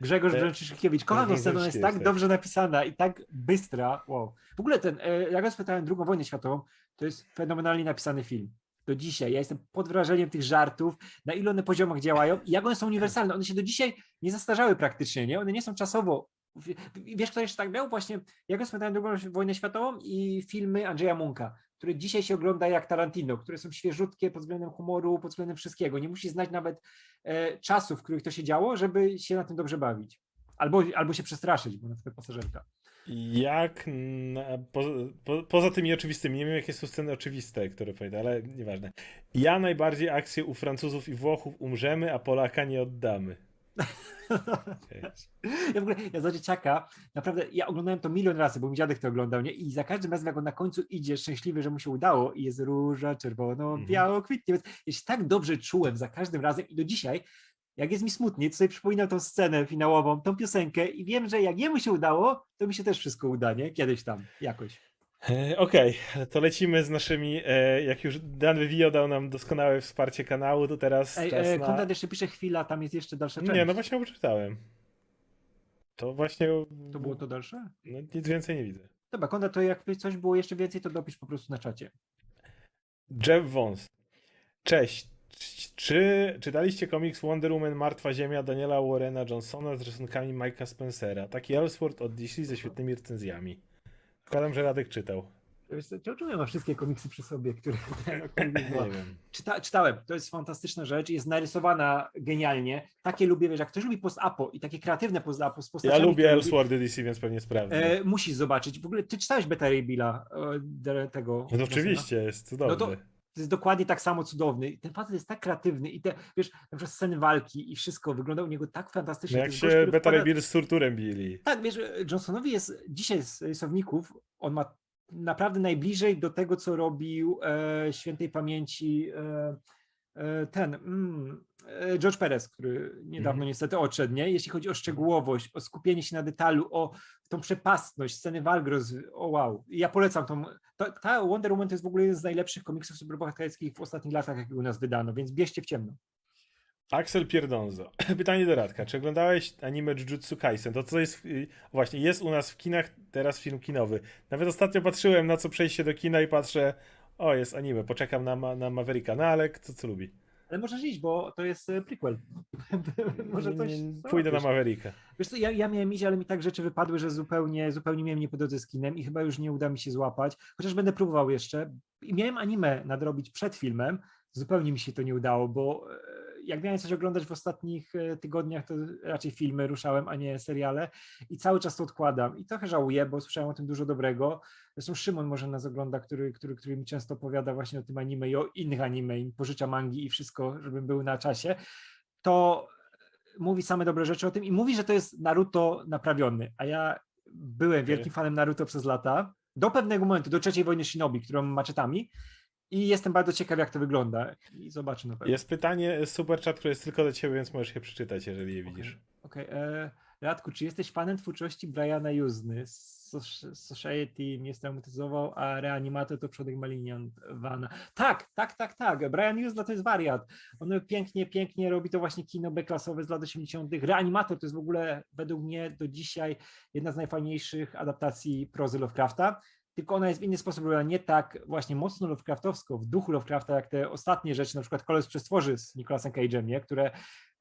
Grzegorz E, Brzęczyszkiewicz. Kocham tę scenę, jest tak dobrze napisana i tak bystra. Wow. W ogóle ten, e, jak rozpytałem drugą wojnę światową, to jest fenomenalnie napisany film. Do dzisiaj. Ja jestem pod wrażeniem tych żartów, na ile one poziomach działają i jak one są uniwersalne. One się do dzisiaj nie zastarzały praktycznie, nie? One nie są czasowo. Wiesz, kto jeszcze tak miał? Właśnie, jak rozpytałem drugą wojnę światową i filmy Andrzeja Munka, które dzisiaj się ogląda jak Tarantino, które są świeżutkie pod względem humoru, pod względem wszystkiego. Nie musi znać nawet e, czasów, w których to się działo, żeby się na tym dobrze bawić. Albo, albo się przestraszyć, bo na przykład pasażerka. Jak po, po, poza tymi oczywistymi, nie wiem jakie są sceny oczywiste, które pamiętam, ale nieważne. Ja najbardziej akcję u Francuzów i Włochów umrzemy, a Polaka nie oddamy. Okej. Ja w ogóle, ja za dzieciaka, naprawdę, ja oglądałem to milion razy, bo mój dziadek to oglądał, nie? I za każdym razem, jak on na końcu idzie szczęśliwy, że mu się udało i jest róża, czerwono, Mhm. biało, kwitnie, więc ja się tak dobrze czułem za każdym razem i do dzisiaj, jak jest mi smutnie, to sobie przypominam tą scenę finałową, tą piosenkę i wiem, że jak jemu się udało, to mi się też wszystko uda, nie? Kiedyś tam, jakoś. E, Okej, to lecimy z naszymi. E, jak już Dan Vivio dał nam doskonałe wsparcie kanału, to teraz Ej, czas e, na... Konrad jeszcze pisze chwila, tam jest jeszcze dalsza część. Nie, no właśnie przeczytałem. To właśnie. To było to dalsze? No, nic więcej nie widzę. Dobra, Konrad, to jakby coś było jeszcze więcej, to dopisz po prostu na czacie. Jeff Wons. Cześć. Czy czytaliście komiks Wonder Woman Martwa Ziemia Daniela Warrena Johnsona z rysunkami Mike'a Spencera? Taki Elseworld od DC ze świetnymi recenzjami. Zakładam, że Radek czytał. Wiesz Czemu ja mam wszystkie komiksy przy sobie, które. Czyta, czytałem, to jest fantastyczna rzecz, jest narysowana genialnie. Takie lubię, wiesz, jak ktoś lubi post-apo i takie kreatywne post-apo z Ja postaciami, lubię które lubi, Elseworldy DC, więc pewnie sprawdzę. e, musisz zobaczyć. W ogóle ty czytałeś Beta Ray Billa, e, tego. no oczywiście, jest cudowny. No to- To jest dokładnie tak samo cudowny. I Ten facet jest tak kreatywny i te, wiesz, na przykład sceny walki i wszystko wygląda u niego tak fantastycznie. no jak się gość, Beta Bill z Surturem bili. Tak, wiesz, Johnsonowi jest dzisiaj z rysowników, on ma naprawdę najbliżej do tego, co robił e, świętej pamięci e, e, ten mm, e, George Perez, który niedawno Mhm. niestety odszedł, nie? Jeśli chodzi o szczegółowość, o skupienie się na detalu, o tą przepastność, sceny walk, roz... o wow. Ja polecam tą, ta, ta Wonder Woman to jest w ogóle jeden z najlepszych komiksów superbohaterskich w ostatnich latach, jakie u nas wydano, więc bierzcie w ciemno. Axel Pierdonzo. Pytanie do Radka. Czy oglądałeś anime Jujutsu Kaisen? To co jest... y, Właśnie, jest u nas w kinach teraz film kinowy. Nawet ostatnio patrzyłem na co przejście do kina i patrzę o, jest anime, poczekam na, na Mavericka. No ale kto co lubi? Ale możesz iść, bo to jest e, prequel. Może coś Pójdę na. Mavericka. Wiesz co, ja, ja miałem iść, ale mi tak rzeczy wypadły, że zupełnie, zupełnie miałem nie po z kinem i chyba już nie uda mi się złapać, chociaż będę próbował jeszcze. I miałem anime nadrobić przed filmem, zupełnie mi się to nie udało, bo e, jak miałem coś oglądać w ostatnich e, tygodniach, to raczej filmy ruszałem, a nie seriale i cały czas to odkładam i trochę żałuję, bo słyszałem o tym dużo dobrego. Zresztą Szymon może nas ogląda, który, który, który mi często opowiada właśnie o tym anime i o innych anime, i pożycza mangi i wszystko, żebym był na czasie. To mówi same dobre rzeczy o tym i mówi, że to jest Naruto naprawiony, a ja byłem wielkim fanem Naruto przez lata, do pewnego momentu, do trzeciej wojny Shinobi, którą maczetami i jestem bardzo ciekaw, jak to wygląda i zobaczę na pewno. Jest pytanie, super chat, które jest tylko do ciebie, więc możesz je przeczytać, jeżeli je widzisz. Okej, e, Radku, czy jesteś fanem twórczości Briana Juzny? Soc- Society mnie straumatyzował, a Reanimator to przodek Malinian Vana. Tak, tak, tak, tak. Brian Juzna to jest wariat. On pięknie, pięknie robi to właśnie kino B-klasowe z lat 80. Reanimator to jest w ogóle według mnie do dzisiaj jedna z najfajniejszych adaptacji prozy Lovecrafta. Tylko ona jest w inny sposób robiona, nie tak właśnie mocno Lovecraftowsko, w duchu Lovecrafta, jak te ostatnie rzeczy, na przykład Kolos Przestworzy z Nicolasem Cage'em, nie? które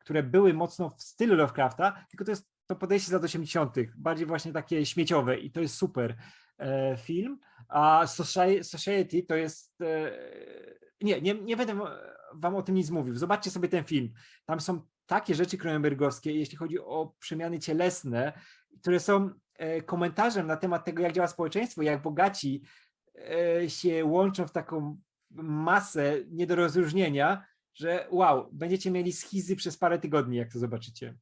które były mocno w stylu Lovecrafta, tylko to jest to podejście z lat 80., bardziej właśnie takie śmieciowe i to jest super e, film. A Soci- Society to jest. E, nie, nie, nie będę wam o tym nic mówił. Zobaczcie sobie ten film. Tam są takie rzeczy cronenbergowskie, jeśli chodzi o przemiany cielesne, które są komentarzem na temat tego, jak działa społeczeństwo, jak bogaci e, się łączą w taką masę nie do rozróżnienia, że wow, będziecie mieli schizy przez parę tygodni, jak to zobaczycie.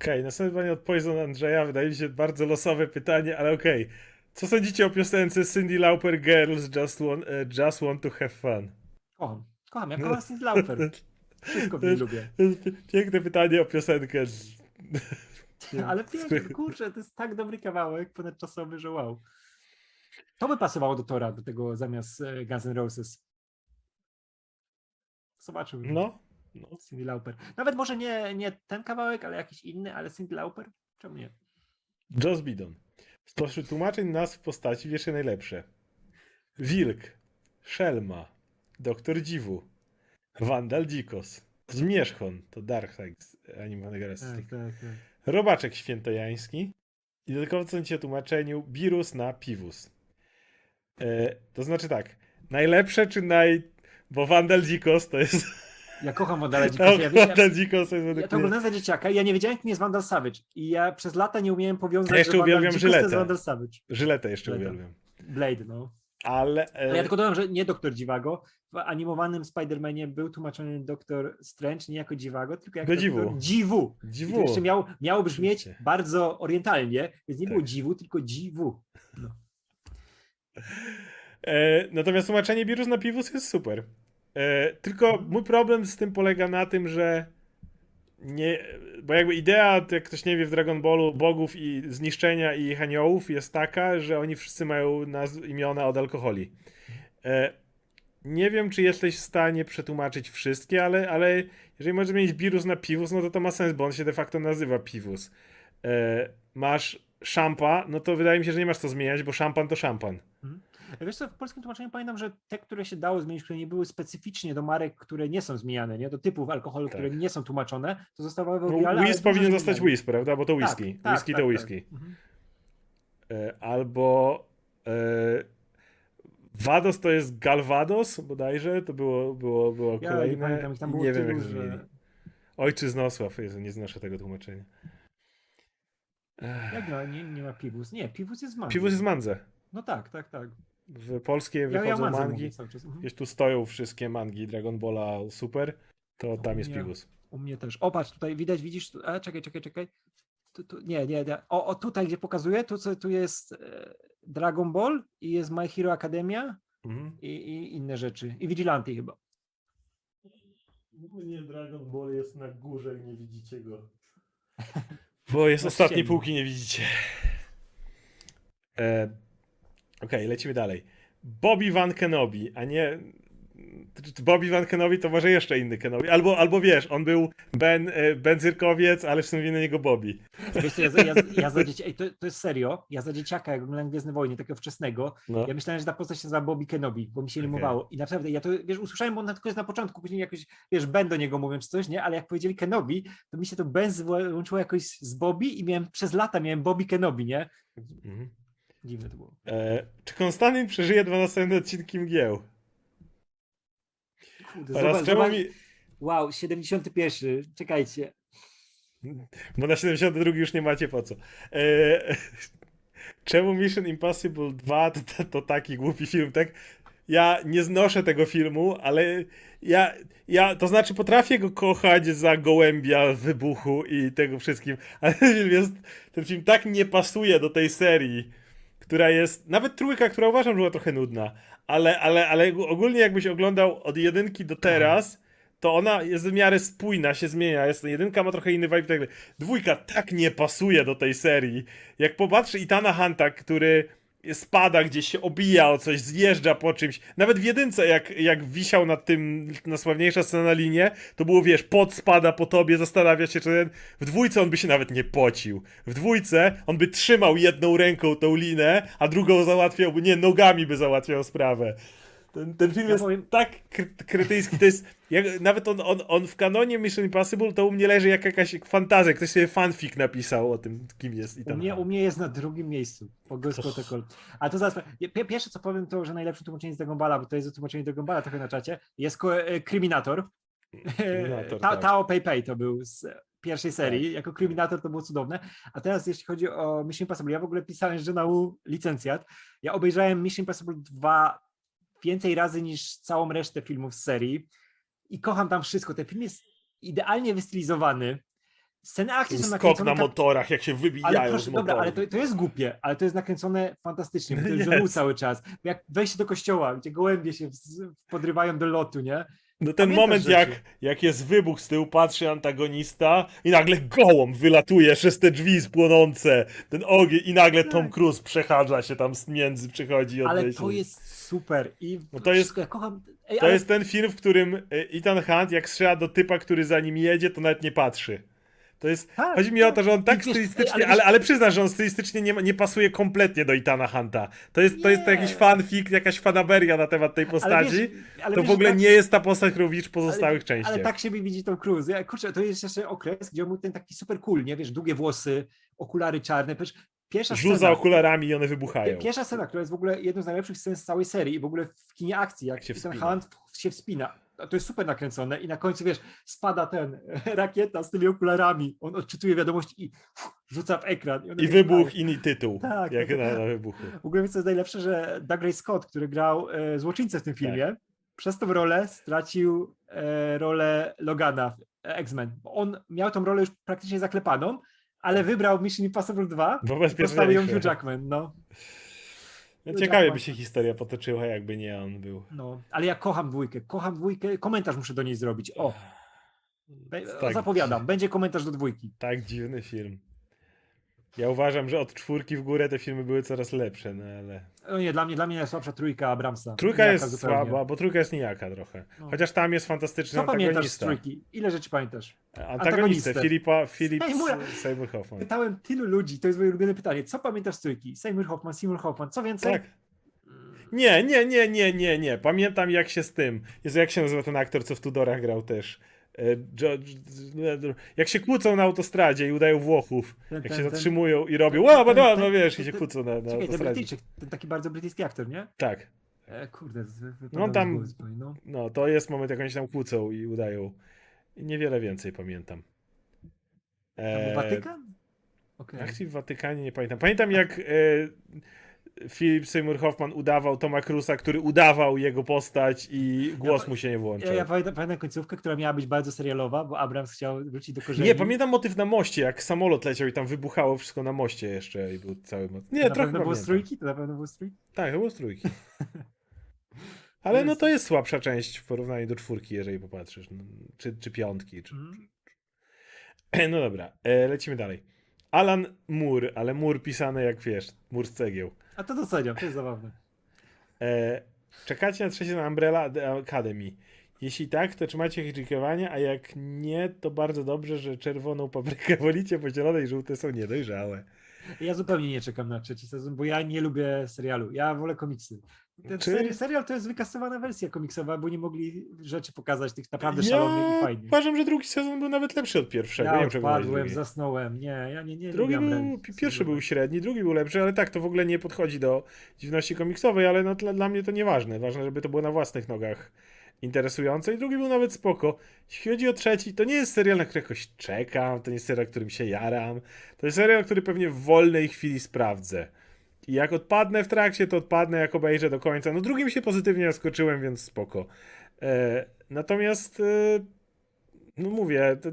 Okej, następne pytanie od Poison Andrzeja. Wydaje mi się bardzo losowe pytanie, ale okej. Co sądzicie o piosence Cindy Lauper Girls Just Want, e, Just want to Have Fun? Kocham, kocham, ja kocham Cindy Lauper. Wszystko w niej lubię. Piękne pytanie o piosenkę. Ale pięknie, kurczę, to jest tak dobry kawałek ponadczasowy, że wow. To by pasowało do Tora, do tego zamiast e, Guns N' Roses. Zobaczyłbym. No, No. Cindy Lauper. Nawet może nie, nie ten kawałek, ale jakiś inny, ale Cindy Lauper? Czemu nie? Joss Bidon. Spośród tłumaczeń nazw postaci wiesz je najlepsze. Wilk, Szelma, Doktor Dziwu, Wandal Dzikos, Zmierzchon, to z Animated Justice Tak, League. tak, tak. Robaczek świętojański i ci o tłumaczeniu Birus na Piwus. E, to znaczy tak, najlepsze czy naj... Bo Wandal Dzikos to jest... Ja kocham Wandala Dzikosa. Ja, Wandal Dzikos to jest ja według to oglądałem za dzieciaka i ja nie wiedziałem, kim jest Vandal Savage. I ja przez lata nie umiałem powiązać, Ja jeszcze że Vandal uwielbiam Dzikos to jest. Vandal Savage. Żyletę jeszcze Żyletę. uwielbiam. Blade, no. Ale... E, Ale ja tylko dodam, że nie Doktor Dziwago. W animowanym Spider-Manie był tłumaczony Doktor Strange nie jako Dziwago, tylko jako Do dziwu. Dziwu. Dziwu. jeszcze miał, miało brzmieć Oczywiście. bardzo orientalnie, więc nie było Tak. dziwu, tylko dziwu. E, natomiast tłumaczenie Birus na Piwus jest super. E, tylko mój problem z tym polega na tym, że nie, bo jakby idea, jak ktoś nie wie, w Dragon Ballu bogów i zniszczenia i ich aniołów jest taka, że oni wszyscy mają nazw- imiona od alkoholi. E, nie wiem, czy jesteś w stanie przetłumaczyć wszystkie, ale, ale jeżeli możesz mieć Birus na Piwus, no to to ma sens, bo on się de facto nazywa Piwus. E, masz szampa, no to wydaje mi się, że nie masz co zmieniać, bo szampan to szampan. Wiesz co, w polskim tłumaczeniu pamiętam, że te, które się dało zmienić, które nie były specyficznie do marek, które nie są zmieniane, nie? do typów alkoholu, Tak. które nie są tłumaczone, to zostawały No, oryginalne, ale Whis dużo powinien zostać Whis, prawda? Bo to Tak, whisky. tak, whisky tak, to tak. whisky. Mhm. E, albo e, Vados to jest Galvados bodajże, to było, było, było Ja nie kolejne. pamiętam, ich tam było nie wiem jak że... Ojczyznosław, Jezu, nie znoszę tego tłumaczenia. Jak no, nie, nie ma piwus? Nie, piwus jest mangi. Piwus jest mandze. No tak, tak, tak. W polskie Ja, ja wychodzą mandzę mangi. Mhm. Gdzieś tu stoją wszystkie mangi Dragon Balla Super, to tam jest Nie. Piwus. U mnie też. O, patrz, tutaj widać, widzisz, tu, a, czekaj, czekaj, czekaj. Tu, tu, nie, nie, nie. O, o, tutaj, gdzie pokazuję, tu, co- tu jest e, Dragon Ball i jest My Hero Academia Mhm. i, i inne rzeczy. I Vigilante chyba. Nie, Dragon Ball jest na górze i nie widzicie go. Bo jest Na ostatniej półki, nie widzicie. E, Okej, lecimy dalej. Bobby Van Kenobi, a nie... Bobby Van Kenobi to może jeszcze inny Kenobi. Albo, albo wiesz, on był Ben, e, ben Cyrkowiec, ale w sumie na niego Bobby. Wiesz co, ja, ja, ja za dzieci, ej, to, to jest serio, ja za dzieciaka, jak oglądałem Gwiezdne Wojny, takiego wczesnego, No. ja myślałem, że ta postać się nazywa Bobby Kenobi, bo mi się Okej. rymowało. I naprawdę, ja to, wiesz, usłyszałem, bo on tylko jest na początku, później jakoś, wiesz, Ben do niego mówią czy coś, nie? Ale jak powiedzieli Kenobi, to mi się to Ben złączyło jakoś z Bobby i miałem, przez lata miałem Bobby Kenobi, nie? Mhm. Dziwne to było. E, czy Konstantyn przeżyje dwa następne odcinki mgieł? Kurde, Oraz zobacz, czemu zobacz, mi... wow, 71, czekajcie. Bo na 72 już nie macie po co. Eee, czemu Mission Impossible 2 to, to, to taki głupi film, tak? Ja nie znoszę tego filmu, ale ja, ja, to znaczy potrafię go kochać za gołębia wybuchu i tego wszystkim, ale ten film, jest, ten film tak nie pasuje do tej serii, która jest, nawet trójka, która uważam, że była trochę nudna, ale, ale, ale ogólnie jakbyś oglądał od jedynki do teraz, to ona jest w miarę spójna, się zmienia. Jest, jedynka ma trochę inny vibe i tak dalej. Dwójka tak nie pasuje do tej serii. Jak popatrzy Itana Hunta, który spada gdzieś, się obija o coś, zjeżdża po czymś. Nawet w jedynce, jak, jak wisiał nad tym, najsławniejsza scena na linie, to było, wiesz, pot spada po tobie, zastanawia się, czy ten... W dwójce on by się nawet nie pocił. W dwójce on by trzymał jedną ręką tą linę, a drugą załatwiałby, nie, nogami by załatwiał sprawę. Ten, ten film Ja jest powiem- tak kry- krytyjski, to jest, jak, nawet on, on, on w kanonie Mission Impossible to u mnie leży jak jakaś fantazja, ktoś sobie fanfic napisał o tym, kim jest i U tam. mnie, u mnie jest na drugim miejscu po Ghost Protocol. A to zaraz, pie- pierwsze co powiem to, że najlepsze tłumaczenie z Dragon Balla, bo to jest tłumaczenie Dragon Balla trochę na czacie, jest e, Kryminator. Kryminator, Ta, tak. Tao Pei Pei to był z pierwszej serii. Jako Kryminator to było cudowne. A teraz jeśli chodzi o Mission Impossible, ja w ogóle pisałem że na U licencjat. Ja obejrzałem Mission Impossible 2 więcej razy niż całą resztę filmów z serii i kocham tam wszystko. Ten film jest idealnie wystylizowany. Sceny akcji są Skok nakręcone na kap- motorach, jak się wybijają ale proszę, z dobra, motorów. ale to, to jest głupie, ale to jest nakręcone fantastycznie, bo to jest yes. cały czas. Jak wejście do kościoła, gdzie gołębie się podrywają do lotu, nie? No ten Pamiętasz moment, rzeczy. jak, jak jest wybuch z tyłu, patrzy antagonista i nagle gołąb wylatuje przez te drzwi spłonące, ten ogień i nagle Tom Tak. Cruise przechadza się tam z między, przychodzi od Ale to jest super i No to jest- ja kocham, Ej, To ale- jest ten film, w którym e, Ethan Hunt, jak strzela do typa, który za nim jedzie, to nawet nie patrzy. To jest. Tak, chodzi mi o to, że on tak wiesz, stylistycznie. ale ale, ale przyznasz, że on stylistycznie nie, nie pasuje kompletnie do Etana Hunta. To jest, to jest to jakiś fanfic, jakaś fanaberia na temat tej ale postaci. wiesz, ale to wiesz, w ogóle tak- nie jest ta postać, widzisz w pozostałych ale, częściach. Ale tak się mi widzi Tom Cruise. Ja, kurczę, to jest jeszcze okres, gdzie on był ten taki super cool, nie? Wiesz, długie włosy, okulary czarne. Przecież pierwsza Rzuca scena, okularami i one wybuchają. Pierwsza scena, która jest w ogóle jedną z najlepszych scen z całej serii i w ogóle w kinie akcji, jak się ten. Hunt się wspina. To jest super nakręcone i na końcu, wiesz, spada ten rakieta z tymi okularami, on odczytuje wiadomości i rzuca w ekran. one I wybuchają. wybuch, i tytuł. Tak, jak tak. na, na wybuchu. W ogóle co jest najlepsze, że Douglas Scott, który grał e, złoczyńcę w tym filmie, Tak. przez tą rolę stracił e, rolę Logana w X-Men. On miał tą rolę już praktycznie zaklepaną, ale wybrał Mission Impossible 2 Bo i postawił ją. Hugh Jackman, no. No, Hugh ciekawie Jackman. by się historia potoczyła, jakby nie on był. no. Ale ja kocham dwójkę, kocham dwójkę, komentarz muszę do niej zrobić. O, Tak. zapowiadam, będzie komentarz do dwójki. Tak dziwny film. Ja uważam, że od czwórki w górę te filmy były coraz lepsze, no ale. No nie, dla mnie, dla mnie najsłabsza trójka Abramsa. Trójka Nijaka jest zupełnie. słaba, bo trójka jest nijaka trochę. No. Chociaż tam jest fantastyczny Co pamiętasz z antagonista. trójki? Ile rzeczy pamiętasz? Antagonistę Antagonistę. Filipa, Seymoura. Seymour Hoffman. Pytałem tylu ludzi, to jest moje ulubione pytanie. Co pamiętasz z trójki? Seymour Hoffman, Seymour Hoffman, co więcej? Tak. Nie, nie, nie, nie, nie, nie. Pamiętam jak się z tym. Jezu, jak się nazywa ten aktor, co w Tudorach grał też. E, Jo- jak się kłócą na autostradzie i udają Włochów. Ten- Jak ten- się ten- zatrzymują i robią. ten- Ła, ten- no, ten- no wiesz, i ten- się kłócą na, na Czekaj, ten autostradzie. Brytyjczyk, ten taki bardzo brytyjski aktor, nie? Tak. E, kurde, No tam- no. No, to jest moment, jak oni się tam kłócą i udają. I niewiele więcej pamiętam. E, Watykan? Okej. Akcji w Watykanie nie pamiętam. Pamiętam jak e, Philip Seymour Hoffman udawał Toma Cruza, który udawał jego postać i głos Ja- mu się nie włączał. Ja, ja pamiętam, pamiętam końcówkę, która miała być bardzo serialowa, bo Abrams chciał wrócić do korzeni. Nie, pamiętam motyw na moście, jak samolot leciał i tam wybuchało wszystko na moście jeszcze i był cały moc. Nie, to trochę na było z pamiętam. trójki? To na pewno było z trójki? Tak, to było z trójki. Ale no to jest słabsza część w porównaniu do czwórki, jeżeli popatrzysz. No, czy, czy piątki. Czy... Mhm. No dobra, e, lecimy dalej. Alan Moore, ale Moore pisane jak wiesz, mur z cegieł. A to doceniam, to jest zabawne. E, czekacie na trzecie na Umbrella Academy. Jeśli tak, to czy macie jakieś oczekiwania, a jak nie, to bardzo dobrze, że czerwoną paprykę wolicie, bo zielone i żółte są niedojrzałe. Ja zupełnie nie czekam na trzeci sezon, bo ja nie lubię serialu. Ja wolę komiksy. Ten Czy- seri- serial to jest wykastowana wersja komiksowa, bo nie mogli rzeczy pokazać tych naprawdę Ja szalonych i fajnych. uważam, że drugi sezon był nawet lepszy od pierwszego. nie Ja wiem, odpadłem, drugi. zasnąłem. Nie, ja nie, nie Drugi był, pierwszy był średni, drugi był lepszy, ale tak, to w ogóle nie podchodzi do dziwności komiksowej, ale no, dla, dla mnie to nieważne. Ważne, żeby to było na własnych nogach interesujące i drugi był nawet spoko. Jeśli chodzi o trzeci, to nie jest serial, na który jakoś czekam, to nie jest serial, którym się jaram. To jest serial, który pewnie w wolnej chwili sprawdzę. I jak odpadnę w trakcie, to odpadnę, jak obejrzę do końca. No drugim się pozytywnie zaskoczyłem, więc spoko. E, natomiast, e, no mówię, to,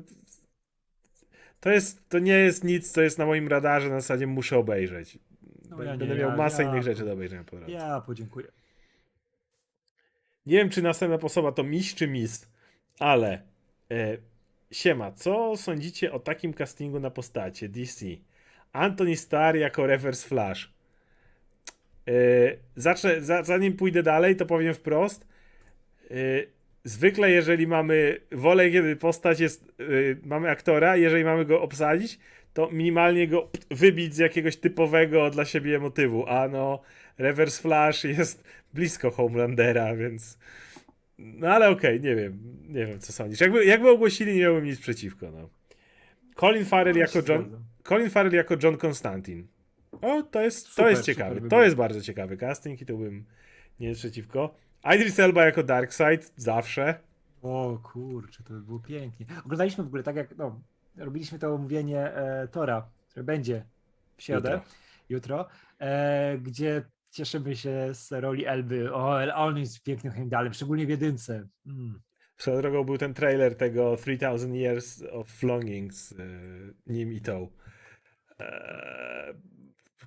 to, jest, to nie jest nic, co jest na moim radarze, na zasadzie muszę obejrzeć. No ja Będę nie, miał masę ja- innych rzeczy do obejrzenia po drodze. Ja podziękuję. Nie wiem, czy następna osoba to miś czy mis, ale e, siema, co sądzicie o takim castingu na postacie DC? Anthony Starr jako Reverse Flash. E, zacznę, za, zanim pójdę dalej, to powiem wprost. E, zwykle, jeżeli mamy wolę, kiedy postać jest, e, mamy aktora, jeżeli mamy go obsadzić, to minimalnie go wybić z jakiegoś typowego dla siebie motywu, a no Reverse Flash jest blisko Homelandera, więc no ale okej, nie wiem, nie wiem co sądzisz. Jakby, jakby ogłosili, nie miałbym nic przeciwko, no. Colin Farrell No, jako John. Colin Farrell jako John Constantine. O, to jest, to Super, jest super ciekawy. To jest bardzo ciekawy casting i to bym nie jest przeciwko. Idris Elba jako Darkseid, zawsze. O kurczę, to by było pięknie. Oglądaliśmy w ogóle tak jak, no, robiliśmy to omówienie e, Tora, które będzie w środę, Jutro. jutro, e, gdzie cieszymy się z roli Elby. O, on jest pięknym heimdalem, szczególnie w jedynce. Mm. Swoją drogą był ten trailer tego 3000 Years of Longing z e, nim i tą. E,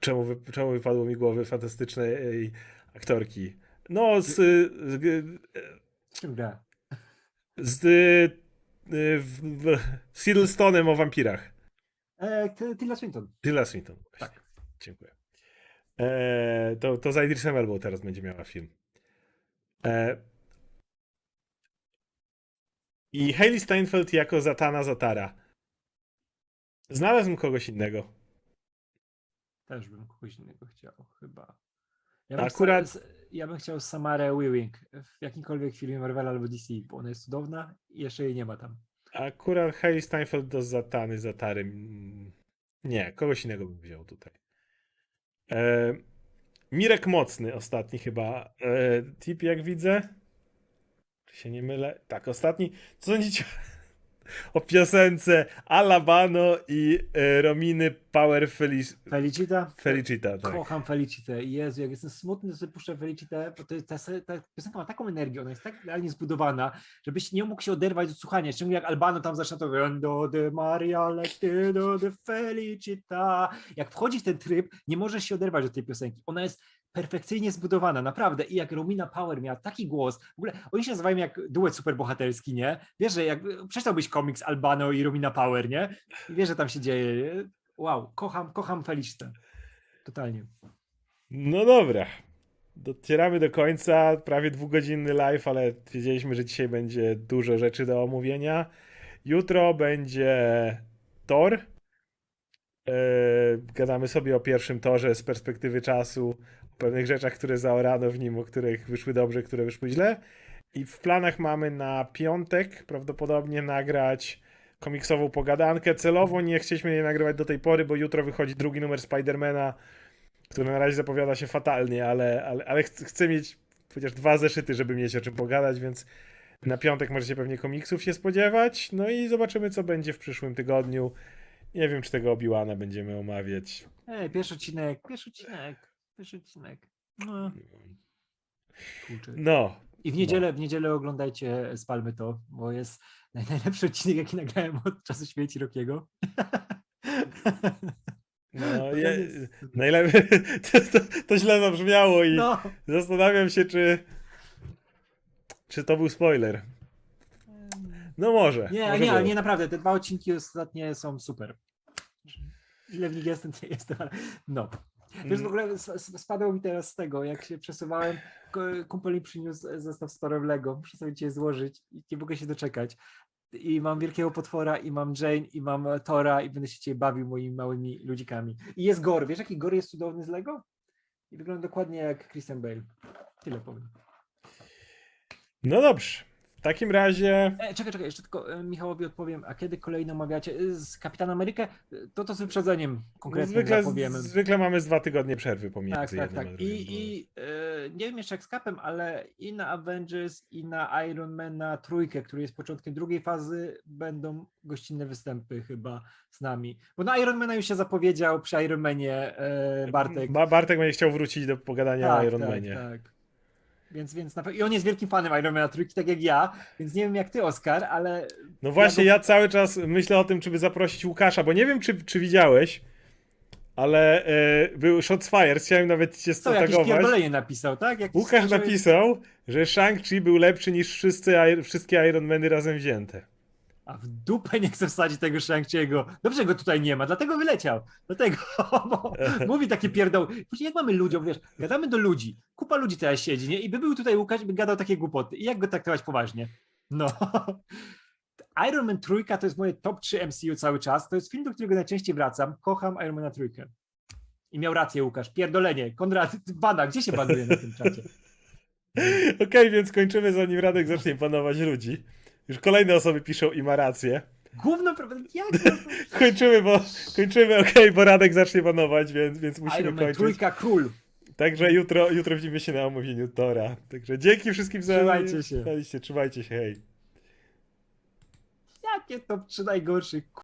czemu, czemu wypadło mi głowy fantastycznej aktorki? No, z, z, Z gra? z, z Hiddlestonem o wampirach. E, T- Tilda Swinton. Tilda Swinton. Tak. Dziękuję. E, to, to z Idrisem Elbą teraz będzie miała film. E, i Hailey Steinfeld jako Zatana Zatara. Znalazłem kogoś innego. Też bym kogoś innego chciał, chyba. Ja Akurat- Chciał, ja bym chciał Samarę Weaving w jakimkolwiek filmie Marvel albo DC, bo ona jest cudowna i jeszcze jej nie ma tam. Akurat Hailey Steinfeld do Zatany Zatary. mm, Nie, kogoś innego bym wziął tutaj. E, Mirek Mocny ostatni chyba. E, tip jak widzę. Czy się nie mylę? Tak, ostatni. Co sądzicie o piosence Alabano i e, Rominy Power Felic- Felicita? Felicita? Tak. Kocham Felicitę. Jezu, jak jestem smutny, sobie puszczę Felicitę, bo to jest, ta, ta piosenka ma taką energię, ona jest tak realnie zbudowana, żebyś nie mógł się oderwać od słuchania. Szczególnie jak Albano tam zaczyna to Vendo de Maria Letido de Felicita. Jak wchodzi w ten tryb, nie możesz się oderwać od tej piosenki. Ona jest perfekcyjnie zbudowana, naprawdę. I jak Romina Power miała taki głos, w ogóle oni się nazywają jak duet superbohaterski, nie? Wiesz, że jak przeczytałbyś komiks Albano i Romina Power, nie? I wiesz, że tam się dzieje. Wow, kocham, kocham Felicitę. Totalnie. No dobra. Docieramy do końca. Prawie dwugodzinny live, ale wiedzieliśmy, że dzisiaj będzie dużo rzeczy do omówienia. Jutro będzie tor. Yy, gadamy sobie o pierwszym torze z perspektywy czasu, pewnych rzeczach, które zaorano w nim, o których wyszły dobrze, które wyszły źle. I w planach mamy na piątek prawdopodobnie nagrać komiksową pogadankę. Celowo nie chcieliśmy jej nagrywać do tej pory, bo jutro wychodzi drugi numer Spidermana, który na razie zapowiada się fatalnie, ale, ale, ale chcę, mieć chociaż dwa zeszyty, żeby mieć o czym pogadać, więc na piątek możecie pewnie komiksów się spodziewać. No i zobaczymy, co będzie w przyszłym tygodniu. Nie wiem, czy tego Obiłana będziemy omawiać. Ej, pierwszy odcinek, pierwszy odcinek, odcinek. No. No, I w niedzielę, w niedzielę oglądajcie Spalmy to, bo jest naj- najlepszy odcinek, jaki nagrałem od czasu śmierci Rokiego. no najlepiej. To, to, to źle zabrzmiało i No. zastanawiam się, czy. Czy to był spoiler? No może. Nie, może nie, nie naprawdę, te dwa odcinki ostatnie są super. Ile w nich jestem, nie jestem, ale no. Wiesz, w ogóle s- s- spadło mi teraz z tego, jak się przesuwałem, kumpel mi przyniósł zestaw z parą Lego, muszę sobie dzisiaj złożyć i nie mogę się doczekać. I mam wielkiego potwora, i mam Jane, i mam e, Tora, i będę się dzisiaj bawił moimi małymi ludzikami. I jest Gor, wiesz jaki Gor jest cudowny z Lego? I wygląda dokładnie jak Christian Bale. Tyle powiem. No dobrze. W takim razie. E, czekaj, czekaj, jeszcze tylko e, Michałowi odpowiem, a kiedy kolejno omawiacie e, z Kapitan Amerykę? E, To to z wyprzedzeniem konkretnym Zwykle, zapowiemy. zwykle mamy z dwa tygodnie przerwy pomiędzy Tak, tak, jednym tak. I, i e, nie wiem jeszcze jak z Capem, ale i na Avengers, i na Iron Man na trójkę, który jest początkiem drugiej fazy, będą gościnne występy chyba z nami. Bo na Iron Mana już się zapowiedział przy Iron Manie e, Bartek. Ba- Bartek będzie chciał wrócić do pogadania o Iron tak, Manie. tak. Więc, więc na, I on jest wielkim fanem Iron Mana trójki, tak jak ja, więc nie wiem jak ty, Oskar, ale No właśnie, go- ja cały czas myślę o tym, czy by zaprosić Łukasza, bo nie wiem, czy, czy widziałeś, ale e, był Shotsfire, chciałem nawet cię co, stagować. pierdolenie napisał, tak? Jakiś Łukasz napisał, że Shang-Chi był lepszy niż wszyscy, wszystkie Ironmany razem wzięte. A w dupę nie chce wsadzić tego Shang-Chi'ego. Dobrze go tutaj nie ma, dlatego wyleciał. Dlatego, bo mówi takie pierdoły. Później jak mamy ludziom, wiesz, gadamy do ludzi, kupa ludzi teraz siedzi, nie? I by był tutaj Łukasz by gadał takie głupoty. I jak go traktować poważnie? No. Iron Man trójka to jest moje top 3 MCU cały czas. To jest film, do którego najczęściej wracam. Kocham Iron Mana trójkę. I miał rację Łukasz. Pierdolenie. Konrad, bana, gdzie się banuje na tym czacie? Okej, więc kończymy zanim Radek zacznie panować ludzi. Już kolejne osoby piszą i ma rację. Gówno, prawda? Jak to? Kończymy, bo kończymy, okej, bo Radek zacznie panować, więc, więc musimy Iron Man kończyć. trójka król. Także jutro, jutro widzimy się na omówieniu Tora. Także dzięki wszystkim za Trzymajcie się. Trzymajcie się, trzymajcie się, hej. Jakie top 3 najgorszych